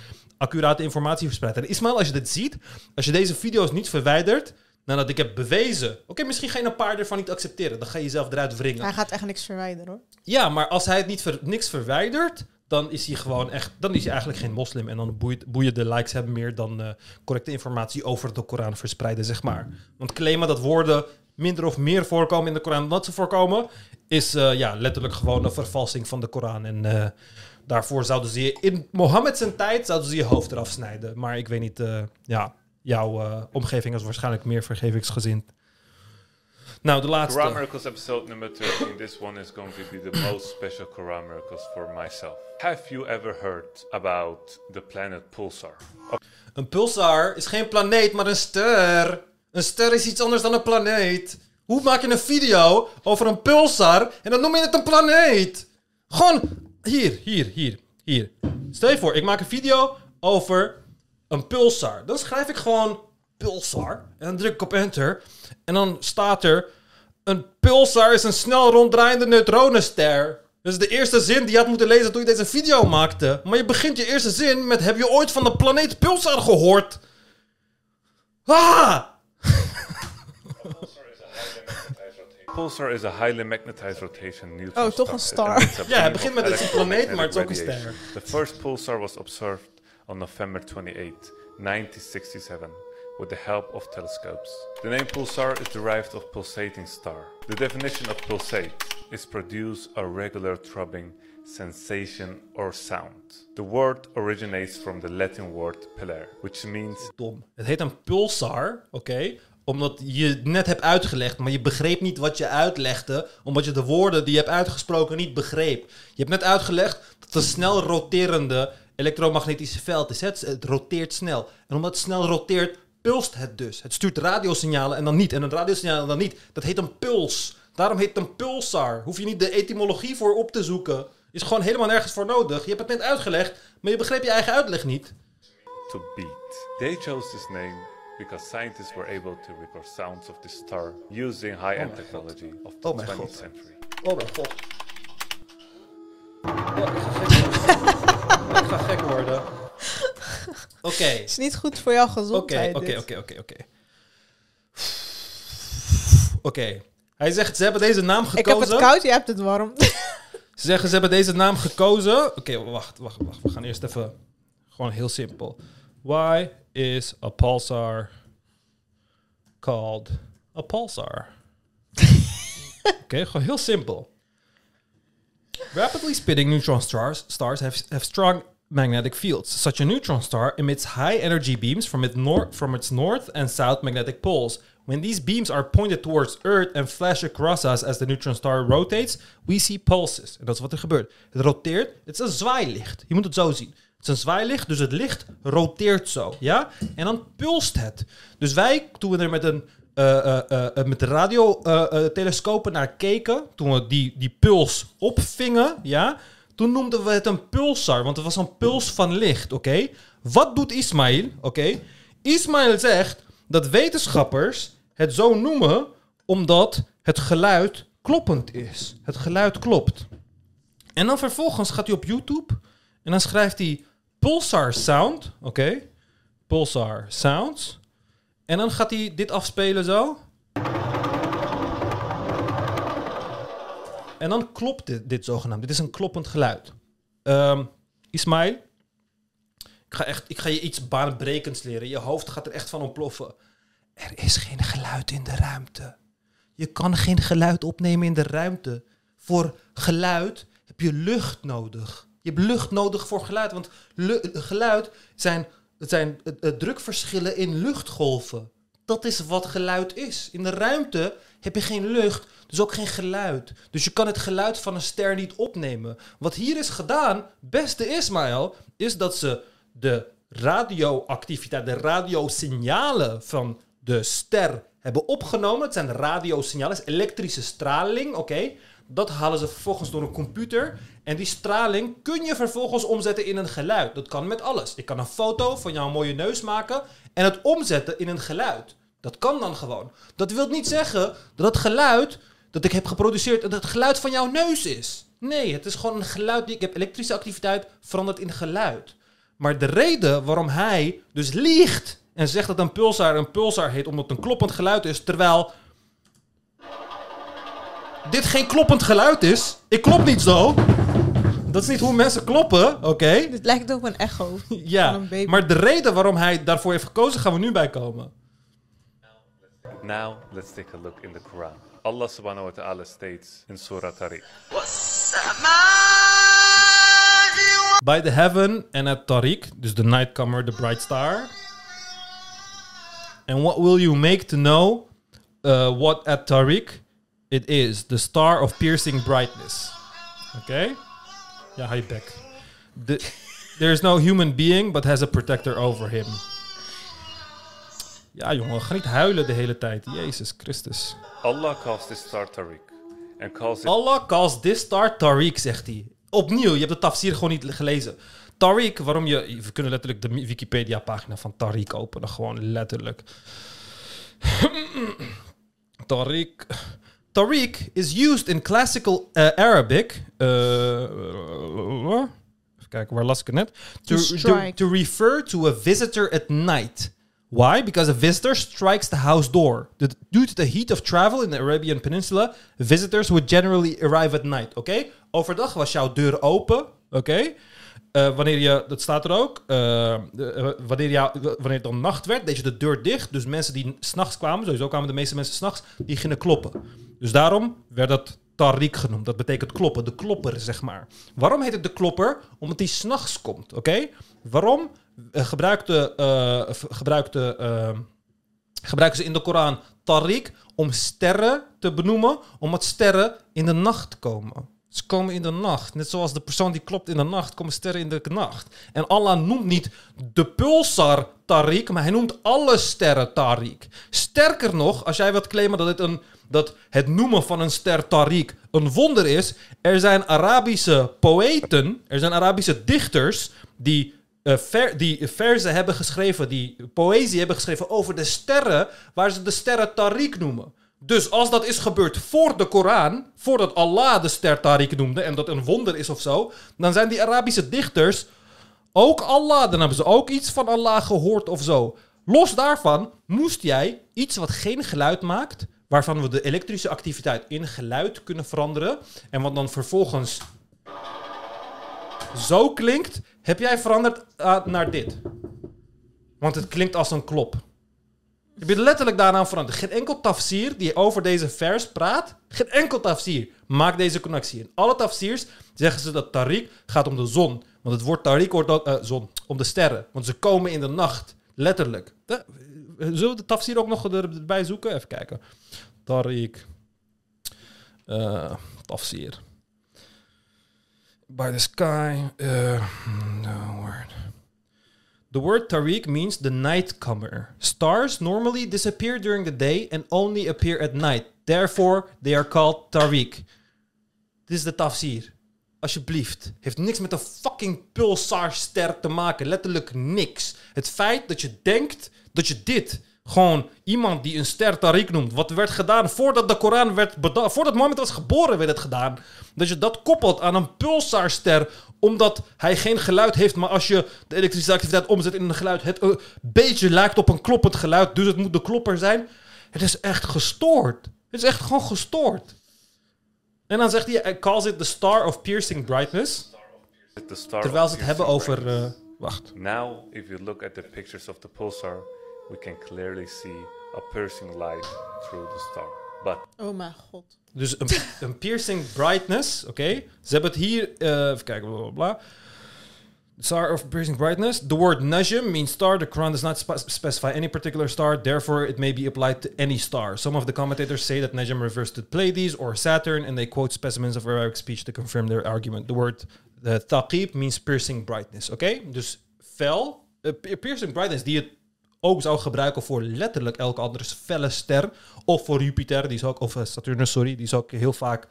accurate informatie verspreiden. En Ismail, als je dit ziet, als je deze video's niet verwijdert, nadat ik heb bewezen... Oké, misschien ga je een paar ervan niet accepteren. Dan ga je jezelf eruit wringen. Hij gaat echt niks verwijderen hoor. Ja, maar als hij het niet ver- niks verwijdert, dan is hij gewoon echt, dan is hij eigenlijk geen moslim. En dan boeit, boeien de likes hebben meer dan eh, correcte informatie over de Koran verspreiden, zeg maar. Want claimen dat woorden minder of meer voorkomen in de Koran dan dat ze voorkomen, is eh, ja, letterlijk gewoon een vervalsing van de Koran. En eh, daarvoor zouden ze je, in Mohammed zijn tijd, zouden ze je hoofd eraf snijden. Maar ik weet niet, eh, ja, jouw eh, omgeving is waarschijnlijk meer vergevingsgezind. Nou, de laatste. Quran Miracles episode number 13. This one is going to be the most special Quran Miracles for myself. Have you ever heard about the planet Pulsar? Een pulsar is geen planeet, maar een ster. Een ster is iets anders dan een planeet. Hoe maak je een video over een pulsar en dan noem je het een planeet? Gewoon hier, hier, hier, hier. Stel je voor, ik maak een video over een pulsar. Dan schrijf ik gewoon pulsar en dan druk ik op enter. En dan staat er: een pulsar is een snel ronddraaiende neutronenster. Dat is de eerste zin die je had moeten lezen toen je deze video maakte. Maar je begint je eerste zin met: Heb je ooit van de planeet Pulsar gehoord? Ah! Pulsar is a highly magnetized rotation neutron Oh, toch een star. star. It emits a Ja, hij begint met het is een planeet, maar het is ook een ster. The first pulsar was observed on November 28, 1967, with the help of telescopes. The name pulsar is derived of pulsating star. The definition of pulsate is produce a regular throbbing sensation or sound. The word originates from the Latin word pillare, which means Dom. Het heet een pulsar, oké? Omdat je net hebt uitgelegd, maar je begreep niet wat je uitlegde, omdat je de woorden die je hebt uitgesproken niet begreep. Je hebt net uitgelegd dat het een snel roterende elektromagnetische veld is. Het, het roteert snel. En omdat het snel roteert, pulst het dus. Het stuurt radiosignalen en dan niet. En een radiosignaal en dan niet. Dat heet een puls. Daarom heet het een pulsar. Hoef je niet de etymologie voor op te zoeken. Is gewoon helemaal nergens voor nodig. Je hebt het net uitgelegd, maar je begreep je eigen uitleg niet. to beat. They chose this name because scientists were able to record sounds of the star using high-end technology of the Oh my 20th God. century. Oh mijn god. Ja, ik ga gek worden. ik ga gek worden. Oké. is niet goed voor jouw gezondheid. oké, oké, oké, oké. Oké. Hij zegt, ze hebben deze naam Ik heb gekozen. het koud, jij hebt het warm. Ze zeggen, ze hebben deze naam gekozen. Oké, wacht, wacht, wacht. We gaan eerst even... Gewoon heel simpel. Why is a pulsar called a pulsar? Oké, gewoon heel simpel. Rapidly spinning neutron stars, stars have, have strong magnetic fields. Such a neutron star emits high energy beams from, it nor- from its north and south magnetic poles. When these beams are pointed towards Earth and flash across us as the neutron star rotates, we see pulses. En dat is wat er gebeurt. Het roteert, het is een zwaailicht. Je moet het zo zien. Een zwaailicht, dus het licht roteert zo, ja? En dan pulst het. Dus wij, toen we er met een eh, eh, eh, met de radiotelescopen naar keken, toen we die, die puls opvingen, ja, toen noemden we het een pulsar, want het was een puls van licht, oké? Wat doet Ismail, oké? Ismail zegt dat wetenschappers het zo noemen omdat het geluid kloppend is. Het geluid klopt. En dan vervolgens gaat hij op YouTube en dan schrijft hij pulsar sound, oké? Pulsar sounds. En dan gaat hij dit afspelen zo. En dan klopt dit, zogenaamd. Dit is een kloppend geluid. Ehm Ismail, ik ga, echt, ik ga je iets baanbrekends leren. Je hoofd gaat er echt van ontploffen. Er is geen geluid in de ruimte. Je kan geen geluid opnemen in de ruimte. Voor geluid heb je lucht nodig. Je hebt lucht nodig voor geluid. Want lu- geluid zijn, het zijn drukverschillen in luchtgolven. Dat is wat geluid is. In de ruimte heb je geen lucht, dus ook geen geluid. Dus je kan het geluid van een ster niet opnemen. Wat hier is gedaan, beste Ismaël, is dat ze de radioactiviteit, de radiosignalen van de ster hebben opgenomen. Het zijn radiosignalen, elektrische straling, oké. Dat halen ze vervolgens door een computer. En die straling kun je vervolgens omzetten in een geluid. Dat kan met alles. Ik kan een foto van jouw mooie neus maken en het omzetten in een geluid. Dat kan dan gewoon. Dat wil niet zeggen dat het geluid dat ik heb geproduceerd, dat het geluid van jouw neus is. Nee, het is gewoon een geluid die ik heb elektrische activiteit veranderd in geluid. Maar de reden waarom hij dus liegt en zegt dat een pulsar een pulsar heet omdat het een kloppend geluid is, terwijl dit geen kloppend geluid is. Ik klop niet zo. Dat is niet hoe mensen kloppen, oké? Dit lijkt op een echo. van Ja, een baby. maar de reden waarom hij daarvoor heeft gekozen, gaan we nu bij komen. Now let's take a look in the Quran. Allah subhanahu wa ta'ala states in Surah Tariq. By the heaven and at Tariq, dus the nightcomer, the bright star. And what will you make to know uh, what at Tariq it is? The star of piercing brightness. Okay? Ja, je bek. The, there is no human being, but has a protector over him. Ja, jongen, ga niet huilen de hele tijd. Jezus Christus. Allah calls this star Tariq and calls it Allah calls this star Tariq, zegt hij. Opnieuw, je hebt de tafsir gewoon niet gelezen. Tariq, waarom je... We kunnen letterlijk de Wikipedia-pagina van Tariq openen. Gewoon letterlijk. Tariq... Tariq is used in classical uh, Arabic... uh, even kijken, waar las ik het net? To, To to refer to a visitor at night. Why? Because a visitor strikes the house door. Due to the heat of travel in the Arabian Peninsula, visitors would generally arrive at night. Oké? Overdag was jouw deur open. Oké? Eh, wanneer je, dat staat er ook, eh, de- eh, wanneer, jou, wanneer het dan nacht werd, deed je de deur dicht. Dus mensen die s'nachts kwamen, sowieso kwamen de meeste mensen s'nachts, die gingen kloppen. Dus daarom werd dat Tariq genoemd. Dat betekent kloppen, de klopper, zeg maar. Waarom heet het de klopper? Omdat die s'nachts komt, oké? Waarom gebruikte, gebruiken ze in de Koran Tariq om sterren te benoemen, omdat sterren in de nacht komen. Ze komen in de nacht. Net zoals de persoon die klopt in de nacht, komen sterren in de nacht. En Allah noemt niet de pulsar Tariq, maar hij noemt alle sterren Tariq. Sterker nog, als jij wilt claimen dat het, een, dat het noemen van een ster Tariq een wonder is, er zijn Arabische poëten, er zijn Arabische dichters die eh, ver, die verzen hebben geschreven, die poëzie hebben geschreven over de sterren, waar ze de sterren Tariq noemen. Dus als dat is gebeurd voor de Koran, voordat Allah de ster Tariq noemde en dat een wonder is of zo, dan zijn die Arabische dichters ook Allah. Dan hebben ze ook iets van Allah gehoord of zo. Los daarvan moest jij iets wat geen geluid maakt, waarvan we de elektrische activiteit in geluid kunnen veranderen, en wat dan vervolgens zo klinkt, heb jij veranderd eh, naar dit. Want het klinkt als een klop. Je letterlijk daaraan veranderd. Geen enkel tafsir die over deze vers praat, geen enkel tafsir maakt deze connectie. In alle tafsirs zeggen ze dat tariq gaat om de zon. Want het woord tariq wordt ook, eh, zon, om de sterren. Want ze komen in de nacht. Letterlijk. Eh, Zullen we de tafsir ook nog er- erbij zoeken? Even kijken. Tariq. Eh tafsir. By the sky. Uh, no word. The word Tariq means the night comer. Stars normally disappear during the day and only appear at night. Therefore, they are called Tariq. Dit is de tafsir. Alsjeblieft. Heeft niks met een fucking pulsarster te maken. Letterlijk niks. Het feit dat je denkt dat je dit... Gewoon iemand die een ster Tariq noemt. Wat werd gedaan voordat de Koran werd bedacht. Voordat Mohammed was geboren werd het gedaan. Dat je dat koppelt aan een pulsarster. Omdat hij geen geluid heeft. Maar als je de elektrische activiteit omzet in een geluid. Het een beetje lijkt op een kloppend geluid. Dus het moet de klopper zijn. Het is echt gestoord. Het is echt gewoon gestoord. En dan zegt hij, hij calls it the star of piercing brightness. Terwijl ze het hebben over... eh, wacht. Now, if you look at the pictures of the pulsar, we can clearly see a piercing light through the star. But Oh mijn god. Dus een, een piercing brightness, oké. Ze hebben het hier... eh, even kijken, bla bla bla. Star of piercing brightness. The word najm means star. The Quran does not spe- specify any particular star. Therefore, it may be applied to any star. Some of the commentators say that najm refers to Pleiades or Saturn, and they quote specimens of Arabic speech to confirm their argument. The word uh, thaqib means piercing brightness, Okay, Dus fel, pi- piercing brightness, die het ook zou gebruiken voor letterlijk elke andere felle ster. Of voor Jupiter, die is ook, of eh, Saturnus, sorry, die is ook heel vaak,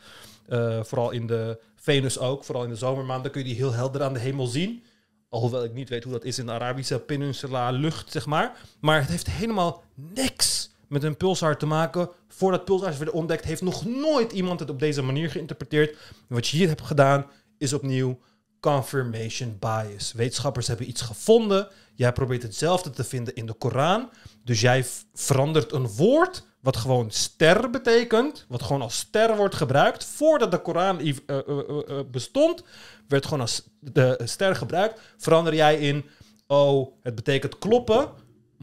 eh, vooral in de Venus ook, vooral in de zomermaanden, kun je die heel helder aan de hemel zien. Alhoewel ik niet weet hoe dat is in de Arabische peninsula lucht, zeg maar. Maar het heeft helemaal niks met een pulsar te maken. Voordat pulsars werden ontdekt, heeft nog nooit iemand het op deze manier geïnterpreteerd. Wat je hier hebt gedaan, is opnieuw confirmation bias. Wetenschappers hebben iets gevonden. Jij probeert hetzelfde te vinden in de Koran. Dus jij verandert een woord wat gewoon ster betekent, wat gewoon als ster wordt gebruikt. Voordat de Koran eh, eh, eh, bestond, werd gewoon als de ster gebruikt. Verander jij in, oh, het betekent kloppen.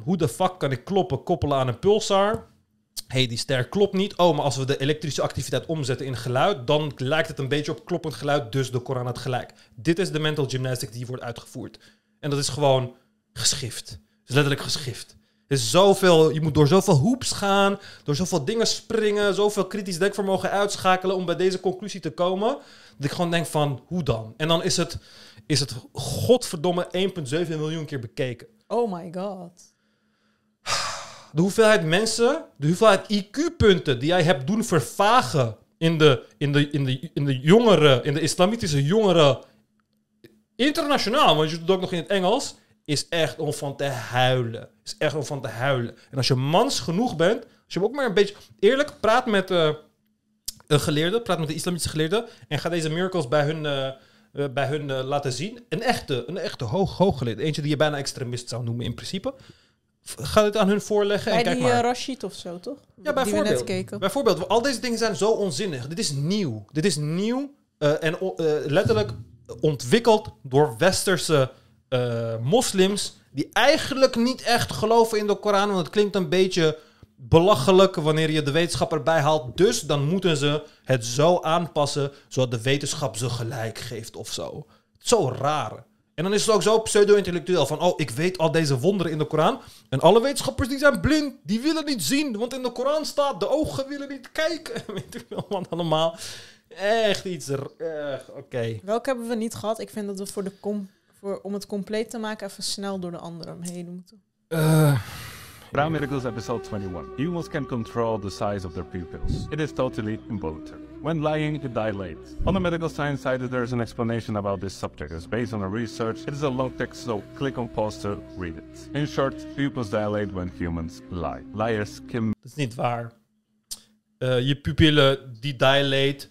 Hoe de fuck kan ik kloppen koppelen aan een pulsar? hey, die ster klopt niet. Oh, maar als we de elektrische activiteit omzetten in geluid, dan lijkt het een beetje op kloppend geluid, dus de Koran had gelijk. Dit is de mental gymnastics die wordt uitgevoerd. En dat is gewoon geschift. Het is letterlijk geschift. Is zoveel, je moet door zoveel hoops gaan, door zoveel dingen springen, zoveel kritisch denkvermogen uitschakelen om bij deze conclusie te komen. Dat ik gewoon denk van, hoe dan? En dan is het, is het godverdomme 1,7 miljoen keer bekeken Oh my god. de hoeveelheid mensen, de hoeveelheid IQ-punten die jij hebt doen vervagen in de, in de, in de, in de jongeren, in de islamitische jongeren, internationaal, want je doet het ook nog in het Engels, is echt om van te huilen. Is echt om van te huilen. En als je mans genoeg bent, als je ook maar een beetje eerlijk praat met eh, een geleerde, praat met de islamitische geleerde en ga deze miracles bij hun, eh, eh, bij hun laten zien. Een echte, een echte hoog, hooggeleerde, eentje die je bijna extremist zou noemen in principe. Ga dit aan hun voorleggen en Bij kijk die maar. Rashid of zo, toch? Ja, bijvoorbeeld. net. Bijvoorbeeld, al deze dingen zijn zo onzinnig. Dit is nieuw. Dit is nieuw en letterlijk ontwikkeld door westerse eh, moslims die eigenlijk niet echt geloven in de Koran, want het klinkt een beetje belachelijk wanneer je de wetenschap erbij haalt. Dus dan moeten ze het zo aanpassen zodat de wetenschap ze gelijk geeft of zo. Zo raar. En dan is het ook zo pseudo-intellectueel van, oh, ik weet al deze wonderen in de Koran. En alle wetenschappers die zijn blind, die willen niet zien. Want in de Koran staat, de ogen willen niet kijken. Weet ik wel, man, allemaal. Echt iets, echt, oké. Welke hebben we niet gehad? Ik vind dat we voor de com voor, om het compleet te maken even snel door de andere heen moeten. Eh, Brown Miracles episode 21. Humans can control the size of their pupils. It is totally involuntary. When lying, it dilates. On the medical science site, there is an explanation about this subject. It's based on a research. It is a long text, so click on pause to read it. In short, pupils dilate when humans lie. Liars can dat is niet waar. Eh, je pupillen, die dilate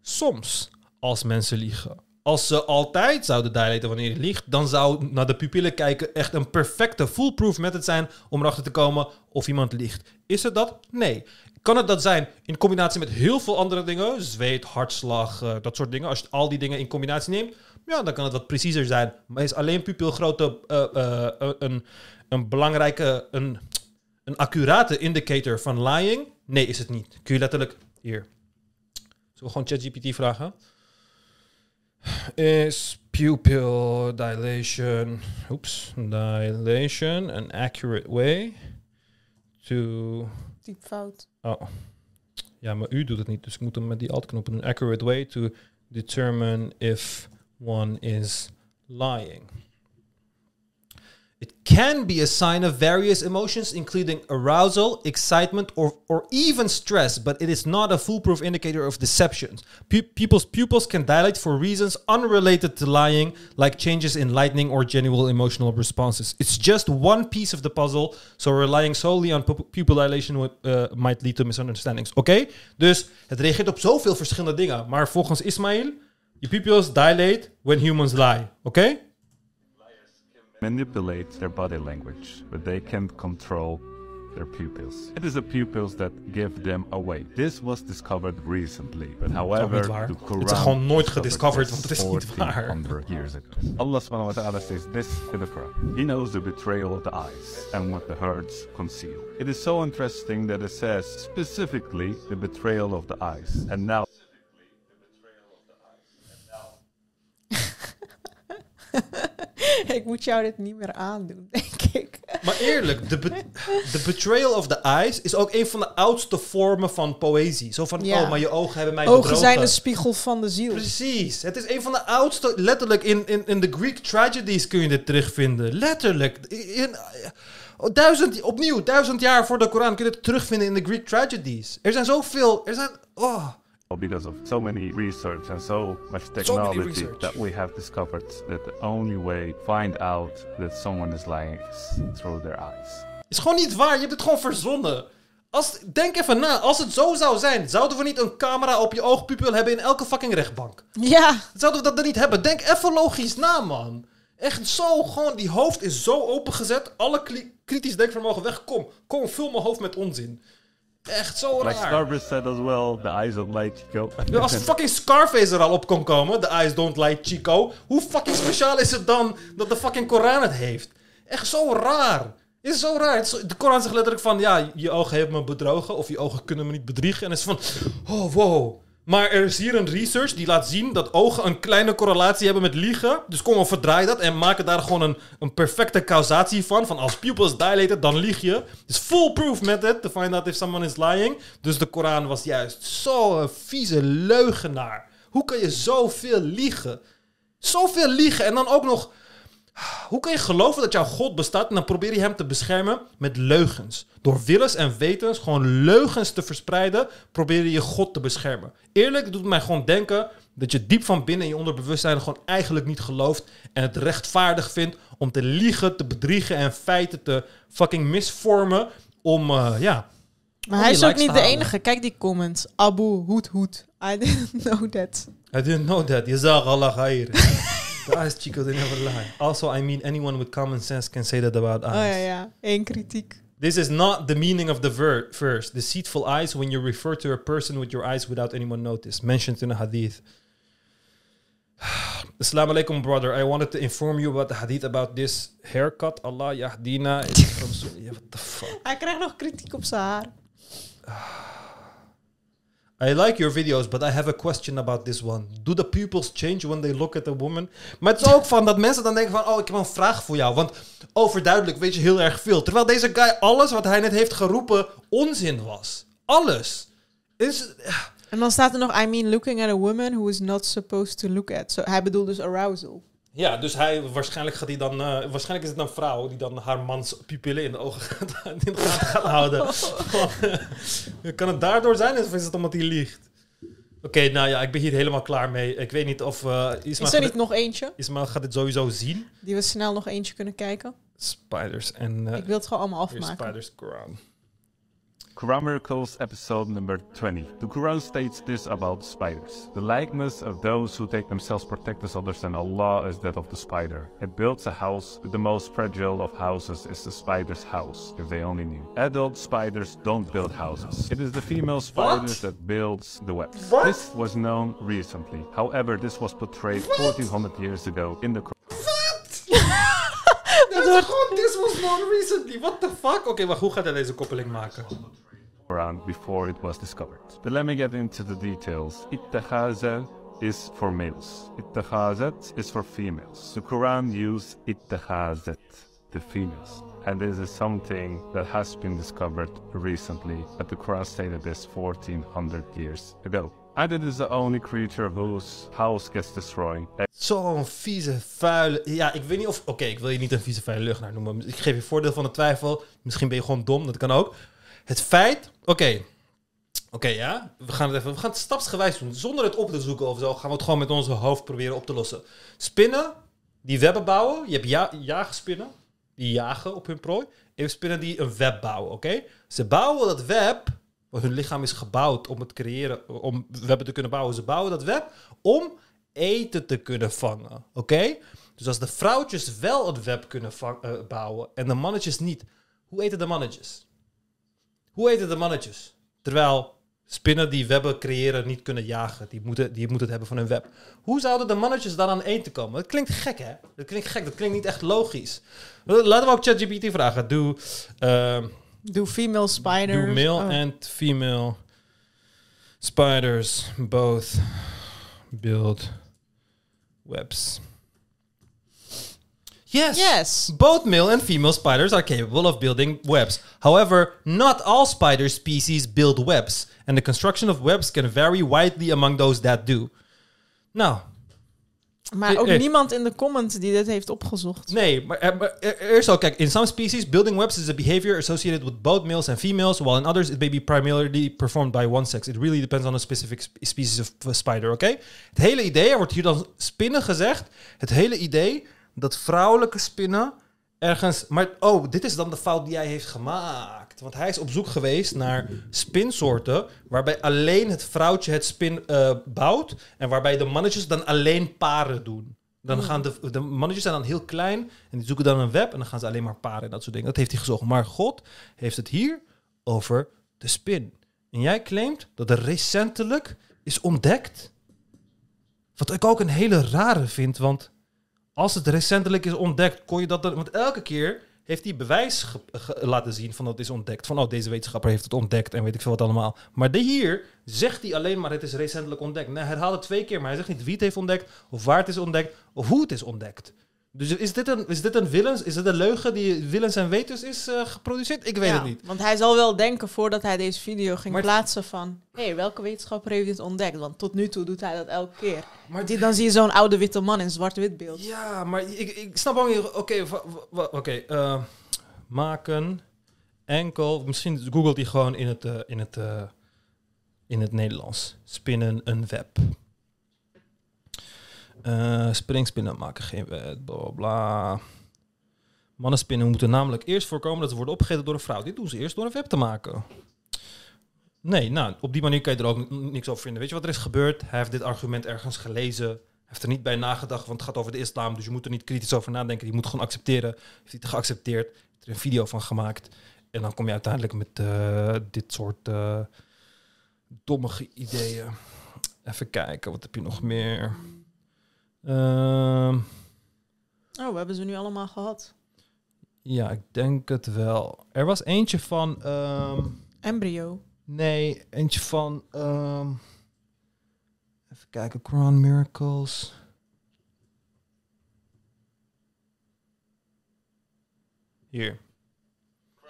soms als mensen liegen. Als ze altijd zouden dilaten wanneer je liegt, dan zou naar de pupillen kijken echt een perfecte foolproof method zijn om erachter te komen of iemand liegt. Is het dat? Nee. Kan het dat zijn in combinatie met heel veel andere dingen? Zweet, hartslag, eh, dat soort dingen. Als je al die dingen in combinatie neemt, ja, dan kan het wat preciezer zijn. Maar is alleen pupilgrootte eh, eh, een, een belangrijke, een, een accurate indicator van lying? Nee, is het niet. Kun je letterlijk hier. Zullen we gewoon ChatGPT vragen? Is pupil dilation, oops, dilation an accurate way to Typfout. Oh. Ja, maar u doet het niet, dus ik moet hem met die alt-knop doen. Accurate way to determine if one is lying. It can be a sign of various emotions, including arousal, excitement, or, or even stress, but it is not a foolproof indicator of deception. People's pupils can dilate for reasons unrelated to lying, like changes in lightning or genuine emotional responses. It's just one piece of the puzzle, so relying solely on pu- pupil dilation would, uh, might lead to misunderstandings. Oké? Dus het reageert op zoveel verschillende dingen. Maar volgens Ismail, je pupils dilate when humans lie. Oké? Manipulate their body language, but they can't control their pupils. It is the pupils that give them away. This was discovered recently, but however, niet waar. the Het is Quran gewoon nooit gediscovered, want het is niet waar. 1400 years ago. Allah subhanahu wa ta'ala says this in the Quran. He knows the betrayal of the eyes and what the hearts conceal. It is so interesting that it says specifically the betrayal of the eyes. And now ik moet jou dit niet meer aandoen, denk ik. Maar eerlijk, de, be- de betrayal of the eyes is ook een van de oudste vormen van poëzie. Zo van, Ja. oh, maar je ogen hebben mij Ogen bedrogen. zijn een spiegel van de ziel. Precies. Het is een van de oudste, letterlijk in, in, in de Greek tragedies kun je dit terugvinden. Letterlijk. In, Oh, duizend, opnieuw, duizend jaar voor de Koran kun je het terugvinden in de Greek tragedies. Er zijn zoveel, er zijn, oh. Because of so many research and so much technology that we have discovered that the only way to find out that someone is lying is through their eyes. is gewoon niet waar, je hebt het gewoon verzonnen. Als, denk even na, als het zo zou zijn, zouden we niet een camera op je oogpupil hebben in elke fucking rechtbank? Ja, Zouden we dat er niet hebben? Denk even logisch na, man. Echt zo, gewoon, die hoofd is zo opengezet. Alle kritisch denkvermogen weg. Kom, kom, vul mijn hoofd met onzin. Echt zo Like raar. Starburst said as well, the eyes of light Chico. Ja, Als fucking Scarface er al op kon komen, the eyes don't lie Chico. Hoe fucking speciaal is het dan dat de fucking Koran het heeft? Echt zo raar. Is zo raar. De Koran zegt letterlijk van, ja, je ogen hebben me bedrogen of je ogen kunnen me niet bedriegen. En het is van, oh wow. Maar er is hier een research die laat zien dat ogen een kleine correlatie hebben met liegen. Dus kom, we verdraai dat en maken daar gewoon een, een perfecte causatie van. Van als pupils dilated, dan lieg je. Dus full proof method to find out if someone is lying. Dus de Koran was juist zo'n vieze leugenaar. Hoe kan je zoveel liegen? Zoveel liegen en dan ook nog... Hoe kan je geloven dat jouw God bestaat en dan probeer je hem te beschermen met leugens? Door willens en wetens gewoon leugens te verspreiden, probeer je je God te beschermen. Eerlijk, het doet mij gewoon denken dat je diep van binnen in je onderbewustzijn gewoon eigenlijk niet gelooft en het rechtvaardig vindt om te liegen, te bedriegen en feiten te fucking misvormen om, eh, ja... maar Om hij is ook niet de enige. Kijk die comments. Abu Hoed Hoed. I didn't know that. I didn't know that. Jazakallah khair. The eyes, Chico, they never lie. Also, I mean, anyone with common sense can say that about oh, eyes. Oh ja, ja. Eén kritiek. This is not the meaning of the ver- verse. Deceitful eyes when you refer to a person with your eyes without anyone notice. Mentioned in a hadith. Assalamu alaikum, brother. I wanted to inform you about the hadith about this haircut. Allah yahdina. It's from Yeah, What the fuck? Hij krijgt nog kritiek op zijn haar. I like your videos, but I have a question about this one. Do the pupils change when they look at a woman? Maar het is ook van dat mensen dan denken van... Oh, ik heb een vraag voor jou. Want overduidelijk weet je heel erg veel. Terwijl deze guy alles wat hij net heeft geroepen onzin was. Alles. Is, En dan staat er nog, I mean looking at a woman who is not supposed to look at. So, hij bedoelt dus arousal. Ja, dus hij... Waarschijnlijk gaat hij dan... eh, waarschijnlijk is het een vrouw die dan haar mans pupillen in de ogen gaat, in de gaten gaat houden. kan het daardoor zijn of is het omdat hij liegt? Oké, nou ja, ik ben hier helemaal klaar mee. Ik weet niet of... eh Ismail Is er niet nog eentje? Ismail gaat dit sowieso zien. Die we snel nog eentje kunnen kijken? Spiders en uh, Ik wil het gewoon allemaal afmaken. Spiders Quran. Quran Miracles episode number 20. The Quran states this about spiders. The likeness of those who take themselves protect as others than Allah is that of the spider. It builds a house, but the most fragile of houses is the spider's house, if they only knew. Adult spiders don't build houses. It is the female spiders that builds the webs. What? This was known recently. However, this was portrayed 1400 years ago in the Quran. Dat is gewoon, this was known recently. What the fuck? Oké, maar hoe gaat hij deze koppeling maken? Quran before it was discovered. But let me get into the details. Ittakhaza is for males. Ittakhazat is for females. The Quran used ittakhazat, the females. And this is something that has been discovered recently, but the Quran stated this 1400 years ago. And is the only creature whose house gets destroyed Zo'n vieze, vuile... Ja, ik weet niet of... Oké, ik wil je niet een vieze, vuile luchtnaar noemen. Ik geef je voordeel van de twijfel. Misschien ben je gewoon dom, dat kan ook. Het feit... Oké. Oké, ja. We gaan het even... We gaan stapsgewijs doen. Zonder het op te zoeken of zo, gaan we het gewoon met onze hoofd proberen op te lossen. Spinnen die webben bouwen. Je hebt ja, jagerspinnen. Die jagen op hun prooi. En spinnen die een web bouwen, oké? Ze bouwen dat web... Hun lichaam is gebouwd om het creëren... Om webben te kunnen bouwen. Ze bouwen dat web om eten te kunnen vangen. Oké? Dus als de vrouwtjes wel het web kunnen eh, bouwen en de mannetjes niet, hoe eten de mannetjes? Hoe eten de mannetjes? Terwijl spinnen die webben creëren niet kunnen jagen. Die moeten, die moeten het hebben van hun web. Hoe zouden de mannetjes dan aan eten komen? Dat klinkt gek, hè? Dat klinkt gek. Dat klinkt niet echt logisch. Laten we ook ChatGPT vragen. Doe, Do female spiders. do male oh. and female spiders both build webs? Yes. Yes. Both male and female spiders are capable of building webs. However, not all spider species build webs, and the construction of webs can vary widely among those that do. Nou, Maar ook Eh, eh. niemand in de comments die dit heeft opgezocht. Nee, maar, eh, maar er er is al, kijk, in some species, building webs is a behavior associated with both males and females, while in others it may be primarily performed by one sex. It really depends on a specific sp- species of spider, oké? Het hele idee, er wordt hier dan spinnen gezegd, het hele idee dat vrouwelijke spinnen ergens... Maar, oh, dit is dan de fout die hij heeft gemaakt. Want hij is op zoek geweest naar spinsoorten waarbij alleen het vrouwtje het spin eh, bouwt en waarbij de mannetjes dan alleen paren doen. Dan gaan de, de mannetjes zijn dan heel klein en die zoeken dan een web en dan gaan ze alleen maar paren en dat soort dingen. Dat heeft hij gezocht. Maar God heeft het hier over de spin. En jij claimt dat er recentelijk is ontdekt. Wat ik ook een hele rare vind, want als het recentelijk is ontdekt, kon je dat dan... Want elke keer heeft hij bewijs laten zien van dat het is ontdekt. Van, oh, deze wetenschapper heeft het ontdekt en weet ik veel wat allemaal. Maar de hier zegt hij alleen maar het is recentelijk ontdekt. Nee, hij herhaalt het twee keer, maar hij zegt niet wie het heeft ontdekt, of waar het is ontdekt, of hoe het is ontdekt. Dus is dit een, is dit een willens, is dit een leugen die willens en wetens is eh, geproduceerd? Ik weet Ja, het niet. Want hij zal wel denken voordat hij deze video ging Maar- plaatsen van... Hé, hey, welke wetenschapper heeft dit ontdekt? Want tot nu toe doet hij dat elke keer. Maar dan zie je zo'n oude witte man in zwart-wit beeld. Ja, maar ik, ik snap ook niet. Oké, eh, maken enkel. Misschien googelt hij gewoon in het, eh, in, het, in het Nederlands. Spinnen een web. Eh springspinnen maken geen web. Bla bla. Mannenspinnen moeten namelijk eerst voorkomen dat ze worden opgegeten door een vrouw. Dit doen ze eerst door een web te maken. Nee, nou, op die manier kan je er ook niks over vinden. Weet je wat er is gebeurd? Hij heeft dit argument ergens gelezen. Hij heeft er niet bij nagedacht, want het gaat over de islam. Dus je moet er niet kritisch over nadenken. Je moet gewoon accepteren. Heeft hij het geaccepteerd. Heeft er een video van gemaakt. En dan kom je uiteindelijk met eh, dit soort eh dommige ideeën. Even kijken, wat heb je nog meer? Ehm, Oh, we hebben ze nu allemaal gehad. ja, ik denk het wel. Er was eentje van... ehm, Embryo. Nee, eentje van. ehm, even kijken, Quran Miracles. Hier.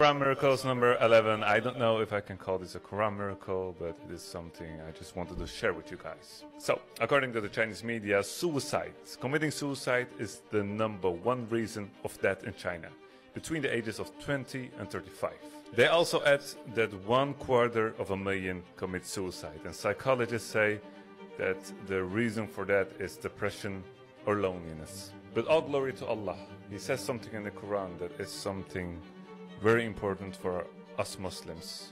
Quran miracles number 11. I don't know if I can call this a Quran miracle, but it is something I just wanted to share with you guys. So, according to the Chinese media, suicide, committing suicide is the number one reason of death in China, between the ages of 20 and 35. They also add that one quarter of a million commit suicide, and psychologists say that the reason for that is depression or loneliness. But all glory to Allah. He says something in the Quran that is something very important for us Muslims.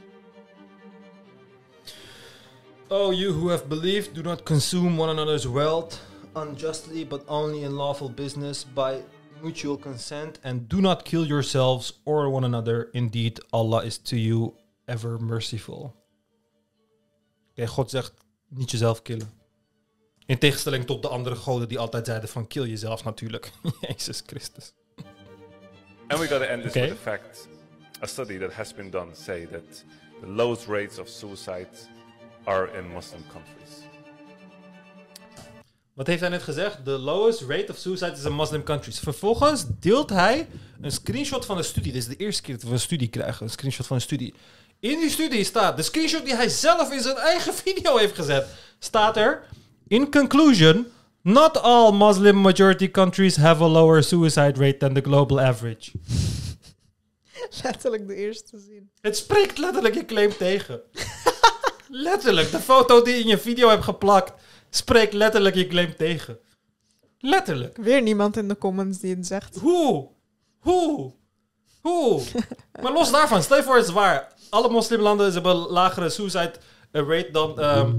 Oh, you who have believed, do not consume one another's wealth unjustly, but only in lawful business by mutual consent, and do not kill yourselves or one another. Indeed, Allah is to you ever merciful. Oké, God zegt niet jezelf killen. In tegenstelling tot de andere goden die altijd zeiden van kill jezelf natuurlijk. Jezus Christus. And we gotta end this Okay. with the fact a study that has been done say that the lowest rates of suicide are in Muslim countries. Wat heeft hij net gezegd? The lowest rate of suicide is in Muslim countries. Vervolgens deelt hij een screenshot van een studie. Dit is de eerste keer dat we een studie krijgen. Een screenshot van een studie. In die studie staat, de screenshot die hij zelf in zijn eigen video heeft gezet, staat er, in conclusion, not all Muslim majority countries have a lower suicide rate than the global average. Letterlijk de eerste zin. Het spreekt letterlijk je claim tegen. letterlijk, de foto die je in je video hebt geplakt, spreekt letterlijk je claim tegen. Letterlijk. Weer niemand in de comments die het zegt. Hoe? Hoe? Hoe? maar los daarvan, stel je voor het is waar. Alle moslimlanden hebben een lagere suicide rate dan, ehm,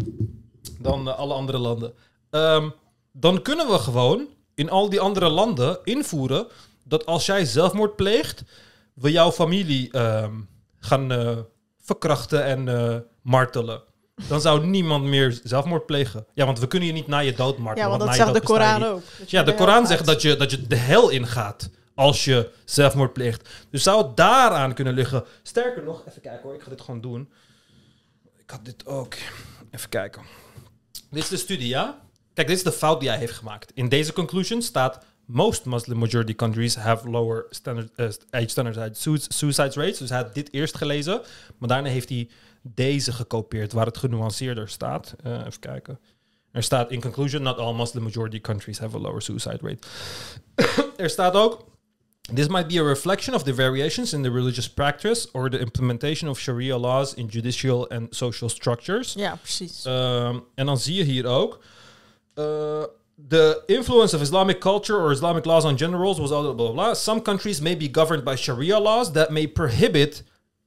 dan eh, alle andere landen. Ehm, dan kunnen we gewoon in al die andere landen invoeren dat als jij zelfmoord pleegt, we jouw familie ehm, gaan eh, verkrachten en eh, martelen. Dan zou niemand meer zelfmoord plegen. Ja, want we kunnen je niet na je dood martelen. Ja, want dat zegt de Koran ook. Ja, de Koran zegt dat je, dat je de hel ingaat als je zelfmoord pleegt. Dus zou het daaraan kunnen liggen. Sterker nog, even kijken hoor, ik ga dit gewoon doen. Ik had dit ook. Even kijken. Dit is de studie, ja? Kijk, dit is de fout die hij heeft gemaakt. In deze conclusion staat... Most Muslim majority countries have lower standard, eh, age standard suicide rates. Dus hij had dit eerst gelezen. Maar daarna heeft hij deze gekopieerd, waar het genuanceerder staat. Eh, even kijken. Er staat in conclusion, not all Muslim majority countries have a lower suicide rate. er staat ook, this might be a reflection of the variations in the religious practice or the implementation of Sharia laws in judicial and social structures. Ja, precies. Ehm, en dan zie je hier ook. uh, the influence of Islamic culture or Islamic laws on gender roles was blah, blah, blah. Some countries may be governed by Sharia laws that may prohibit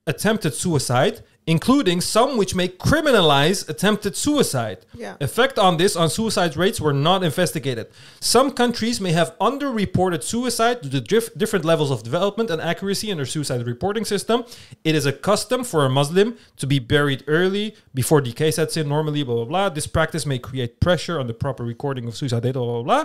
attempted suicide, including some which may criminalize attempted suicide. Ja. Effect on this on suicide rates were not investigated. Some countries may have underreported suicide due to dif- different levels of development and accuracy in their suicide reporting system. It is a custom for a Muslim to be buried early before decay sets in normally, blah blah blah. This practice may create pressure on the proper recording of suicide data, blah blah blah.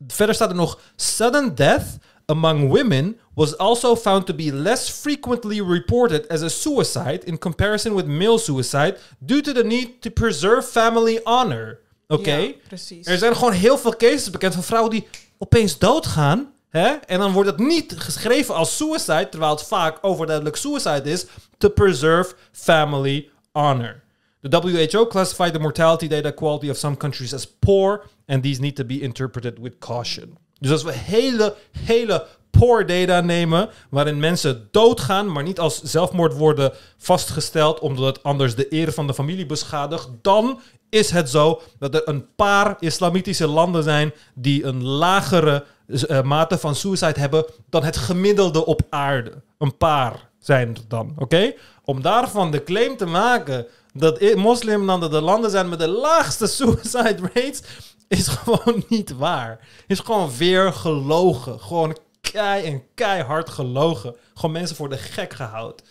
Verder staat er nog: sudden death among women was also found to be less frequently reported as a suicide in comparison with male suicide due to the need to preserve family honor. Oké? Ja, precies. Er zijn gewoon heel veel cases bekend van vrouwen die opeens doodgaan. Hè? En dan wordt het niet geschreven als suicide, terwijl het vaak overduidelijk suicide is, to preserve family honor. The WHO classified the mortality data quality of some countries as poor, and these need to be interpreted with caution. Dus als we hele, hele poor data nemen, waarin mensen doodgaan, maar niet als zelfmoord worden vastgesteld, omdat het anders de eer van de familie beschadigt, dan is het zo dat er een paar islamitische landen zijn die een lagere eh, mate van suicide hebben dan het gemiddelde op aarde. Een paar zijn er dan, oké? Om daarvan de claim te maken dat moslimlanden de landen zijn met de laagste suicide rates, is gewoon niet waar. Is gewoon weer gelogen. Gewoon kei en keihard gelogen. Gewoon mensen voor de gek gehouden.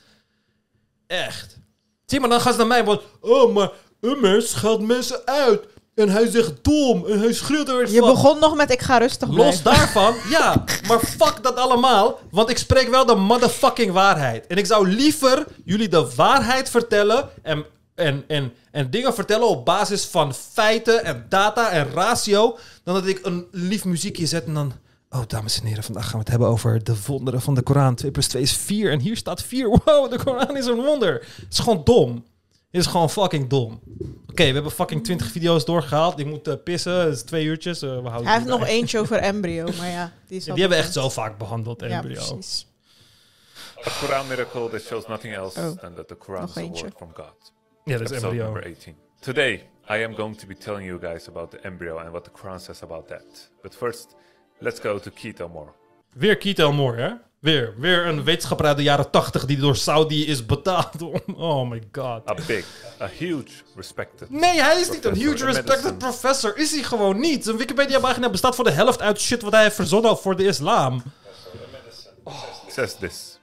Echt. Zie maar, dan gaan ze naar mij. Want, oh, maar Ummer scheldt mensen uit. En hij zegt dom. En hij schreeuwt er weer Je van. begon nog met ik ga rustig Los blijven. daarvan, ja. Maar fuck dat allemaal. Want ik spreek wel de motherfucking waarheid. En ik zou liever jullie de waarheid vertellen. En, en, en, en dingen vertellen op basis van feiten en data en ratio. Dan dat ik een lief muziekje zet en dan. Oh, dames en heren, vandaag gaan we het hebben over de wonderen van de Koran. 2 plus 2 is 4 en hier staat 4. Wow, de Koran is een wonder. Het is gewoon dom. Het is gewoon fucking dom. Oké, we hebben fucking 20 video's doorgehaald. Ik moet eh, pissen. Het is twee uurtjes. eh, we houden Hij heeft nog eentje over embryo, maar ja. Die, is Ja, die hebben echt zo vaak behandeld, Ja, embryo. precies. A Quran miracle that shows nothing else Oh, than that the Quran nog is a word from God. Ja, dat is Episode embryo. number 18. Today, I am going to be telling you guys about the embryo and what the Quran says about that. But first, let's go to Keto Moore. Weer Keith Elmore, hè? Weer. Weer een wetenschapper uit de jaren 80 die door Saudi is betaald. om- Oh my god. A big, a huge, respected. Nee, hij is niet een huge respected professor. Is hij gewoon niet. Zijn Wikipedia-pagina bestaat voor de helft uit shit wat hij heeft verzonnen voor de islam. says this.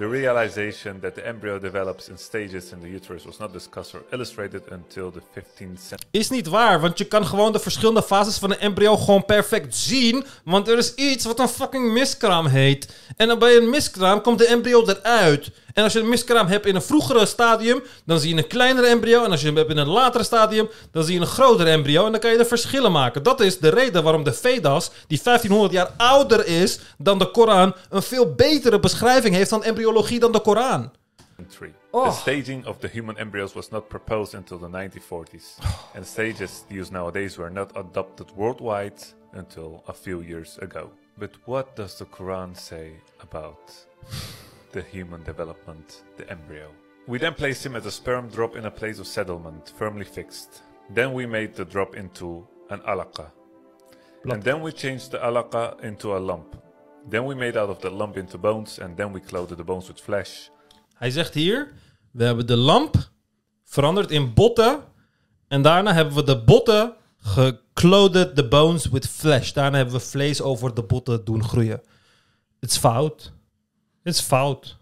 The realization that the embryo develops in stages in the uterus was not discussed or illustrated until the 15th century. Is niet waar, want je kan gewoon de verschillende fases van een embryo gewoon perfect zien. Want er is iets wat een fucking miskraam heet. En dan bij een miskraam komt de embryo eruit. En als je een miskraam hebt in een vroegere stadium, dan zie je een kleinere embryo. En als je hem hebt in een latere stadium, dan zie je een grotere embryo. En dan kan je de verschillen maken. Dat is de reden waarom de Vedas, die 1500 jaar ouder is dan de Koran, een veel betere beschrijving heeft van embryologie dan de Koran. The staging of the human embryos was not proposed until the 1940s, and stages used nowadays were not adopted worldwide until a few years ago. But what does the Quran say about the human development, the embryo? We then placed him as a sperm drop in a place of settlement, firmly fixed. Then we made the drop into an alaqa. And then we changed the alaqa into a lump. Then we made out of the lump into bones, and then we clothed the bones with flesh. Hij zegt hier: we hebben de lamp veranderd in botten. En daarna hebben we de botten geclothed the bones with flesh. Daarna hebben we vlees over de botten doen groeien. Het is fout. Het is fout.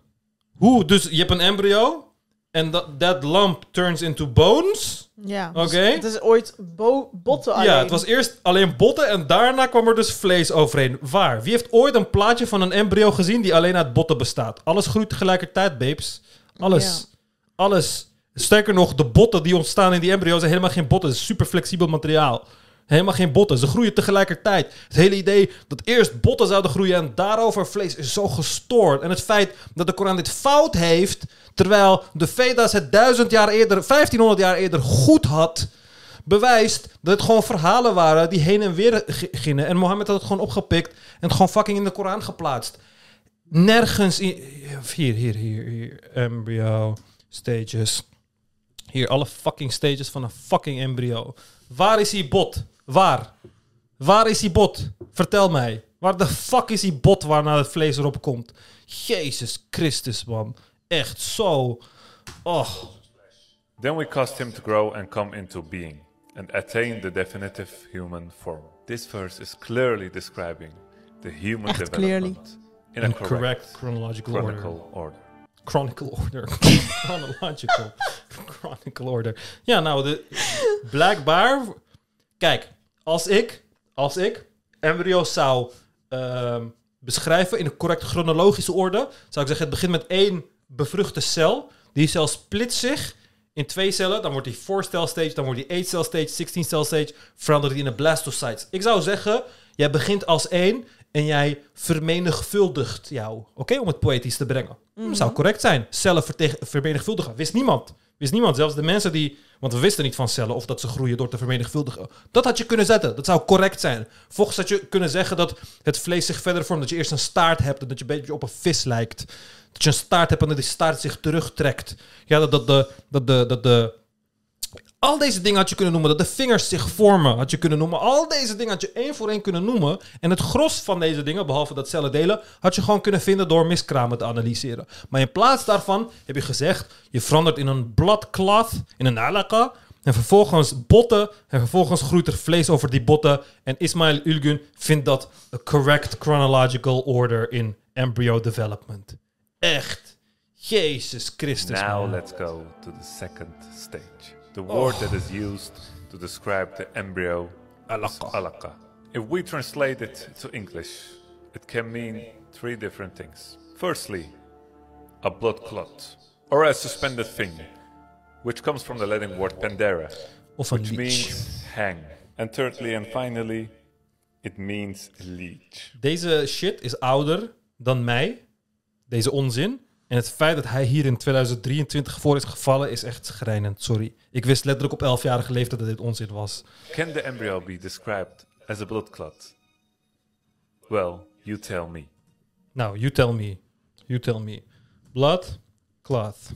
Hoe? Dus je hebt een embryo. En dat that lump turns into bones. Ja, dus Oké. het is ooit bo- botten alleen. Ja, het was eerst alleen botten en daarna kwam er dus vlees overheen. Waar? Wie heeft ooit een plaatje van een embryo gezien die alleen uit botten bestaat? Alles groeit tegelijkertijd, babes. Alles. Alles. Sterker nog, de botten die ontstaan in die embryo zijn helemaal geen botten. Het is super flexibel materiaal. Helemaal geen botten. Ze groeien tegelijkertijd. Het hele idee dat eerst botten zouden groeien en daarover vlees is zo gestoord. En het feit dat de Koran dit fout heeft, terwijl de Vedas het duizend jaar eerder, 1500 jaar eerder goed had, bewijst dat het gewoon verhalen waren die heen en weer gingen. En Mohammed had het gewoon opgepikt en het gewoon fucking in de Koran geplaatst. Nergens in... Hier, hier, hier, hier. Embryo, stages. Hier, alle fucking stages van een fucking embryo. Waar is die bot? Waar? Waar is die bot? Vertel mij. Waar de fuck is die bot waarna het vlees erop komt? Jezus Christus, man. Echt zo. Oh. Then we caused him to grow and come into being, and attain the definitive human form. This verse is clearly describing the human Echt clearly. development in a In correct, correct chronological order. chronicle order. Chronicle order. Chronological. Chronicle order. Ja, nou, de, blijkbaar... Kijk, als ik, als ik embryo's zou ehm, beschrijven in een correct chronologische orde, zou ik zeggen, het begint met één bevruchte cel. Die cel splitst zich in twee cellen. Dan wordt die 4-cell stage, dan wordt die 8-cell stage, 16-cell stage, verandert die in een blastocyte. Ik zou zeggen, jij begint als één en jij vermenigvuldigt jou. Oké, om het poëtisch te brengen. Zou correct zijn. Cellen vermenigvuldigen. Wist niemand. Wist niemand. Zelfs de mensen die... Want we wisten niet van cellen of dat ze groeien door te vermenigvuldigen. Dat had je kunnen zetten. Dat zou correct zijn. Volgens had je kunnen zeggen dat het vlees zich verder vormt. Dat je eerst een staart hebt en dat je een beetje op een vis lijkt. Dat je een staart hebt en dat die staart zich terugtrekt. Ja, dat, dat, de, dat, de, dat de... Al deze dingen had je kunnen noemen. Dat de vingers zich vormen had je kunnen noemen. Al deze dingen had je één voor één kunnen noemen. En het gros van deze dingen, behalve dat cellen delen, had je gewoon kunnen vinden door miskramen te analyseren. Maar in plaats daarvan heb je gezegd, je verandert in een cloth, in een alaka. En vervolgens botten. En vervolgens groeit er vlees over die botten. En Ismail Ulgun vindt dat a correct chronological order in embryo development. Echt. Jezus Christus. Now man. let's go to the second stage. The word Oh. that is oh. used to describe the embryo alaka. If we translate it to English, it can mean three different things. Firstly, a blood clot, or a suspended thing, which comes from the Latin word pendere, which leech. means hang. And thirdly and finally, it means leech. Deze shit is ouder dan mij. Deze onzin. En het feit dat hij hier in 2023 voor is gevallen is echt schrijnend. Sorry. Ik wist letterlijk op 11-jarige leeftijd dat dit onzin was. Can the embryo be described as a blood clot? Well, you tell me. Nou, you tell me. You tell me. Blood cloth.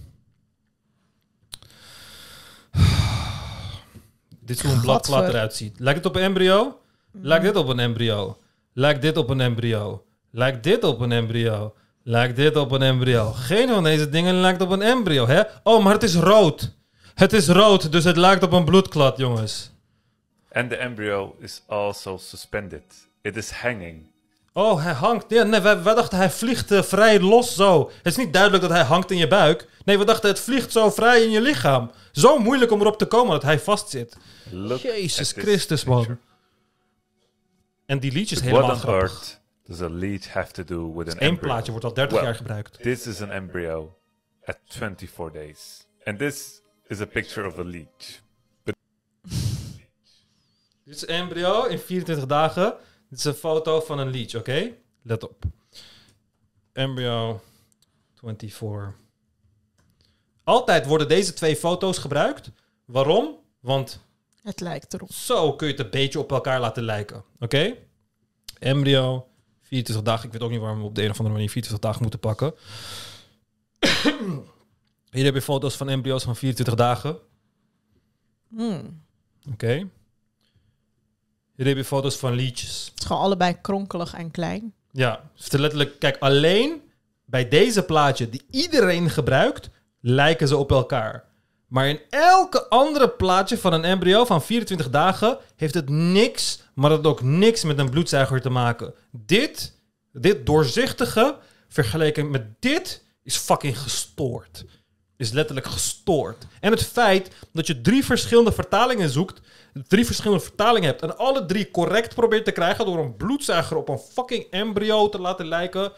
dit is hoe een blood clot eruit ziet. Lijkt het op een embryo? Lijkt dit op een embryo? Lijkt dit op een embryo? Lijkt dit op een embryo? Lijkt dit op een embryo? Geen van deze dingen lijkt op een embryo, hè? Oh, maar het is rood. Het is rood, dus het lijkt op een bloedklot, jongens. And the embryo is also suspended. It is hanging. Oh, hij hangt. Ja, nee, wij, wij dachten hij vliegt eh, vrij los zo. Het is niet duidelijk dat hij hangt in je buik. Nee, we dachten het vliegt zo vrij in je lichaam. Zo moeilijk om erop te komen dat hij vastzit. Look Jezus Christus, man. En die liedjes helemaal grappig. earth does a leech have to do with an Eén embryo? plaatje wordt al 30 Well, jaar gebruikt. This is an embryo at 24 days. And this is a picture of a leech. Dit is een embryo in 24 dagen. Dit is een foto van een leech, oké? Let op. Embryo 24. Altijd worden deze twee foto's gebruikt. Waarom? Want Het lijkt erop. Zo kun je het een beetje op elkaar laten lijken. Oké? Embryo, 24 dagen. Ik weet ook niet waarom we op de een of andere manier 24 dagen moeten pakken. Hier heb je foto's van embryo's van 24 dagen. Hmm. Oké. Hier heb je foto's van leeches. Het is gewoon allebei kronkelig en klein. Ja, dus letterlijk, kijk, alleen bij deze plaatje die iedereen gebruikt, lijken ze op elkaar. Maar in elke andere plaatje van een embryo van 24 dagen heeft het niks, maar dat ook niks met een bloedzuiger te maken. Dit, dit doorzichtige, vergeleken met dit, is fucking gestoord. Is letterlijk gestoord. En het feit dat je drie verschillende vertalingen zoekt, drie verschillende vertalingen hebt en alle drie correct probeert te krijgen door een bloedzuiger op een fucking embryo te laten lijken,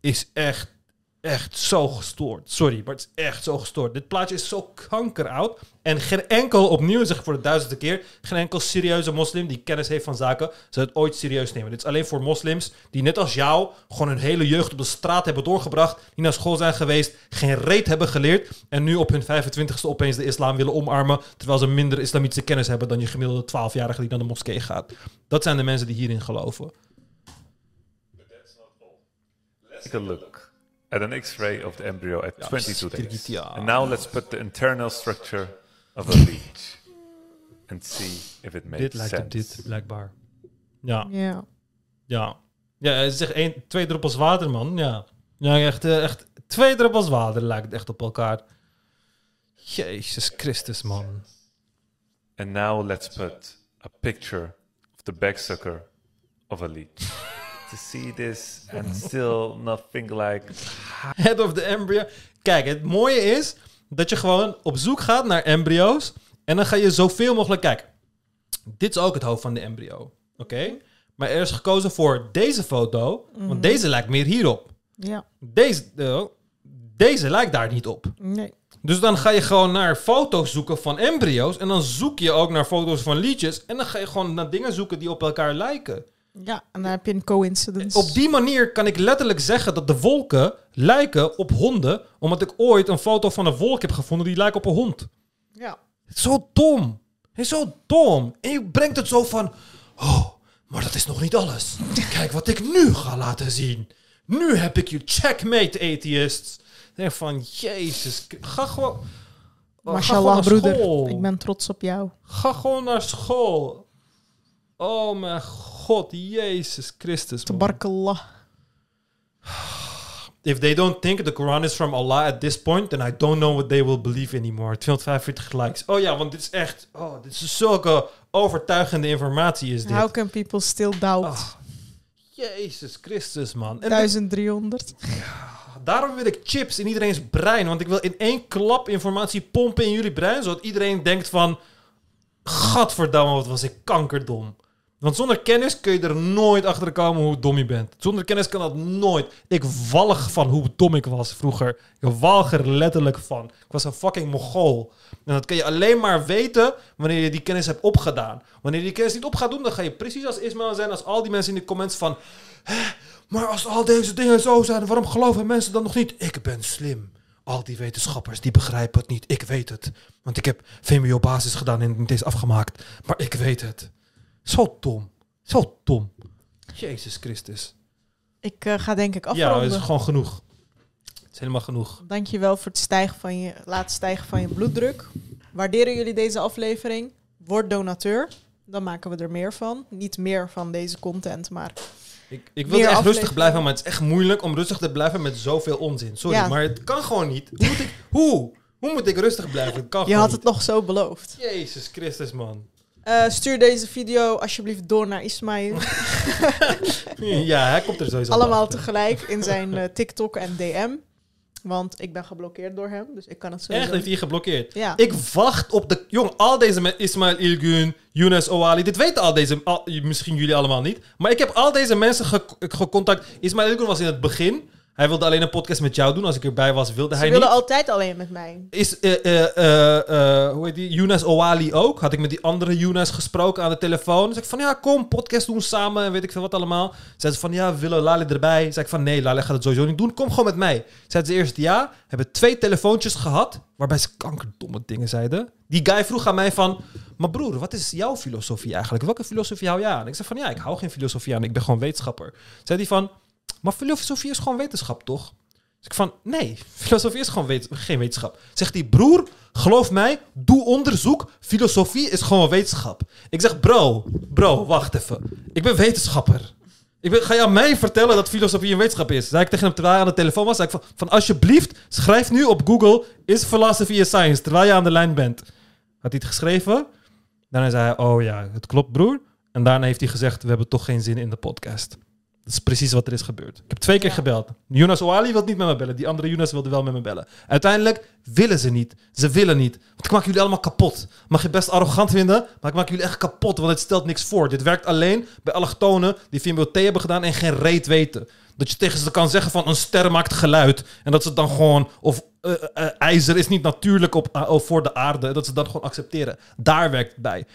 is echt, echt zo gestoord. Sorry, maar het is echt zo gestoord. Dit plaatje is zo kankeroud. En geen enkel, opnieuw zeg ik voor de duizendste keer, geen enkel serieuze moslim die kennis heeft van zaken, zou het ooit serieus nemen. Dit is alleen voor moslims die net als jou gewoon hun hele jeugd op de straat hebben doorgebracht, die naar school zijn geweest, geen reet hebben geleerd en nu op hun 25ste opeens de islam willen omarmen, terwijl ze minder islamitische kennis hebben dan je gemiddelde 12-jarige die naar de moskee gaat. Dat zijn de mensen die hierin geloven. Take a look at an X-ray of the embryo at 22 days. And now let's put the internal structure of a leech and see if it makes Dit lijkt op dit, blijkbaar. Ja, Ja. ja. Ja, het is echt één, twee druppels water, man. Ja, ja echt, eh, echt twee druppels water lijkt echt op elkaar. Jezus Christus, man. And now let's put a picture of the backsucker of a leech. to see this and still nothing like Head of the embryo. Kijk, het mooie is dat je gewoon op zoek gaat naar embryo's. En dan ga je zoveel mogelijk kijken. Dit is ook het hoofd van de embryo. Oké? Maar er is gekozen voor deze foto. Want deze lijkt meer hierop. Ja. Deze, eh, deze lijkt daar niet op. Nee. Dus dan ga je gewoon naar foto's zoeken van embryo's. En dan zoek je ook naar foto's van liedjes. En dan ga je gewoon naar dingen zoeken die op elkaar lijken. Ja, en dan heb je een coincidence. Op die manier kan ik letterlijk zeggen dat de wolken lijken op honden. Omdat ik ooit een foto van een wolk heb gevonden die lijkt op een hond. Ja. Zo dom. Zo dom. En je brengt het zo van... Oh, maar dat is nog niet alles. Kijk wat ik nu ga laten zien. Nu heb ik je checkmate, atheists. Denk van, jezus. Ga gewoon... Mashallah, broeder. Ik ben trots op jou. Ga gewoon naar school. Oh mijn god, Jezus Christus. man. Tabarakallah. If they don't think the Quran is from Allah at this point, then I don't know what they will believe anymore. 245 likes. Oh ja, want dit is echt... Oh, dit is zulke overtuigende informatie is dit. How can people still doubt? Ah, Jezus Christus, man. En dit- 1300. daarom wil ik chips in iedereen's brein. Want ik wil in één klap informatie pompen in jullie brein. Zodat iedereen denkt van... Gadverdamme, wat was ik kankerdom. Want zonder kennis kun je er nooit achter komen hoe dom je bent. Zonder kennis kan dat nooit. Ik walg van hoe dom ik was vroeger. Ik walg er letterlijk van. Ik was een fucking Mongool. En dat kun je alleen maar weten wanneer je die kennis hebt opgedaan. Wanneer je die kennis niet op gaat doen, dan ga je precies als Ismail zijn. Als al die mensen in de comments van... "Hè, maar als al deze dingen zo zijn, waarom geloven mensen dan nog niet? Ik ben slim. Al die wetenschappers, die begrijpen het niet. Ik weet het. Want ik heb VMBO-basis gedaan en het is afgemaakt. Maar ik weet het. Zo dom. Zo dom. Jezus Christus. Ik eh, ga denk ik Ja, afronden. het is gewoon genoeg. Het is helemaal genoeg. Dankjewel voor het stijgen van je, laten stijgen van je bloeddruk. Waarderen jullie deze aflevering? Word donateur. Dan maken we er meer van. Niet meer van deze content, maar Ik, ik wil echt rustig blijven, maar het is echt moeilijk om rustig te blijven met zoveel onzin. Sorry, Ja. maar het kan gewoon niet. Hoe moet ik, hoe? Hoe moet ik rustig blijven? Het kan je had niet. het nog zo beloofd. Jezus Christus, man. Eh, stuur deze video alsjeblieft door naar Ismail. Ja, hij komt er sowieso Allemaal achter. tegelijk in zijn eh, TikTok en DM. Want ik ben geblokkeerd door hem, dus ik kan het sowieso. Echt, heeft hij geblokkeerd. Ja. Ik wacht op de... Jong, al deze mensen... Ismail Ilgun, Younes Ouali... Dit weten al deze... al- misschien jullie allemaal niet. Maar ik heb al deze mensen ge- gecontact. Ismail Ilgun was in het begin. Hij wilde alleen een podcast met jou doen. Als ik erbij was, wilde Ze hij willen niet. altijd alleen met mij. Is, eh, eh, hoe heet die? Younes Ouali ook. Had ik met die andere Younes gesproken aan de telefoon. Zei ik van, ja, kom, podcast doen samen en weet ik veel wat allemaal. Zei ze van, ja, willen Lali erbij. Zei ik van, nee, Lali gaat het sowieso niet doen. Kom gewoon met mij. Zei ze eerst ja. Hebben twee telefoontjes gehad, waarbij ze kankerdomme dingen zeiden. Die guy vroeg aan mij van, maar broer, wat is jouw filosofie eigenlijk? Welke filosofie hou je aan? Ik zei van, ja, ik hou geen filosofie aan. Ik ben gewoon wetenschapper. Zei die van, maar filosofie is gewoon wetenschap, toch? Dus ik van, nee, filosofie is gewoon geen wetenschap. Zegt die broer, geloof mij, doe onderzoek. Filosofie is gewoon wetenschap. Ik zeg, bro, bro, wacht even. Ik ben wetenschapper. Ik ben, ga je aan mij vertellen dat filosofie een wetenschap is? Zei ik tegen hem terwijl hij aan de telefoon was. Ik van, van alsjeblieft, schrijf nu op Google, is philosophy a science? Terwijl je aan de lijn bent. Had hij het geschreven? Daarna zei hij, oh ja, het klopt broer. En daarna heeft hij gezegd, we hebben toch geen zin in de podcast. Dat is precies wat er is gebeurd. Ik heb twee keer Ja. gebeld. Jonas Oali wil niet met me bellen. Die andere Jonas wilde wel met me bellen. Uiteindelijk willen ze niet. Ze willen niet. Want ik maak jullie allemaal kapot. Mag je best arrogant vinden, maar ik maak jullie echt kapot. Want het stelt niks voor. Dit werkt alleen bij allochtonen die VMBOT hebben gedaan en geen reet weten. Dat je tegen ze kan zeggen van een ster maakt geluid. En dat ze dan gewoon, of eh, eh, ijzer is niet natuurlijk op, of voor de aarde. Dat ze dat gewoon accepteren. Daar werkt het bij.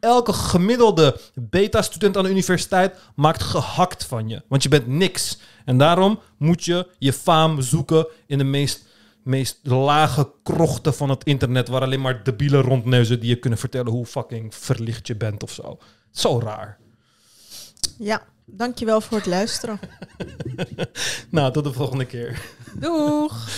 Elke gemiddelde beta-student aan de universiteit maakt gehakt van je. Want je bent niks. En daarom moet je je faam zoeken in de meest, meest lage krochten van het internet. Waar alleen maar debielen rondneuzen die je kunnen vertellen hoe fucking verlicht je bent of zo. Zo raar. Ja, dankjewel voor het luisteren. Nou, tot de volgende keer. Doeg!